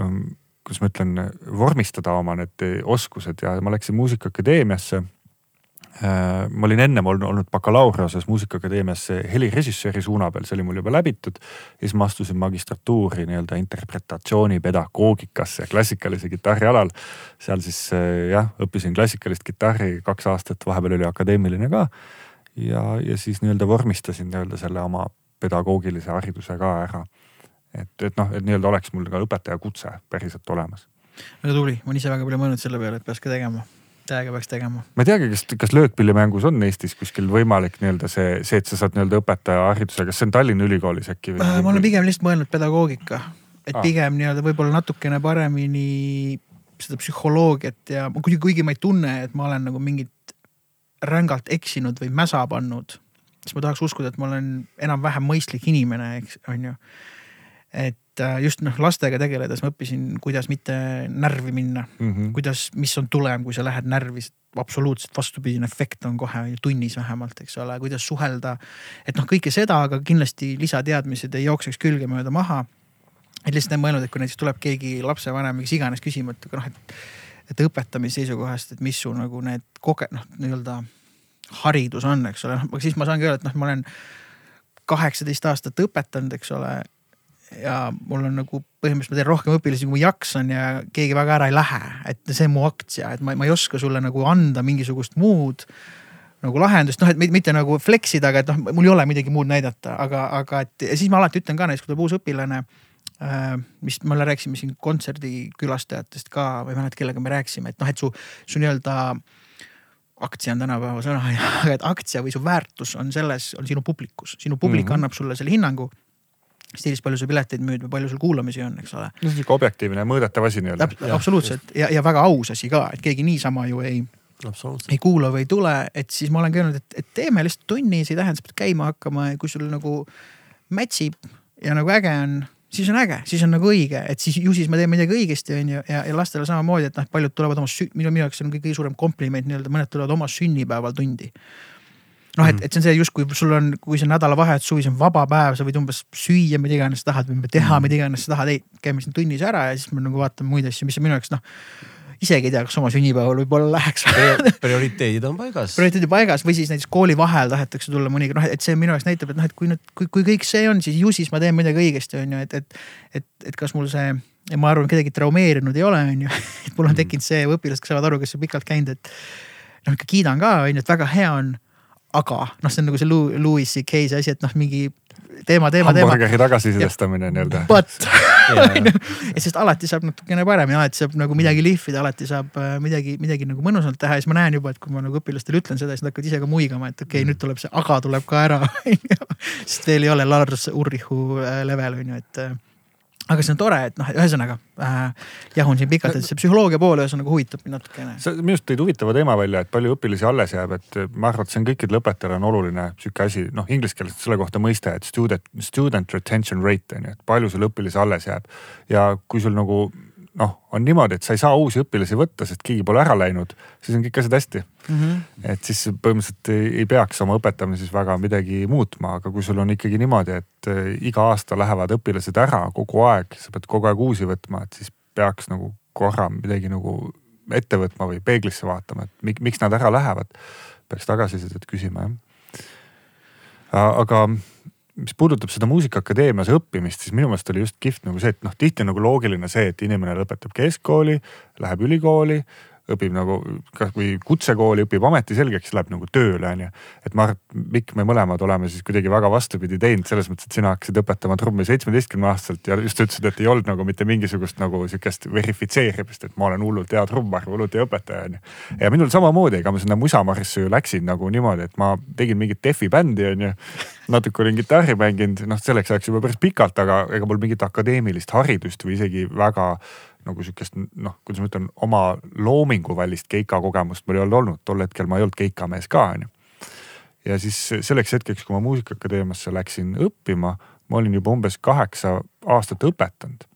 um, kuidas ma ütlen, vormistada oma need oskused ja ma läksin Muusikaakadeemiasse. Äh, ma olin ennem olnud bakalaureoses Muusikaakadeemias helirežissööri suuna peal, see oli mul juba läbitud. ja siis ma astusin magistratuuri nii-öelda interpretatsiooni pedagoogikasse klassikalise kitarri alal. seal siis äh, jah, õppisin klassikalist kitarri kaks aastat, vahepeal oli akadeemiline ka. ja, ja siis nii-öelda vormistasin nii-öelda selle oma pedagoogilise hariduse ka ära. et, et noh, et nii-öelda oleks mul ka õpetaja kutse päriselt olemas. väga tubli, ma olen ise väga palju mõelnud selle peale, et peaks ka tegema täiega peaks tegema. ma ei teagi, kas, kas löökpillimängus on Eestis kuskil võimalik nii-öelda see, see, et sa saad nii-öelda õpetaja hariduse, kas see on Tallinna Ülikoolis äkki või? Äh, ma olen pigem lihtsalt mõelnud pedagoogika, et ah. pigem nii-öelda võib-olla natukene paremini seda psühholoogiat ja kuigi, kuigi ma ei tunne, et ma olen nagu mingit rängalt eksinud või mäsa pannud siis ma tahaks uskuda, et ma olen enam-vähem mõistlik inimene, eks on ju. et äh, just noh, lastega tegeledes ma õppisin, kuidas mitte närvi minna mm, -hmm. kuidas, mis on tulem, kui sa lähed närvi, absoluutselt vastupidine efekt on kohe tunnis vähemalt, eks ole, kuidas suhelda. et noh, kõike seda, aga kindlasti lisateadmised ei jookseks külgemööda maha. et lihtsalt olen mõelnud, et kui näiteks tuleb keegi lapsevanem, mis iganes küsima, et noh, et, et õpetamise seisukohast, et mis su nagu need koge-, noh, nii-öelda haridus on, eks ole, siis ma saangi öelda, et noh, ma olen kaheksateist aastat õpetanud, eks ole. Ja mul on nagu põhimõtteliselt ma teen rohkem õpilasi, kui ma jaksan ja keegi väga ära ei lähe, et see on mu aktsia, et ma, ma ei oska sulle nagu anda mingisugust muud nagu lahendust, noh, et mitte nagu flex ida, aga et noh, mul ei ole midagi muud näidata, aga, aga et ja siis ma alati ütlen ka näiteks, kui tuleb uus õpilane äh,. mis me rääkisime siin kontserdikülastajatest ka või ei mäleta, kellega me rääkisime, et noh, et su, su nii-öelda aktsia on tänapäeva sõna, [LAUGHS] aga et aktsia või su väärtus on selles, on sinu publikus, sinu publik mm -hmm. annab sulle selle hinnangu stiilis palju sa pileteid müüd või palju sul kuulamisi on, eks ole. no sihuke objektiivne mõõdetav asi nii-öelda. absoluutselt ja, ja väga aus asi ka, et keegi niisama ju ei, ei kuula või ei tule, et siis ma olen ka öelnud, et, et teeme lihtsalt tunni, see ei tähenda, sa pead käima hakkama ja kui sul nagu match ib ja nagu äge on siis on äge, siis on nagu õige, et siis ju siis ma teen midagi õigesti, on ju, ja, ja lastele samamoodi, et noh, paljud tulevad oma, minu, minu jaoks on kõige suurem kompliment nii-öelda, mõned tulevad oma sünnipäeval tundi. Noh, et, mhm. et see on see justkui sul on, kui see nädalavahetus, suvi, see on vaba päev, sa võid umbes süüa, mida iganes sa tahad või teha, mhm. mida iganes sa tahad, ei, käime siin tunnis ära ja siis me nagu vaatame muid asju, mis on minu jaoks noh isegi ei tea, kas oma sünnipäeval võib-olla läheks prioriteedid on paigas. prioriteedid paigas või siis näiteks kooli vahel tahetakse tulla mõnikord, noh, et see minu jaoks näitab, et noh, et kui nüüd, kui, kui kõik see on, siis ju siis ma teen midagi õigesti, on ju, et, et, et, et kas mul see ma arvan, kedagi traumeerinud ei ole, on ju, et mul on mm. tekkinud see, õpilased, kes saavad aru, kes on pikalt käinud, et noh, ikka kiidan ka, on ju, et väga hea on. Aga noh, see on nagu see Louis CK see asi, et noh, mingi teema, teema, teema. hamburgeri tagasisidestamine nii-öelda. But [LAUGHS] [LAUGHS] et sest alati saab natukene paremini, alati saab nagu midagi lihvida, alati saab äh, midagi, midagi nagu mõnusalt teha ja siis ma näen juba, et kui ma nagu õpilastele ütlen seda, siis nad hakkavad ise ka muigama, et okei okay, mm., nüüd tuleb see aga tuleb ka ära [LAUGHS] sest veel ei ole Lars Ulrichu äh, level on ju, et äh, aga see on tore, et noh, ühesõnaga äh, jahun siin pikalt, et see psühholoogia pool ühesõnaga huvitab mind natukene. sa minu arust tõid huvitava teema välja, et palju õpilasi alles jääb, et ma arvan, et see on kõikidele õpetajale on oluline sihuke asi, noh inglise keeles selle kohta mõiste, et student, student retention rate on ju, et palju sul õpilasi alles jääb. ja kui sul nagu noh, on niimoodi, et sa ei saa uusi õpilasi võtta, sest keegi pole ära läinud, siis on kõik asjad hästi mm. -hmm. et siis põhimõtteliselt ei, ei peaks oma õpetamises väga midagi muutma, aga kui sul on ikkagi niimoodi, et äh, iga aasta lähevad õpilased ära kogu aeg, sa pead kogu aeg uusi võtma, et siis peaks nagu korra midagi nagu ette võtma või peeglisse vaatama, et miks nad ära lähevad. peaks tagasisidet küsima jah. aga mis puudutab seda Muusikaakadeemias õppimist, siis minu meelest oli just kihvt nagu see, et noh, tihti on nagu loogiline see, et inimene lõpetab keskkooli, läheb ülikooli, õpib nagu kas või kutsekooli, õpib ameti selgeks, läheb nagu tööle on ju. et ma arvan, et Mikk, me mõlemad oleme siis kuidagi väga vastupidi teinud selles mõttes, et sina hakkasid õpetama trummi seitsmeteistkümne aastaselt ja just ütlesid, et ei olnud nagu mitte mingisugust nagu sihukest verifitseerimist, et ma olen hullult hea trummar, hullult hea õpetaja on ju. ja minul samamoodi, ega ma sinna Musamarisse ju läksin nagu niimoodi, et ma tegin mingit defi bändi on ju. natuke olin kitarri mänginud, noh selleks ajaks juba päris pikalt, aga ega mul mingit akadeemilist haridust või isegi väga nagu sihukest noh, kuidas ma ütlen, oma loominguvälist keika kogemust mul ei olnud olnud, tol hetkel ma ei olnud keikamees ka onju. ja siis selleks hetkeks, kui ma Muusikaakadeemiasse läksin õppima, ma olin juba umbes kaheksa aastat õpetanud.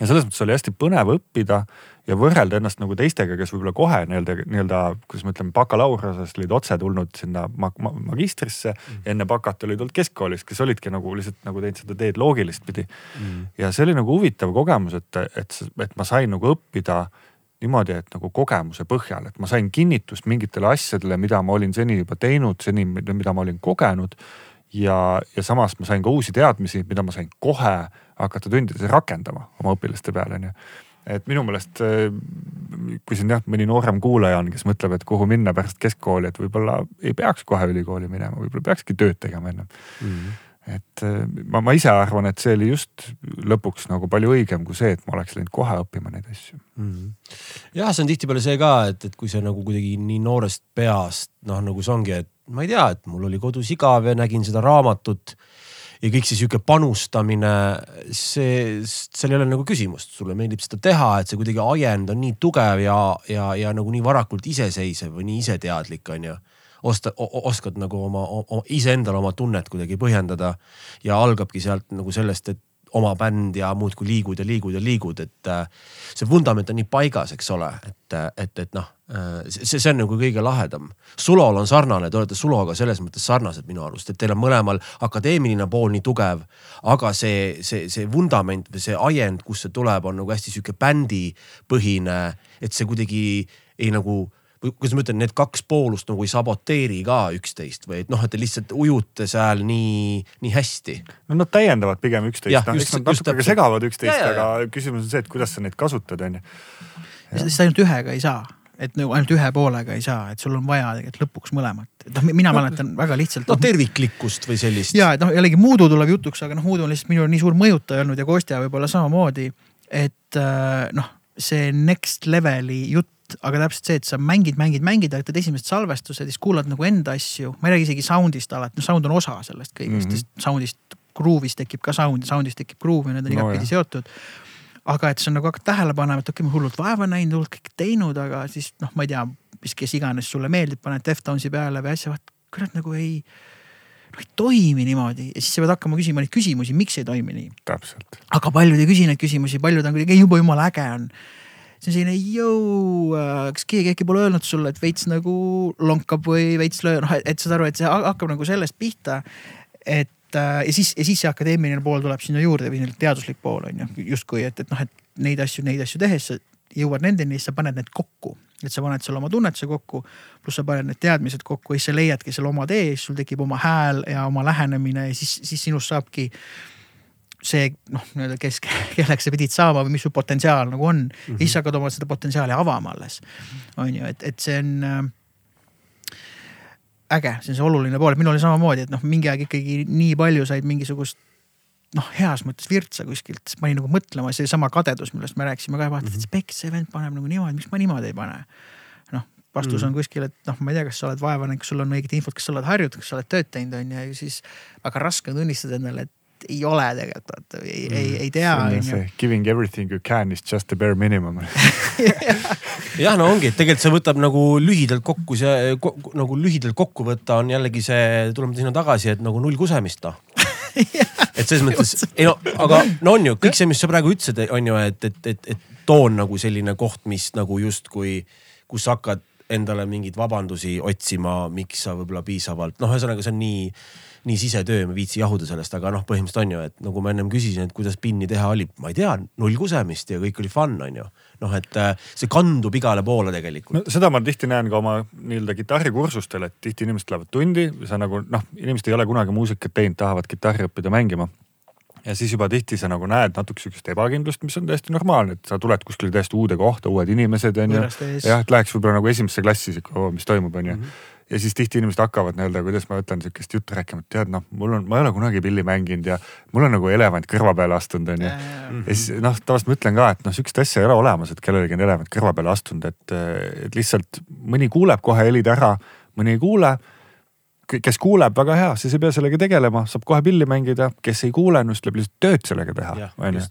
ja selles mõttes oli hästi põnev õppida ja võrrelda ennast nagu teistega, kes võib-olla kohe nii-öelda, nii-öelda, kuidas ma ütlen, bakalaureuseast olid otse tulnud sinna mag mag magistrisse mm. ja enne bakat olid olnud keskkoolis, kes olidki nagu lihtsalt nagu teinud seda teed loogilist pidi mm.. ja see oli nagu huvitav kogemus, et, et, et ma sain nagu õppida niimoodi, et nagu kogemuse põhjal, et ma sain kinnitust mingitele asjadele, mida ma olin seni juba teinud, seni, mida ma olin kogenud. ja, ja samas ma sain ka uusi teadmisi, mida ma sain kohe hakata tundides rakendama oma õpilaste peal, onju et minu meelest, äh, kui siin jah, mõni noorem kuulaja on, kes mõtleb, et kuhu minna pärast keskkooli, et võib-olla ei peaks kohe ülikooli minema, võib-olla peakski tööd tegema ennem mm. -hmm et äh, ma, ma ise arvan, et see oli just lõpuks nagu palju õigem kui see, et ma oleks läinud kohe õppima neid asju mm. -hmm. jah, see on tihtipeale see ka, et, et kui sa nagu kuidagi nii noorest peast noh, nagu see ongi, et ma ei tea, et mul oli kodus igav ja nägin seda raamatut ja kõik see sihuke panustamine, see, seal ei ole nagu küsimust, sulle meeldib seda teha, et see kuidagi ajend on nii tugev ja, ja, ja nagu nii varakult iseseisev või nii iseteadlik, on ju. Osta, oskad nagu oma, oma, iseendale oma tunnet kuidagi põhjendada ja algabki sealt nagu sellest, et oma bänd ja muudkui liigud ja liigud ja liigud, et äh, see vundament on nii paigas, eks ole, et, et, et noh, äh, see, see on nagu kõige lahedam. Sulol on sarnane, te olete Suloga selles mõttes sarnased minu arust, et teil on mõlemal akadeemiline pool nii tugev, aga see, see, see vundament või see ajend, kust see tuleb, on nagu hästi sihuke bändipõhine, et see kuidagi ei nagu või kuidas ma ütlen, need kaks poolust nagu ei saboteeri ka üksteist või et noh, et te lihtsalt ujute seal nii, nii hästi. no nad täiendavad pigem üksteist, noh eks nad natuke ka segavad üksteist, aga küsimus on see, et kuidas sa neid kasutad, on ju. sest ainult ühega ei saa et nagu ainult ühe poolega ei saa, et sul on vaja tegelikult lõpuks mõlemat. et noh, mina mäletan väga lihtsalt. no terviklikkust või sellist. ja, et noh, jällegi Muudu tuleb jutuks, aga noh, Muudu on lihtsalt minul nii suur mõjutaja olnud ja Kostja võib-olla samamoodi. et äh, noh, see next level'i jutt aga täpselt see, et sa mängid, mängid, mängid, teed esimesed salvestused, siis kuulad nagu enda asju. ma ei räägi isegi sound'ist alati, no sound on osa sellest kõigest mm, -hmm. sound'ist, groove'ist tekib ka sound, sound'ist tekib groove ja need on no, igatpidi seotud. aga et sa nagu hakkad tähele panema, et okei okay,, ma hullult vaeva näinud, hullult kõike teinud, aga siis noh, ma ei tea, mis, kes iganes sulle meeldib, paned Deftonsi peale või asja, vaat kurat nagu ei noh ei toimi niimoodi ja siis sa pead hakkama küsima neid küsimusi, miks ei toimi nii. aga paljud ei küsi neid küsimusi, paljud on kuidagi jube jumala äge on see on selline jõu, äh, kas keegi äkki pole öelnud sulle, et veits nagu lonkab või veits löö, noh, et saad aru, et see hakkab nagu sellest pihta. et äh, ja siis, ja siis see akadeemiline pool tuleb sinna juurde või teaduslik pool on ju justkui, et, et noh, et neid asju, neid asju tehes sa jõuad nendeni, siis sa paned need kokku. et sa paned seal oma tunnetuse kokku, pluss sa paned need teadmised kokku ja siis sa leiadki selle oma tee, siis sul tekib oma hääl ja oma lähenemine ja siis, siis sinust saabki see noh, nii-öelda kes, [LAUGHS] kelleks sa pidid saama või mis su potentsiaal nagu on mm. -hmm. siis hakkad oma seda potentsiaali avama alles. on ju, et, et see on äh, äge, see on see oluline pool, et minul oli samamoodi, et noh, mingi aeg ikkagi nii palju said mingisugust noh, heas mõttes virtsa kuskilt, siis ma olin nagu mõtlema, seesama kadedus, millest me rääkisime ka, vaata, et mhm. speks, see vend paneb nagu niimoodi, miks ma niimoodi ei pane. noh, vastus mm. on kuskil, et noh, ma ei tea, kas sa oled vaeva näinud, kas sul on õiget infot, kas sa oled harjunud, kas sa oled tööd teinud, on ju, ja siis väga raske on tunnistada endale, et ei ole tegelikult, vaata ei mm., ei, ei tea. Giving everything you can is just the bare minimum [LAUGHS] [LAUGHS] jah, no ongi, et tegelikult see võtab nagu lühidalt kokku, see nagu lühidalt kokku võtta on jällegi see, tuleme sinna tagasi, et nagu null kusemist noh et selles mõttes, ei no aga no on ju kõik see, mis sa praegu ütlesid, on ju, et, et, et, et too on nagu selline koht, mis nagu justkui, kus sa hakkad endale mingeid vabandusi otsima, miks sa võib-olla piisavalt, noh, ühesõnaga see on nii nii sisetöö, ma ei viitsi jahuda sellest, aga noh, põhimõtteliselt on ju, et nagu ma ennem küsisin, et kuidas pinni teha oli, ma ei tea, null kusemist ja kõik oli fun, on ju. noh, et äh, see kandub igale poole tegelikult no,. seda ma tihti näen ka oma nii-öelda kitarrikursustel, et tihti inimesed lähevad tundi, sa nagu noh, inimesed ei ole kunagi muusikat teinud, tahavad kitarri õppida mängima ja siis juba tihti sa nagu näed natuke sihukest ebakindlust, mis on täiesti normaalne, et sa tuled kuskile täiesti uude kohta, uued inimesed on ju. jah, et läheks võib-olla nagu esimesse klassi sihuke, mis toimub, on ju mm. -hmm ja siis tihti inimesed hakkavad nii-öelda, kuidas ma ütlen, sihukest juttu rääkima, et tead noh, mul on, ma ei ole kunagi pilli mänginud ja mul on nagu elevant kõrva peale astunud, onju. ja siis noh, tavaliselt ma ütlen ka, et noh, sihukest asja ei ole olemas, et kellelegi on elevant kõrva peale astunud, et, et lihtsalt mõni kuuleb kohe helid ära, mõni ei kuule kes kuuleb, väga hea, siis ei pea sellega tegelema, saab kohe pilli mängida, kes ei kuule, no siis tuleb lihtsalt tööd sellega teha, on ju.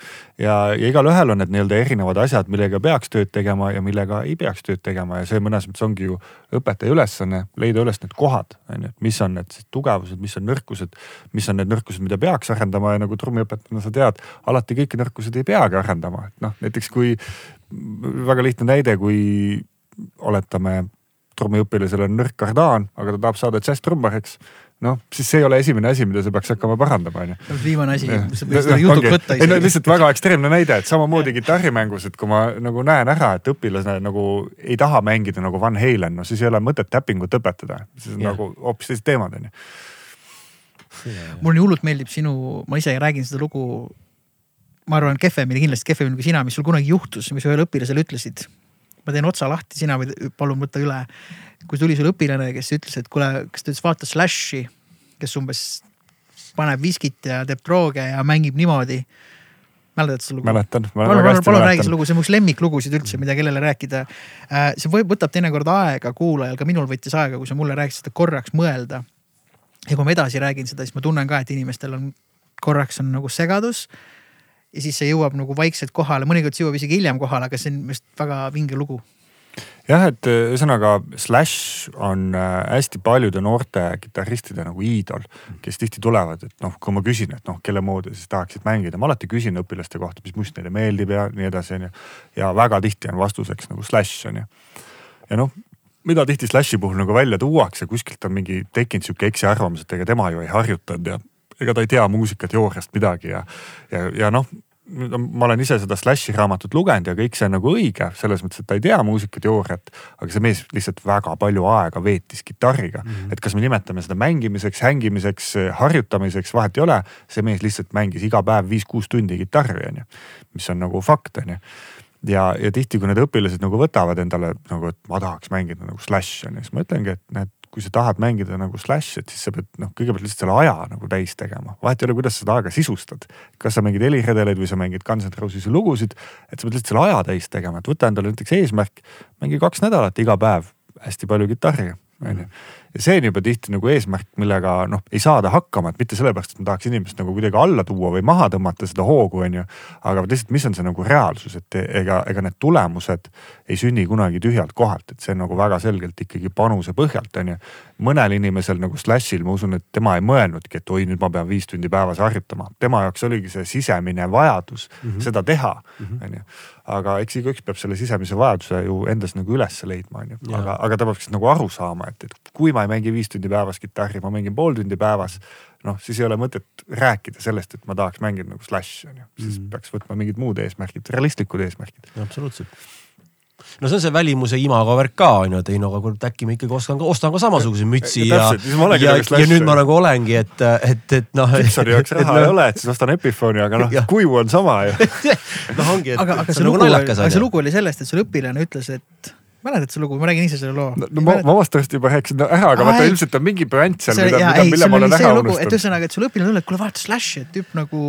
ja, ja igalühel on need nii-öelda erinevad asjad, millega peaks tööd tegema ja millega ei peaks tööd tegema ja see mõnes mõttes ongi ju õpetaja ülesanne leida üles need kohad, on ju, et mis on need tugevused, mis on nõrkused, mis on need nõrkused, mida peaks arendama ja nagu trummiõpetajana sa tead, alati kõiki nõrkuseid ei peagi arendama, et noh, näiteks kui väga lihtne näide, kui oletame trummiõpilasel on nõrk kardaan, aga ta tahab saada džässtrummariks noh, siis see ei ole esimene asi, mida sa peaks hakkama parandama, onju. viimane asi, mis sa võid jutuks võtta. ei no lihtsalt väga ekstreemne näide, et samamoodi kitarrimängus, et kui ma nagu näen ära, et õpilane nagu ei taha mängida nagu Van Halen, no siis ei ole mõtet täpingut õpetada. siis on ja. nagu hoopis teised teemad, onju. mulle nii hullult meeldib sinu, ma ise räägin seda lugu ma arvan, kehvemini, kindlasti kehvemini kui sina, mis sul kunagi juhtus, mis ühele õpilasele ütlesid ma teen otsa lahti, sina võid, palun võtta üle. kui tuli sul õpilane, kes ütles, et kuule, kas ta ütles vaata Slashi, kes umbes paneb viskit ja teeb drooge ja mängib niimoodi. mäletad seda lugu? mäletan. palun, palun, palun räägi seda lugu, see on mu üks lemmiklugusid üldse, mida kellele rääkida. Äh, see võib, võtab teinekord aega kuulajal, ka minul võttis aega, kui sa mulle rääkisid seda korraks mõelda. ja kui ma edasi räägin seda, siis ma tunnen ka, et inimestel on korraks on nagu segadus ja siis see jõuab nagu vaikselt kohale, mõnikord see jõuab isegi hiljem kohale, aga see on minu arust väga vinge lugu. jah, et äh, ühesõnaga Slash on äh, hästi paljude noorte kitarristide nagu iidol, kes tihti tulevad, et noh, kui ma küsin, et noh, kelle moodi siis tahaksid mängida, ma alati küsin õpilaste kohta, mis must neile meeldib ja nii edasi, onju. ja väga tihti on vastuseks nagu Slash onju. ja noh, mida tihti Slashi puhul nagu välja tuuakse, kuskilt on mingi tekkinud sihuke eksiarvamus, et ega tema ju ei harjutanud ja ega ta ei tea muusikateooriast midagi ja, ja, ja noh ma olen ise seda Slashi raamatut lugenud ja kõik see on nagu õige selles mõttes, et ta ei tea muusikateooriat, aga see mees lihtsalt väga palju aega veetis kitarriga mm. -hmm. et kas me nimetame seda mängimiseks, hängimiseks, harjutamiseks, vahet ei ole. see mees lihtsalt mängis iga päev viis-kuus tundi kitarri, onju, mis on nagu fakt, onju ja, ja tihti, kui need õpilased nagu võtavad endale nagu, et ma tahaks mängida nagu Slash on ju, siis ma ütlengi, et näed, kui sa tahad mängida nagu Slashi, et siis sa pead noh, kõigepealt lihtsalt selle aja nagu täis tegema. vahet ei ole, kuidas sa seda aega sisustad. kas sa mängid heliredeleid või sa mängid Guns N Roses'i lugusid, et sa pead lihtsalt selle aja täis tegema, et võta endale näiteks eesmärk, mängi kaks nädalat iga päev hästi palju kitarri, onju ja see on juba tihti nagu eesmärk, millega noh, ei saada hakkama, et mitte sellepärast, et ma tahaks inimest nagu kuidagi alla tuua või maha tõmmata seda hoogu, on ju. aga lihtsalt, mis on see nagu reaalsus, et ega, ega need tulemused ei sünni kunagi tühjalt kohalt, et see on nagu väga selgelt ikkagi panuse põhjalt, on ju. Mõnel inimesel nagu Slashil, ma usun, et tema ei mõelnudki, et oi, nüüd ma pean viis tundi päevas harjutama. tema jaoks oligi see sisemine vajadus mm -hmm. seda teha, mhm. on ju aga eks igaüks peab selle sisemise vajaduse ju endas nagu üles leidma, on ju. aga, aga ta peab siis nagu aru saama, et, et kui ma ei mängi viis tundi päevas kitarri, ma mängin pool tundi päevas. noh, siis ei ole mõtet rääkida sellest, et ma tahaks mängida nagu Slash on ju, siis mm. peaks võtma mingid muud eesmärgid, realistlikud eesmärgid. absoluutselt no see on see välimuse imago värk ka on ju, et ei no aga kurat äkki ma ikkagi oskan ka, ostan ka samasuguse mütsi ja, ja, ja, ja, ja nüüd ma nagu olengi, et, et, et noh. Gibsoni jaoks raha no, ei ole, et siis ostan Epiphoni, aga noh, kuju on sama ju. [LAUGHS] Noh, ongi, et aga, aga see, see lugu, nagu aga see lugu oli sellest, et sul õpilane ütles, et mäletad seda lugu, ma räägin ise selle loo. no, no ma, vast tõesti juba rääkisin ära, aga vaata ilmselt on mingi bränd seal, mida, mida, mille ma olen ära unustanud. et ühesõnaga, et sul õpilane tuleb, kuule vaata Slashi, et tüüp nagu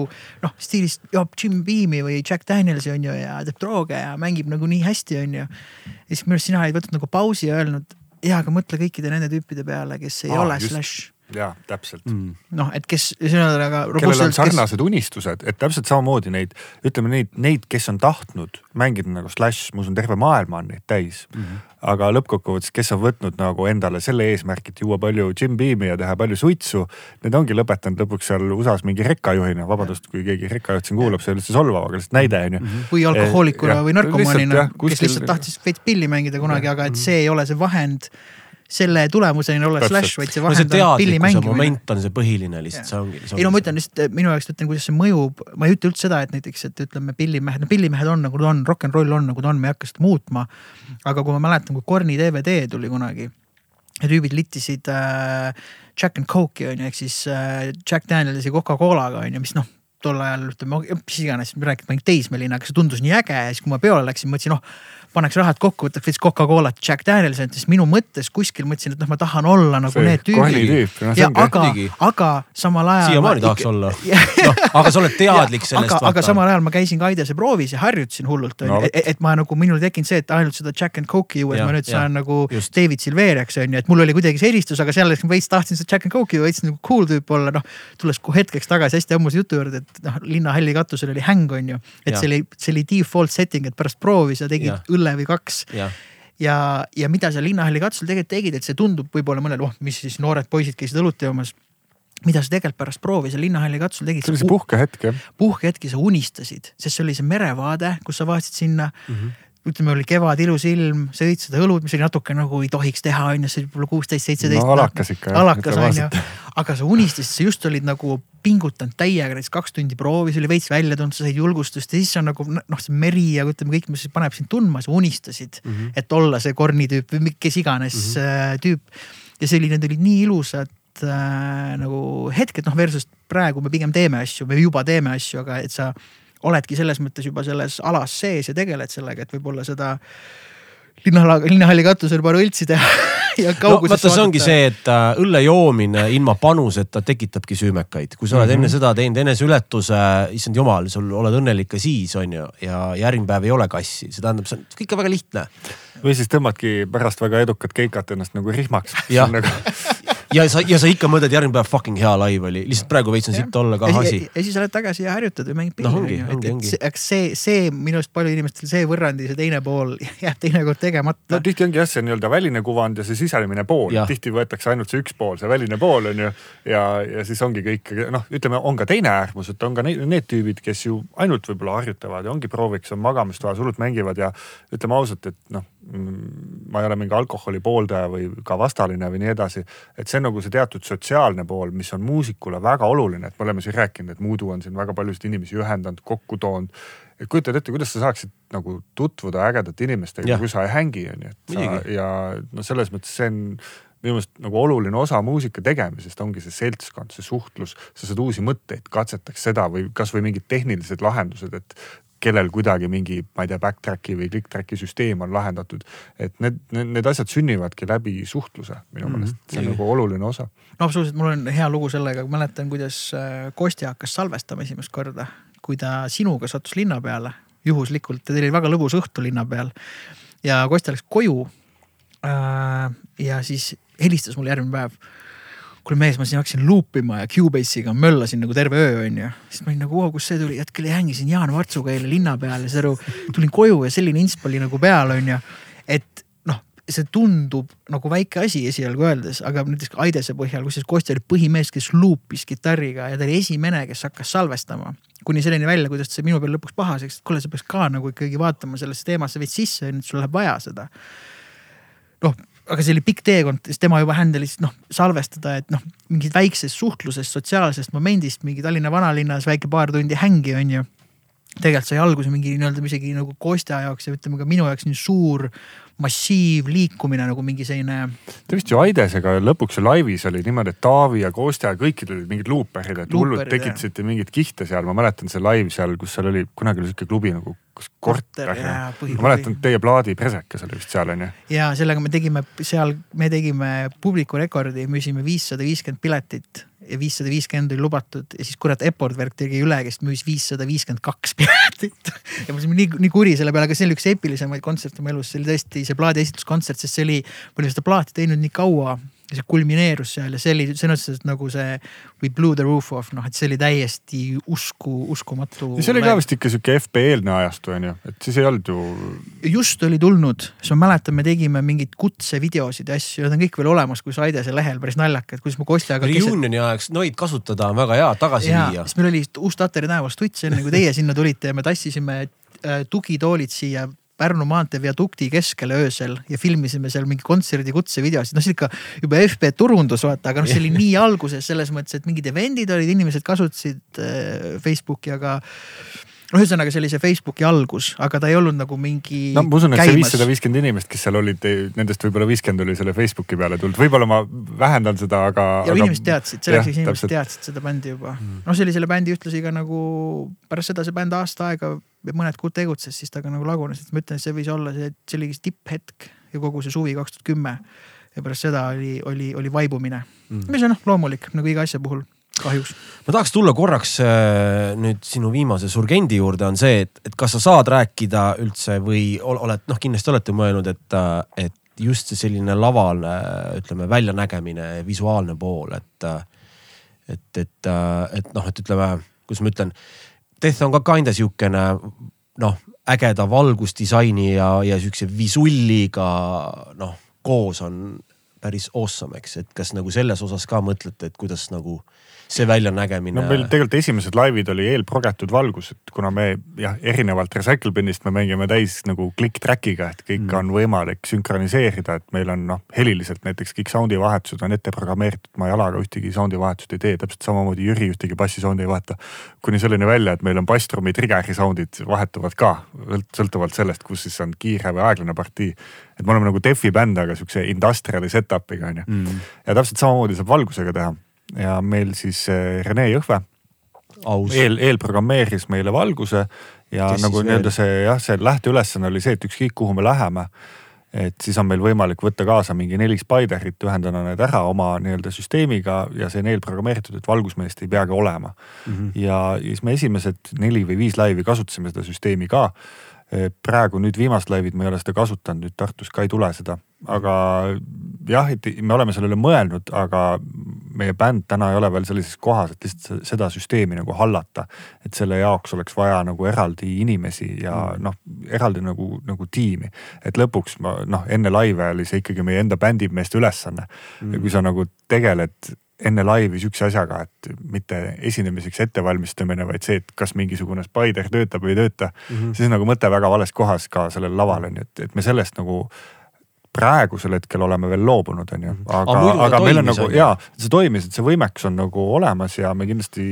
noh, stiilis joob Jim Beam'i või Jack Danielsi on ju ja teeb drooge ja mängib nagu nii hästi, on ju. ja siis minu arust sina olid võtnud nagu pausi ja öelnud, ja aga mõtle kõikide nende tüüpide peale, kes ei Aa, ole just. Slash jaa, täpselt mm.. noh, et kes, ühesõnaga. kellel on sarnased kes... unistused, et täpselt samamoodi neid, ütleme neid, neid, kes on tahtnud mängida nagu Slash, ma usun, terve maailma on neid täis mm. -hmm. aga lõppkokkuvõttes, kes on võtnud nagu endale selle eesmärgi, et juua palju Jim Beam'i ja teha palju suitsu. Need ongi lõpetanud lõpuks seal USA-s mingi rekkajuhina, vabandust, kui keegi rekkajuht siin kuulab, see ei ole üldse solvav, aga lihtsalt näide on ju. Mhm. või alkohoolikuna eh, või narkomaanina, kes lihtsalt tahtis veits pilli mängida kunagi, aga et see ei ole see vahend selle tulemuseni olla slash, vaid see vahend no, on pilli mängimine. moment on see põhiline lihtsalt, see ongi. ei no ma ütlen lihtsalt minu jaoks ütlen, kuidas see mõjub, ma ei ütle üldse seda, et näiteks, et ütleme pillimehed, no pillimehed on nagu ta on, rock n roll on nagu ta on, me ei hakka seda muutma. aga kui ma mäletan, kui Korni DVD tuli kunagi ja tüübid littisid äh, Jack and Coke'i on ju, ehk siis äh, Jack Danielsi Coca-Colaga on ju, mis noh tol ajal ütleme, mis iganes, räägid ma olin teismeline, aga see tundus nii äge ja siis, kui ma peole läksin, mõtlesin, noh paneks rahad kokku, võtaks veits Coca-Colat, Jack Danielsit, siis minu mõttes kuskil mõtlesin, et noh, ma tahan olla nagu See need tüübid. see ja aga aga samal ajal. siiamaani tahaks olla [LAUGHS] no, aga sa oled teadlik [LAUGHS] sellest. aga, aga samal ajal ma käisin Kaidese proovis ja harjutasin hullult No, no, et, et ma nagu minul ei tekkinud see, et ainult seda Jack and Coke'i juues Ja, ma nüüd ja, saan nagu just. David Silveriaks onju, et mul oli kuidagi see eristus, aga seal oleks veits tahtsin seda Jack and Coke'i veits nagu cool tüüp olla, noh. tulles hetkeks tagasi hästi ammuse jutu juurde, et noh, linnahalli katusel oli häng onju, et Ja. see oli, see oli default setting, et pärast proovi sa tegid Ja. Õlle või kaks jah, ja, ja mida sa linnahalli katusel tegelikult tegid, et see tundub võib-olla mõnele, oh mis siis noored poisid käisid õlut joomas. mida sa tegelikult pärast proovi seal linnahalli katusel tegid? see oli see puhkehetk jah. puhkehetki sa unistasid, sest see oli see merevaade, kus sa vaatasid sinna mm. -hmm. Ütleme, oli kevad, ilus ilm, sa jõid seda õlut, mis oli natuke nagu ei tohiks teha, on ju, see oli võib-olla kuusteist, seitseteist. No alakas ikka, alakas on ju aga sa unistasid, sa just olid nagu pingutanud täiega näiteks kaks tundi proovi, see oli veits välja tulnud, sa said julgustust ja siis on nagu noh, see meri ja ütleme kõik, mis paneb sind tundma, sa unistasid mm, -hmm. et olla see Korni tüüp või kes iganes mm -hmm. tüüp. ja see oli, need olid nii ilusad äh, nagu hetked, noh versus praegu me pigem teeme asju, me juba teeme asju, aga et sa oledki selles mõttes juba selles alas sees ja tegeled sellega, et võib-olla seda linnahala, linnahalli katusel paar õltsi teha [LAUGHS] ja no kaugusesse vaata, see ongi see, et äh, õlle joomine ilma panuseta tekitabki süümekaid, kui sa oled mm -hmm. enne seda teinud eneseületuse, issand jumal, sul oled õnnelik ka siis on ju ja järgmine päev ei ole kassi, see tähendab, see on kõik on väga lihtne. või siis tõmbadki pärast väga edukat keikat ennast nagu rihmaks. Jah. [LAUGHS] Ja sa, ja sa ikka mõtled järgmine päev fucking hea live oli, lihtsalt praegu veits on sitt olla ka ja, asi ja, ja siis lähed tagasi ja harjutad või mängid pilli Noh, ongi, ongi, ongi. eks see, see minu arust palju inimestel see võrrandi, see teine pool [LAUGHS] jääb teinekord tegemata. No tihti ongi jah, see nii-öelda väline kuvand ja see sisemine pool, tihti võetakse ainult see üks pool, see väline pool on ju. ja, ja siis ongi kõik, noh, ütleme, on ka teine äärmus, et on ka need, need tüübid, kes ju ainult võib-olla harjutavad ja ongi prooviks, on magamistoas, hullult mängivad ja ütleme ausalt, et noh, ma ei ole mingi alkoholi pooldaja või ka vastaline või nii edasi. et see on nagu see teatud sotsiaalne pool, mis on muusikule väga oluline, et me oleme siin rääkinud, et Muudu on siin väga paljusid inimesi ühendanud, kokku toonud. et kujutad ette, kuidas sa saaksid nagu tutvuda ägedate inimestega, kui sa ei hängi, on ju, et sa ja no selles mõttes see on minu meelest nagu oluline osa muusika tegemisest ongi see seltskond, see suhtlus, sa saad uusi mõtteid, katsetaks seda või kasvõi mingid tehnilised lahendused, et kellel kuidagi mingi, ma ei tea, backtrack'i või click-track'i süsteem on lahendatud. et need, need, need asjad sünnivadki läbi suhtluse minu Mhm. meelest, see on nagu oluline osa. no absoluutselt, mul on hea lugu sellega, mäletan, kuidas äh, Kostja hakkas salvestama esimest korda, kui ta sinuga sattus linna peale, juhuslikult, teil oli väga lõbus õhtu linna peal. ja Kostja läks koju. ja siis helistas mulle järgmine päev. Kuule mees, ma siin hakkasin luupima ja Cubase'iga möllasin nagu terve öö onju. siis ma olin nagu, kust see tuli, hetkel hängisin Jaan Vartsuga eile linna peal ja saad aru, tulin koju ja selline insp oli nagu peal onju. et noh, see tundub nagu väike asi esialgu öeldes, aga näiteks Aidese põhjal, kusjuures Kostja oli põhimees, kes luupis kitarriga ja ta oli esimene, kes hakkas salvestama. kuni selleni välja, kuidas sai minu peal lõpuks pahaseks, et kuule, sa peaks ka nagu ikkagi vaatama sellesse teemasse veits sisse, et sul läheb vaja seda. noh, aga see oli pikk teekond, siis tema juba händelis noh salvestada, et noh, mingist väiksest suhtlusest, sotsiaalsest momendist mingi Tallinna vanalinnas väike paar tundi hängi on ju tegelikult sai alguse mingi nii-öelda isegi nagu Kostja jaoks ja ütleme ka minu jaoks nii suur massiivliikumine nagu mingi selline. Te vist ju Aidesega lõpuks ju laivis oli niimoodi, et Taavi ja Kostja ja kõikidel olid mingid luuperid, et hullult tekitasite mingeid kihte seal, ma mäletan see laiv seal, kus seal oli, kunagi oli sihuke klubi nagu kas korter, Korter, ma mäletan teie plaadi Presekas oli vist seal onju. ja sellega me tegime seal, me tegime publiku rekordi, müüsime viissada viiskümmend piletit ja viissada viiskümmend oli lubatud ja siis kurat Epordwerk tegi üle, kes müüs viissada viiskümmend kaks [LAUGHS] piletit. ja ma olin nii, nii kuri selle peale, aga see oli üks eepilisemaid kontserte mu elus, see oli tõesti see plaadi esituskontsert, sest see oli, ma olin seda plaati teinud nii kaua see kulmineerus seal ja see oli sõnas mõttes nagu see We blew the roof off, noh et see oli täiesti usku, uskumatu. ja see oli ka vist ikka sihuke FP-eelne ajastu onju, et siis ei olnud ju. just oli tulnud, siis ma mäletan, me tegime mingeid kutsevideosid ja asju, need on kõik veel olemas, kui Saidese lehel, päris naljakad, kuidas ma Kostjaga. Reunioni ajaks neid kasutada on väga hea, tagasi ja, viia. siis meil oli uus Tatari näost tuts enne kui teie sinna tulite ja me tassisime äh, tugitoolid siia Pärnu maantee viadukti keskele öösel ja filmisime seal mingi kontserdi kutsevideosid, noh see ikka juba FB turundus vaata, aga noh, see oli nii [LAUGHS] alguses selles mõttes, et mingid event'id olid, inimesed kasutasid äh, Facebooki, aga no ühesõnaga see oli see Facebooki algus, aga ta ei olnud nagu mingi. no ma usun, et see viissada viiskümmend inimest, kes seal olid, nendest võib-olla viiskümmend oli selle Facebooki peale tulnud, võib-olla ma vähendan seda, aga. ja aga... inimesed teadsid, selleks inimesed teadsid seda bändi juba noh, see oli selle bändi ühtlasi ka nagu pärast seda see bänd aasta aega mõned kuud tegutses, siis ta ka nagu lagunes, et ma ütlen, et see võis olla see, see oligi tipphetk ja kogu see suvi kaks tuhat kümme. ja pärast seda oli, oli, oli vaibumine mm., mis on noh loomulik nagu iga asja puhul kahjuks. ma tahaks tulla korraks äh, nüüd sinu viimase surgendi juurde, on see, et, et kas sa saad rääkida üldse või oled, noh, kindlasti olete mõelnud, et, äh, et just see selline lavale, ütleme väljanägemine, visuaalne pool, et, et, et, et noh, et ütleme, kuidas ma ütlen. Death on ka kinda sihukene noh, ägeda valgusdisaini ja, ja sihukese visulliga noh, koos on päris awesome, eks, et kas nagu selles osas ka mõtlete, et kuidas nagu see väljanägemine. no meil tegelikult esimesed laivid oli eelprogetud valgus, et kuna me jah, erinevalt Recycle Binist me mängime täis nagu click-track'iga, et kõik mm. on võimalik sünkroniseerida, et meil on noh, heliliselt näiteks kõik sound'i vahetused on ette programmeeritud, ma jalaga ühtegi sound'i vahetust ei tee, täpselt samamoodi Jüri ühtegi bassi sound'i ei vaheta. kuni selleni välja, et meil on basstrummi trigger'i sound'id vahetuvad ka sõltuvalt sellest, kus siis on kiire või aeglane partii. et me oleme nagu defi bänd, aga siukse industrial'i setup'iga on ju mm.. ja täpselt samamoodi saab valgusega teha. Ja meil siis äh, Rene Jõhve eel, eelprogrammeeris meile valguse ja Kes nagu nii-öelda see jah, see lähteülesanne oli see, et ükskõik kuhu me läheme, et siis on meil võimalik võtta kaasa mingi neli Spiderit, ühendada need ära oma nii-öelda süsteemiga ja see on eelprogrammeeritud, et valgusmeest ei peagi olema. Mm. -hmm. ja siis me esimesed neli või viis laivi kasutasime seda süsteemi ka. Praegu nüüd viimast laivid ma ei ole seda kasutanud, nüüd Tartus ka ei tule seda, aga jah, et me oleme sellele mõelnud, aga meie bänd täna ei ole veel sellises kohas, et lihtsalt seda süsteemi nagu hallata. et selle jaoks oleks vaja nagu eraldi inimesi ja mm. noh, eraldi nagu, nagu tiimi. et lõpuks ma noh, enne laive oli see ikkagi meie enda bändimeeste ülesanne mm.. ja kui sa nagu tegeled enne laivi sihukese asjaga, et mitte esinemiseks ettevalmistamine, vaid see, et kas mingisugune spider töötab või ei tööta mm. -hmm. siis nagu mõte väga vales kohas ka sellel laval on ju, et, et me sellest nagu praegusel hetkel oleme veel loobunud, on ju, mhm. aga, aga, aga meil on nagu ja see toimis, et see võimekus on nagu olemas ja me kindlasti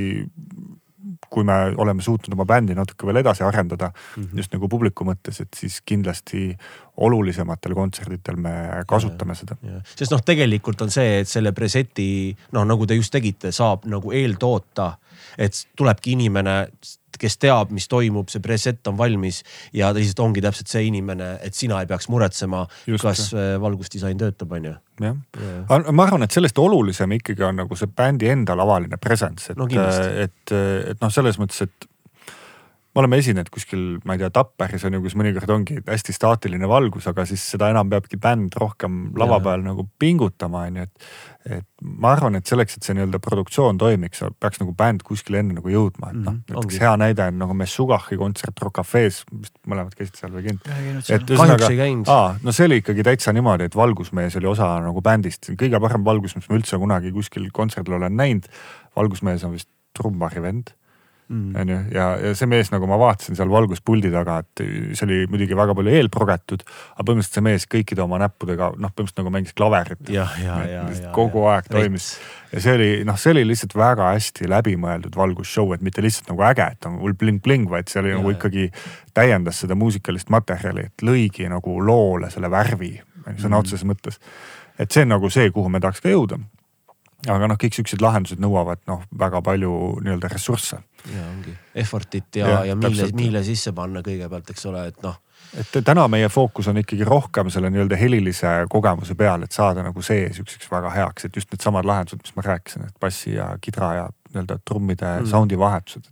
kui me oleme suutnud oma bändi natuke veel edasi arendada mm -hmm. just nagu publiku mõttes, et siis kindlasti olulisematel kontserditel me kasutame ja, seda. sest noh, tegelikult on see, et selle preseti noh, nagu te just tegite, saab nagu eeltoota, et tulebki inimene kes teab, mis toimub, see preset on valmis ja lihtsalt ongi täpselt see inimene, et sina ei peaks muretsema, kas äh, valgusdisain töötab, on ju. jah ja., ma arvan, et sellest olulisem ikkagi on nagu see bändi enda lavaline presence, et no,, et, et noh, selles mõttes, et me oleme esinenud kuskil, ma ei tea, Tapperis on ju, kus mõnikord ongi hästi staatiline valgus, aga siis seda enam peabki bänd rohkem lava ja. peal nagu pingutama, on ju, et. et ma arvan, et selleks, et see nii-öelda produktsioon toimiks, peaks nagu bänd kuskile enne nagu jõudma, et noh mm, -hmm. näiteks hea näide on nagu Messugahi kontsert Rock Cafe's, vist mõlemad käisid seal või käinud? et ühesõnaga, no see oli ikkagi täitsa niimoodi, et valgusmees oli osa nagu bändist, kõige parem valgusmees ma üldse kunagi kuskil kontserdil olen näinud. valgusmees on vist trummari vend Mm. On ju, ja, ja see mees, nagu ma vaatasin seal valguspuldi taga, et see oli muidugi väga palju eelprogetud, aga põhimõtteliselt see mees kõikide oma näppudega noh, põhimõtteliselt nagu mängis klaverit. kogu ja, aeg ja, toimis ja see oli noh, see oli lihtsalt väga hästi läbimõeldud valgusshow, et mitte lihtsalt nagu äge, et on hull bling-bling, vaid see oli ja, nagu ikkagi täiendas seda muusikalist materjali, et lõigi nagu loole selle värvi sõna mm. otseses mõttes. et see on nagu see, kuhu me tahaks ka jõuda aga noh, kõik siuksed lahendused nõuavad noh, väga palju nii-öelda ressursse. ja ongi effort'it ja, ja, ja mille, mille sisse panna kõigepealt, eks ole, et noh. et täna meie fookus on ikkagi rohkem selle nii-öelda helilise kogemuse peal, et saada nagu see siukseks väga heaks, et just needsamad lahendused, mis ma rääkisin, et bassi ja kidra ja nii-öelda trummide mm. sound'i vahetused.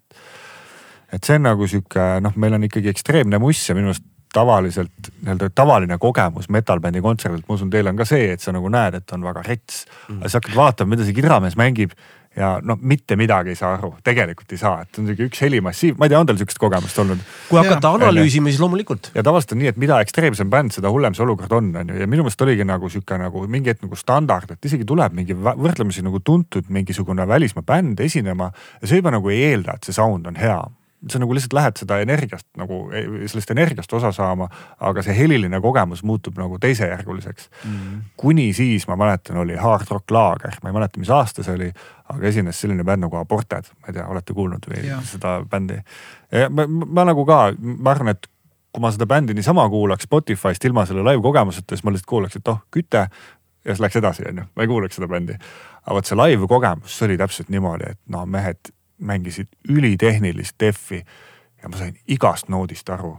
et see on nagu sihuke noh, meil on ikkagi ekstreemne muss ja minu arust tavaliselt nii-öelda tavaline kogemus metal-bändi kontserdilt, ma usun, teil on ka see, et sa nagu näed, et on väga rets mm.. aga sa hakkad vaatama, mida see kidramees mängib ja no mitte midagi ei saa aru, tegelikult ei saa, et on sihuke üks helimassiiv, ma ei tea, on teil sihukest kogemust olnud? kui hakata analüüsima, siis loomulikult. ja tavaliselt on nii, et mida ekstreemsem bänd, seda hullem see olukord on, on ju, ja minu meelest oligi nagu sihuke nagu mingi hetk nagu standard, et isegi tuleb mingi võrdlemisi nagu tuntud mingisugune välismaa bänd esinema ja sa juba nagu ei eelda, et see sound on hea sa nagu lihtsalt lähed seda energiast nagu, sellest energiast osa saama, aga see heliline kogemus muutub nagu teisejärguliseks mm.. kuni siis ma mäletan, oli Hard Rock Laager, ma ei mäleta, mis aasta see oli, aga esines selline bänd nagu Aborted, ma ei tea, olete kuulnud või ja. seda bändi? ma, ma nagu ka, ma arvan, et kui ma seda bändi niisama kuulaks Spotify'st ilma selle live kogemuseta, siis ma lihtsalt kuulaks, et oh, küte ja siis läks edasi, onju, ma ei kuulaks seda bändi. aga vot see live kogemus, see oli täpselt niimoodi, et no mehed mängisid ülitehnilist defi ja ma sain igast noodist aru.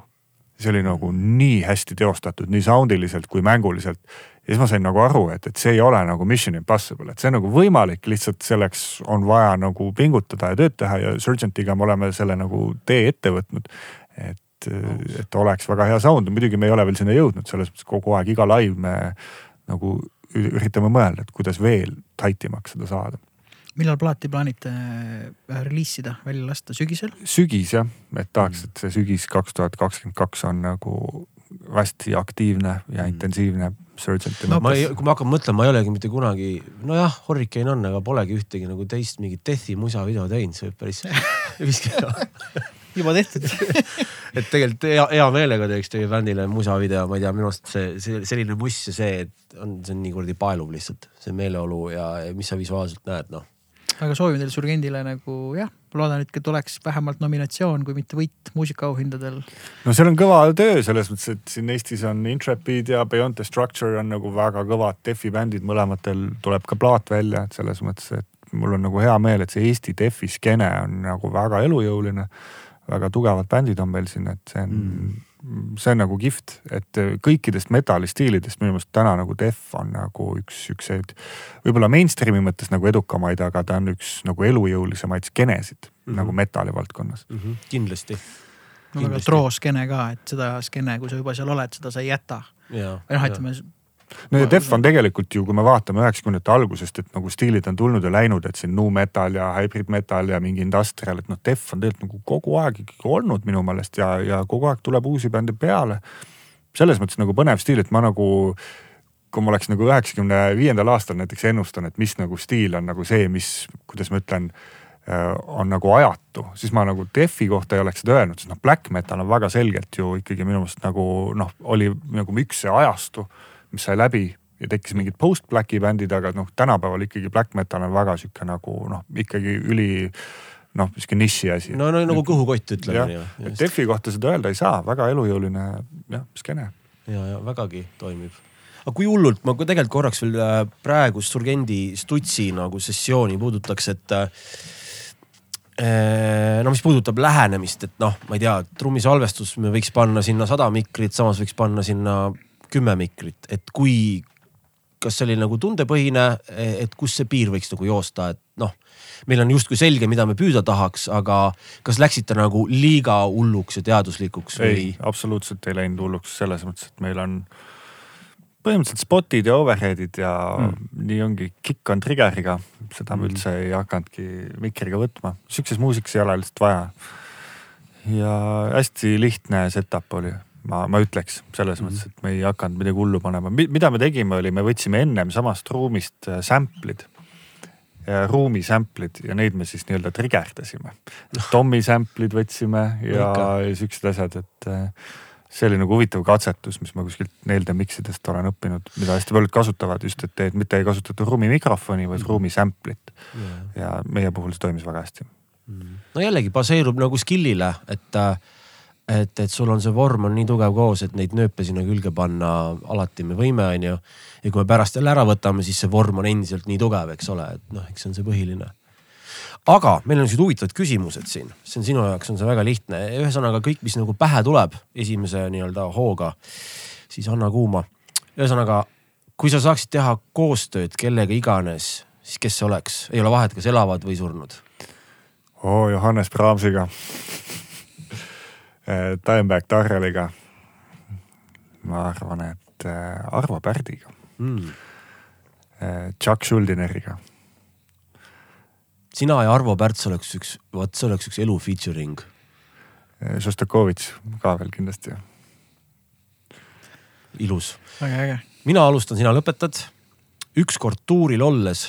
see oli nagu nii hästi teostatud, nii soundiliselt kui mänguliselt. ja siis ma sain nagu aru, et, et see ei ole nagu mission impossible, et see on nagu võimalik, lihtsalt selleks on vaja nagu pingutada ja tööd teha ja Surgentiga me oleme selle nagu tee ette võtnud. et, et oleks väga hea sound, muidugi me ei ole veel sinna jõudnud, selles mõttes kogu aeg iga live me nagu üritame mõelda, et kuidas veel tight imaks seda saada millal plaati plaanite äh, reliisida, välja lasta, sügisel? sügis jah, et tahaks, et see sügis kaks tuhat kakskümmend kaks on nagu hästi aktiivne ja mm. intensiivne. No, ma ei, kui ma hakkan mõtlema, ma ei olegi mitte kunagi, nojah, Hurricane on, aga polegi ühtegi nagu teist mingit Death'i musa video teinud, see võib päris [LAUGHS] viskida juba tehtud [LAUGHS] et tegelikult hea, hea meelega teeks teie bändile musavideo, ma ei tea, minu arust see, see selline muss ja see, et on, see on nii kuradi paeluv lihtsalt, see meeleolu ja, ja mis sa visuaalselt näed, noh väga soovin teile Surgendile nagu jah, loodan, et tuleks vähemalt nominatsioon, kui mitte võit muusikaauhindadel. no seal on kõva töö selles mõttes, et siin Eestis on Intrepid ja Beyond the Structure on nagu väga kõvad defi bändid, mõlematel tuleb ka plaat välja, et selles mõttes, et mul on nagu hea meel, et see Eesti defi skeene on nagu väga elujõuline. väga tugevad bändid on meil siin, et see on mm see on nagu kihvt, et kõikidest metallistiilidest minu meelest täna nagu Def on nagu üks siukseid võib-olla mainstream'i mõttes nagu edukamaid, aga ta on üks nagu elujõulisemaid skeenesid mm -hmm. nagu metalli valdkonnas mm. -hmm. kindlasti. no väga troo skeene ka, et seda skeene, kui sa juba seal oled, seda sa ei jäta. või noh, ütleme no ja Def on tegelikult ju, kui me vaatame üheksakümnendate algusest, et nagu stiilid on tulnud ja läinud, et siin nu metal ja hybrid metal ja mingi industrial, et noh, Def on tegelikult nagu kogu aeg ikkagi olnud minu meelest ja, ja kogu aeg tuleb uusi bände peale. selles mõttes nagu põnev stiil, et ma nagu kui ma oleks nagu üheksakümne viiendal aastal näiteks ennustan, et mis nagu stiil on nagu see, mis, kuidas ma ütlen äh, on nagu ajatu, siis ma nagu Defi kohta ei oleks seda öelnud, sest noh, black metal on väga selgelt ju ikkagi minu meelest nagu noh, oli nagu üks see ajastu mis sai läbi ja tekkis mingid post-black'i bändid, aga noh, tänapäeval ikkagi black metal on väga sihuke nagu noh, ikkagi üli noh, sihuke niši asi. no, no nagu kõhukott ütleme nii. Defi kohta seda öelda ei saa, väga elujõuline jah, skeene. ja, ja vägagi toimib. aga kui hullult ma tegelikult korraks veel äh, praegust Surgendi Stutsi nagu sessiooni puudutaks, et äh, no mis puudutab lähenemist, et noh, ma ei tea, trummisalvestus me võiks panna sinna sada mikrit, samas võiks panna sinna kümme mikrit, et kui, kas see oli nagu tundepõhine, et kus see piir võiks nagu joosta, et noh, meil on justkui selge, mida me püüda tahaks, aga kas läksite nagu liiga hulluks ja teaduslikuks või? ei, absoluutselt ei läinud hulluks selles mõttes, et meil on põhimõtteliselt spotid ja overhead'id ja mm. nii ongi, kick on trigger'iga, seda me mm. üldse ei hakanudki mikriga võtma, sihukeses muusikas ei ole lihtsalt vaja. ja hästi lihtne setup oli ma, ma ütleks selles mm -hmm. mõttes, et me ei hakanud midagi hullu panema. mida me tegime, oli, me võtsime ennem samast ruumist äh, sample'id ruumi sample'id ja neid me siis nii-öelda trigerdasime. Tommy sample'id võtsime ja, siuksed asjad, et äh, see oli nagu huvitav katsetus, mis ma kuskilt Nailed Mix idest olen õppinud, mida hästi paljud kasutavad just, et, et mitte ei kasutata ruumi mikrofoni, vaid -hmm. ruumi sample'it yeah.. ja meie puhul see toimis väga hästi mm. no jällegi baseerub nagu skill'ile, et äh, et, et sul on see vorm on nii tugev koos, et neid nööpe sinna külge panna alati me võime, onju. ja kui me pärast jälle ära võtame, siis see vorm on endiselt nii tugev, eks ole, et noh, eks see on see põhiline. aga meil on sellised huvitavad küsimused siin, see on sinu jaoks on see väga lihtne, ühesõnaga kõik, mis nagu pähe tuleb esimese nii-öelda hooga, siis anna kuuma. ühesõnaga, kui sa saaksid teha koostööd kellega iganes, siis kes see oleks, ei ole vahet, kas elavad või surnud? oo, Johannes Brahmsiga Dimebag Darreliga. ma arvan, et äh, Arvo Pärdiga mm.. Chuck Schuldineriga. sina ja Arvo Pärts oleks üks, vot see oleks üks elu featuring. Šostakovitš ka veel kindlasti. ilus. väga äge. mina alustan, sina lõpetad. ükskord tuuril olles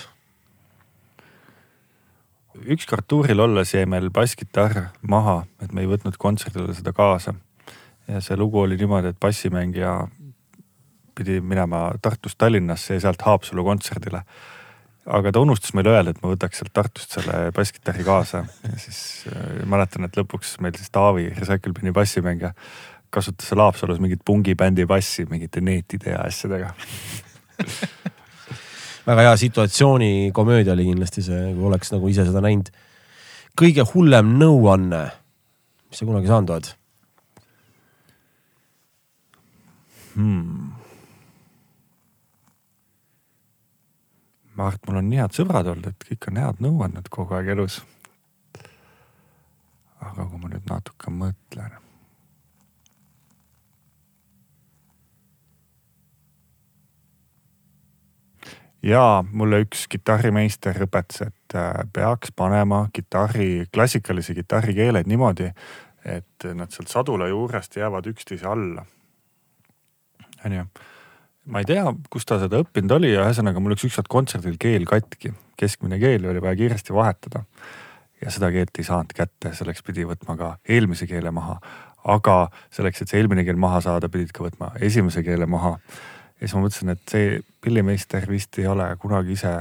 ükskord tuuril olles jäi meil basskitarr maha, et me ei võtnud kontserdile seda kaasa. ja see lugu oli niimoodi, et bassimängija pidi minema Tartust Tallinnasse ja sealt Haapsalu kontserdile. aga ta unustas meile öelda, et ma võtaks sealt Tartust selle basskitarri kaasa ja siis äh, mäletan, et lõpuks meil siis Taavi, Recycle Bini bassimängija kasutas seal Haapsalus mingit pungibändi bassi mingite neetide ja asjadega [LAUGHS] väga hea situatsiooni komöödia oli kindlasti see, kui oleks nagu ise seda näinud. kõige hullem nõuanne, mis sa kunagi saanud oled hmm.? ma arvan, et mul on nii head sõbrad olnud, et kõik on head nõu andnud kogu aeg elus. aga kui ma nüüd natuke mõtlen ja mulle üks kitarrimeister õpetas, et äh, peaks panema kitarri, klassikalisi kitarrikeeled niimoodi, et nad sealt sadula juurest jäävad üksteise alla. onju, ma ei tea, kus ta seda õppinud oli ühesõnaga mul läks ükskord kontserdil keel katki, keskmine keel oli vaja kiiresti vahetada. ja seda keelt ei saanud kätte, selleks pidi võtma ka eelmise keele maha. aga selleks, et see eelmine keel maha saada, pidid ka võtma esimese keele maha ja siis ma mõtlesin, et see pillimeister vist ei ole kunagi ise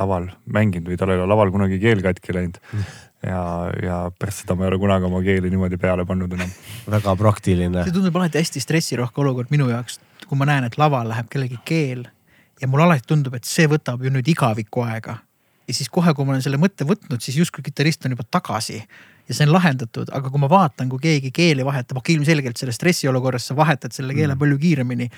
laval mänginud või tal ei ole laval kunagi keel katki läinud. [LAUGHS] ja, ja pärast seda ma ei ole kunagi oma keeli niimoodi peale pannud enam. [LAUGHS] väga praktiline. see tundub alati hästi stressirohke olukord minu jaoks, kui ma näen, et laval läheb kellegi keel ja mulle alati tundub, et see võtab ju nüüd igaviku aega. ja siis kohe, kui ma olen selle mõtte võtnud, siis justkui kitarrist on juba tagasi ja see on lahendatud, aga kui ma vaatan, kui keegi keeli vahetab, okei ilmselgelt selles stressiolukorras sa vahetad selle keele mm. palju kiiremini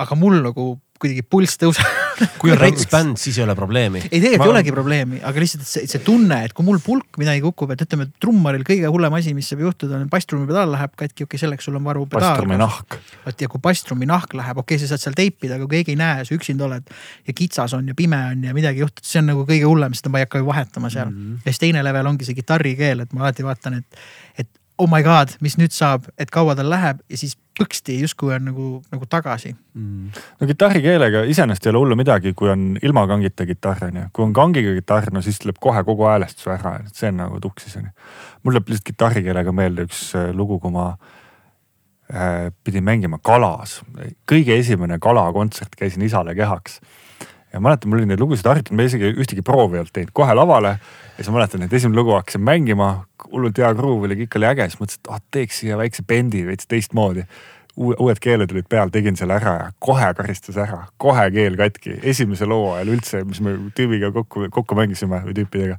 aga mul nagu kuidagi pulss tõuseb kui on [LAUGHS] rets bänd, siis ei ole probleemi. ei, tegelikult ma... ei olegi probleemi, aga lihtsalt see, see tunne, et kui mul pulk midagi kukub, et ütleme, trummaril kõige hullem asi, mis saab juhtuda, on basstrummi pedaal läheb katki, okei okay,, selleks sul on varu pedaal. basstrummi nahk. vot ja kui basstrummi nahk läheb, okei okay,, sa saad seal teipida, aga kui keegi ei näe, sa üksinda oled ja kitsas on ja pime on ja midagi juhtub, see on nagu kõige hullem, seda ma ei hakka ju vahetama seal mm. -hmm. ja siis teine level ongi see kitarrikeel, et ma alati vaatan, et, et oh my god, mis nüüd saab, et kaua tal läheb ja siis põksti justkui on nagu, nagu tagasi. Mm.. no kitarrikeelega iseenesest ei ole hullu midagi, kui on ilma kangita kitarr on ju, kui on kangiga kitarr, no siis tuleb kohe kogu häälestus ära, et see on nagu tuksis on ju. mul läheb lihtsalt kitarrikeelega meelde üks äh, lugu, kui ma äh, pidin mängima Kalas, kõige esimene Kala kontsert, käisin isale kehaks ja mäletan, mul oli neid lugusid harjutatud, ma isegi ühtegi proovi ei olnud teinud, kohe lavale. ja siis ma mäletan, et esimene lugu hakkasin mängima, hullult hea gruuv oli, kõik oli äge, siis mõtlesin, et ah teeks siia väikse bendi veits teistmoodi. uued keeled olid peal, tegin selle ära ja kohe karistas ära, kohe keel katki, esimese loo ajal üldse, mis me tüübiga kokku, kokku mängisime või tüüpidega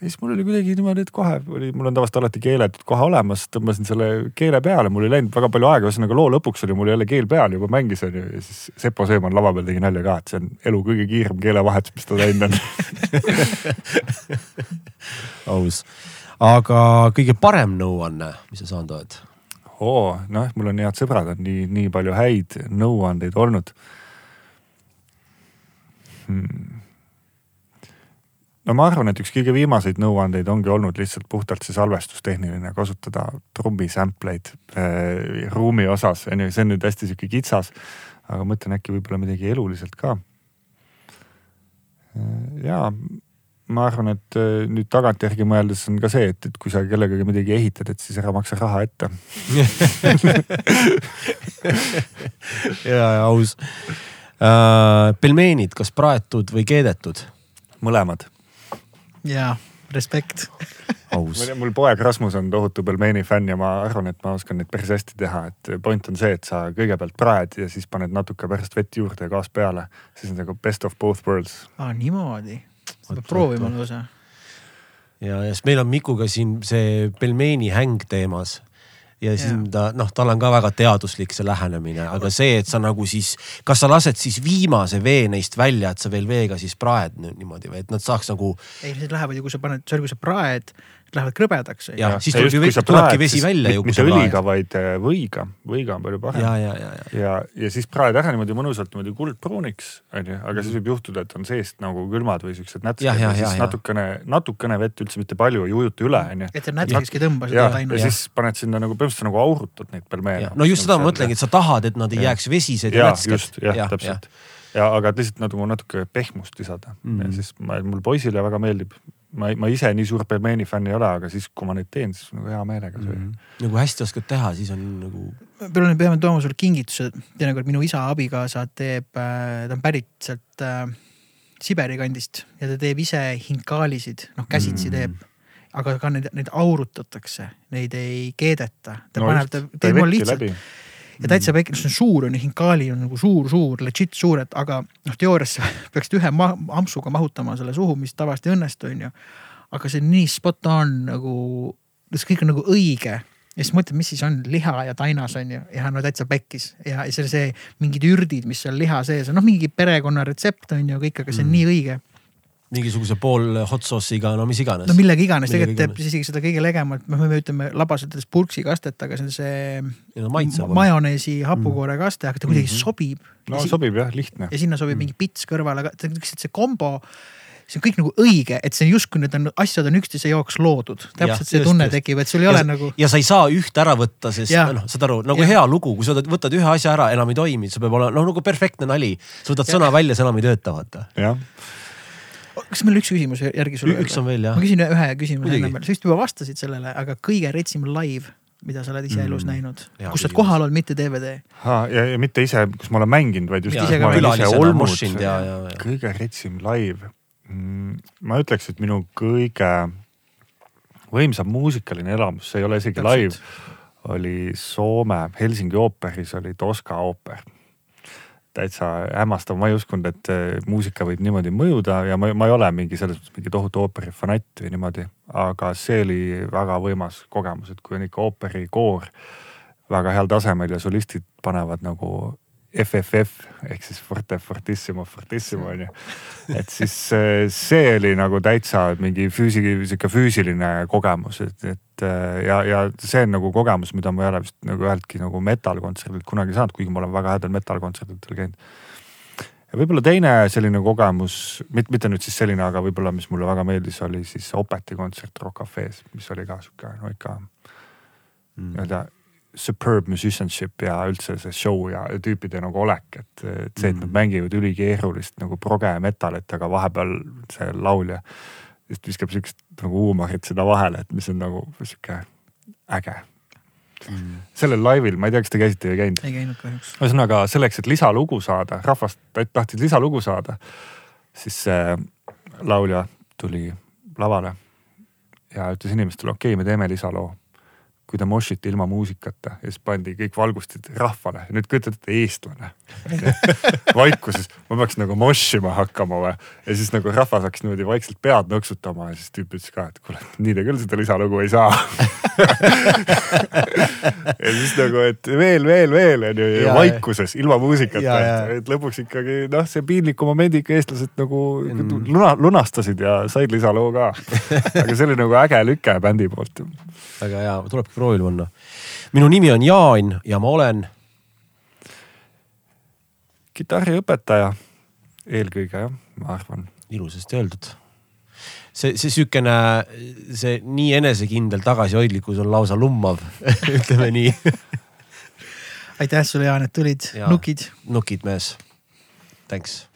ja siis mul oli kuidagi niimoodi, et kohe oli, mul on tavaliselt alati keeled kohe olemas, tõmbasin selle keele peale, mul ei läinud väga palju aega, ühesõnaga loo lõpuks oli mul jälle keel peal juba mängis onju ja siis Sepo Seeman lava peal tegi nalja ka, et see on elu kõige kiirem keelevahetus, mis ta teinud on. [LAUGHS] Aus, aga kõige parem nõuanne, mis sa saanud oled? oo, noh, mul on head sõbrad, on nii, nii palju häid nõuandeid olnud. Hmm no ma arvan, et üks kõige viimaseid nõuandeid ongi olnud lihtsalt puhtalt see salvestustehniline, kasutada trummi sample eid äh, ruumi osas, on ju, see on nüüd hästi sihuke kitsas. aga mõtlen äkki võib-olla midagi eluliselt ka äh,. ja ma arvan, et äh, nüüd tagantjärgi mõeldes on ka see, et, et kui sa kellegagi midagi ehitad, et siis ära maksa raha ette [LAUGHS] ja, ja aus äh,. pelmeenid, kas praetud või keedetud? mõlemad jaa, respekt aus. mul poeg Rasmus on tohutu pelmeeni fänn ja ma arvan, et ma oskan neid päris hästi teha, et point on see, et sa kõigepealt praed ja siis paned natuke pärast vett juurde ja gaas peale. siis on nagu best of both worlds. aa, niimoodi. peab proovima lausa. ja, ja siis meil on Mikuga siin see pelmeeni häng teemas ja siis ja. ta noh, tal on ka väga teaduslik see lähenemine, aga see, et sa nagu siis, kas sa lased siis viimase vee neist välja, et sa veel veega siis praed niimoodi või et nad saaks nagu. ei, need lähevad ju, kui sa paned, see oli, kui sa praed lähevad krõbedaks. jah, siis tuleb ju tulebki vesi välja ju. mitte õliga, vaid äh, võiga, võiga on palju parem. ja, ja, ja, ja, ja, ja siis praed ära niimoodi mõnusalt niimoodi kuldpruuniks onju, aga siis võib juhtuda, et on seest nagu külmad või siuksed nätsked ja, ja, ja siis ja, natukene, natukene vett üldse mitte palju ei ujuta üle onju. et see nätskekski ei tõmba seda ainult. ja siis paned sinna nagu põhimõtteliselt nagu aurutad neid pelmeene. no just seda ma mõtlengi, et sa tahad, et nad ei jääks vesised ja nätsked. just, jah, täpselt ja aga et lihtsalt nagu natuke pehmust lisada mm. ja siis ma, mul poisile väga meeldib ma, ma ise nii suur pelmeeni fänn ei ole, aga siis, kui ma neid teen, siis nagu hea meelega söön mm. -hmm. nagu hästi oskad teha, siis on nagu. peame, peame tooma sulle kingituse, teinekord minu isa abikaasa teeb, ta on pärit sealt äh, Siberi kandist ja ta teeb ise hinkaalisid, noh käsitsi mm. teeb aga ka neid, neid aurutatakse, neid ei keedeta. ta no paneb, ta teeb mul lihtsalt. Ja täitsa väike, noh see on suur on ju, hinkaali on nagu suur-suur, legit suur, et aga noh, teoorias [LAUGHS] peaksid ühe ma ampsuga mahutama selle suhu, mis tavaliselt ei õnnestu, on ju. aga see on nii spot on nagu, see kõik on nagu õige. Ja siis mõtled, mis siis on liha ja tainas on ju. Ja no täitsa pekkis. Ja, ja see, see mingid ürdid, mis seal liha sees on, noh mingi perekonna retsept on ju kõik, aga see on mm. nii õige mingisuguse pool hot sauce'iga, no mis iganes. no millega iganes, tegelikult teeb isegi seda kõige legemat, noh, me ütleme labaselt ütles purksikastet, aga see on see no, majoneesi hapukoorekaste, aga ta kuidagi mm -hmm. sobib. no ja sobib jah, lihtne. ja sinna sobib mm -hmm. mingi pits kõrvale, aga lihtsalt see kombo see on kõik nagu õige, et see justkui need on, asjad on üksteise jaoks loodud. täpselt see tunne just. tekib, et sul ei ja, ole nagu. ja sa ei saa ühte ära võtta, sest noh, saad aru, nagu ja. hea lugu, kui sa võtad ühe asja ära, enam ei toimi, see peab olema noh, nagu perfektne nali. sa võtad ja. sõna välja, see enam ei tööta, vaata. jah kas meil üks küsimus järgi sulle? üks on veel jah. ma küsin ühe küsimuse enne veel, sa vist juba vastasid sellele, aga kõige retsim live, mida sa oled ise elus mm. näinud, kus sa oled kohal olnud, mitte DVD? ja, ja mitte ise, kus ma olen mänginud, vaid just. kõige retsim live mm,. ma ütleks, et minu kõige võimsam muusikaline elamus, see ei ole isegi Täpselt. live, oli Soome Helsingi ooperis oli Toska ooper täitsa hämmastav, ma ei uskunud, et muusika võib niimoodi mõjuda ja ma, ma ei ole mingi selles mõttes mingi tohutu ooperi fanatt või niimoodi. aga see oli väga võimas kogemus, et kui on ikka ooperikoor väga heal tasemel ja solistid panevad nagu FFF ehk siis forte, fortissimo, fortissimo on ju. et siis äh, see oli nagu täitsa mingi füüsi-, sihuke füüsiline kogemus, et, et äh, ja, ja see on nagu kogemus, mida ma ei ole vist nagu üheltki nagu metal-kontserdilt kunagi saanud, kuigi ma olen väga headel metal-kontserditel käinud. ja võib-olla teine selline kogemus, mitte, mitte nüüd siis selline, aga võib-olla, mis mulle väga meeldis, oli siis Opeti kontsert Rock Cafe's, mis oli ka sihuke no ikka mm. nii-öelda superb musicianship ja üldse see show ja tüüpide nagu olek, et, et see, et nad mm. mängivad ülikeerulist nagu proge metalit, aga vahepeal see laulja just viskab siukest nagu huumorit sinna vahele, et mis on nagu sihuke äge mm.. sellel laivil, ma ei tea, kas te käisite või ei käinud? ei käinud kahjuks. ühesõnaga selleks, et lisalugu saada, rahvast tahtsid lisalugu saada, siis see laulja tuli lavale ja ütles inimestele, okei okay,, me teeme lisaloo kui ta moshiti ilma muusikata ja siis pandi kõik valgustid rahvale. nüüd kujutate ette, eestlane [LAUGHS] vaikuses, ma peaks nagu moshima hakkama või. ja siis nagu rahvas hakkas niimoodi vaikselt pead nõksutama ja siis tüüp ütles ka, et kuule, nii te küll seda lisalugu ei saa [LAUGHS] [LAUGHS] ja siis nagu, et veel, veel, veel on ju ja, vaikuses ilma muusikata, et, et lõpuks ikkagi noh, see piinliku momendi ikka eestlased nagu mm. luna, lunastasid ja said lisaloo ka. [LAUGHS] aga see oli nagu äge lüke bändi poolt. väga hea, tulebki proovile panna. minu nimi on Jaan ja ma olen. kitarriõpetaja eelkõige jah, ma arvan. ilusasti öeldud. See, see sihukene, see nii enesekindel tagasihoidlikkus on lausa lummav [LAUGHS] ütleme nii aitäh sulle, Jaan, et tulid, nukid. nukid mees. Thanks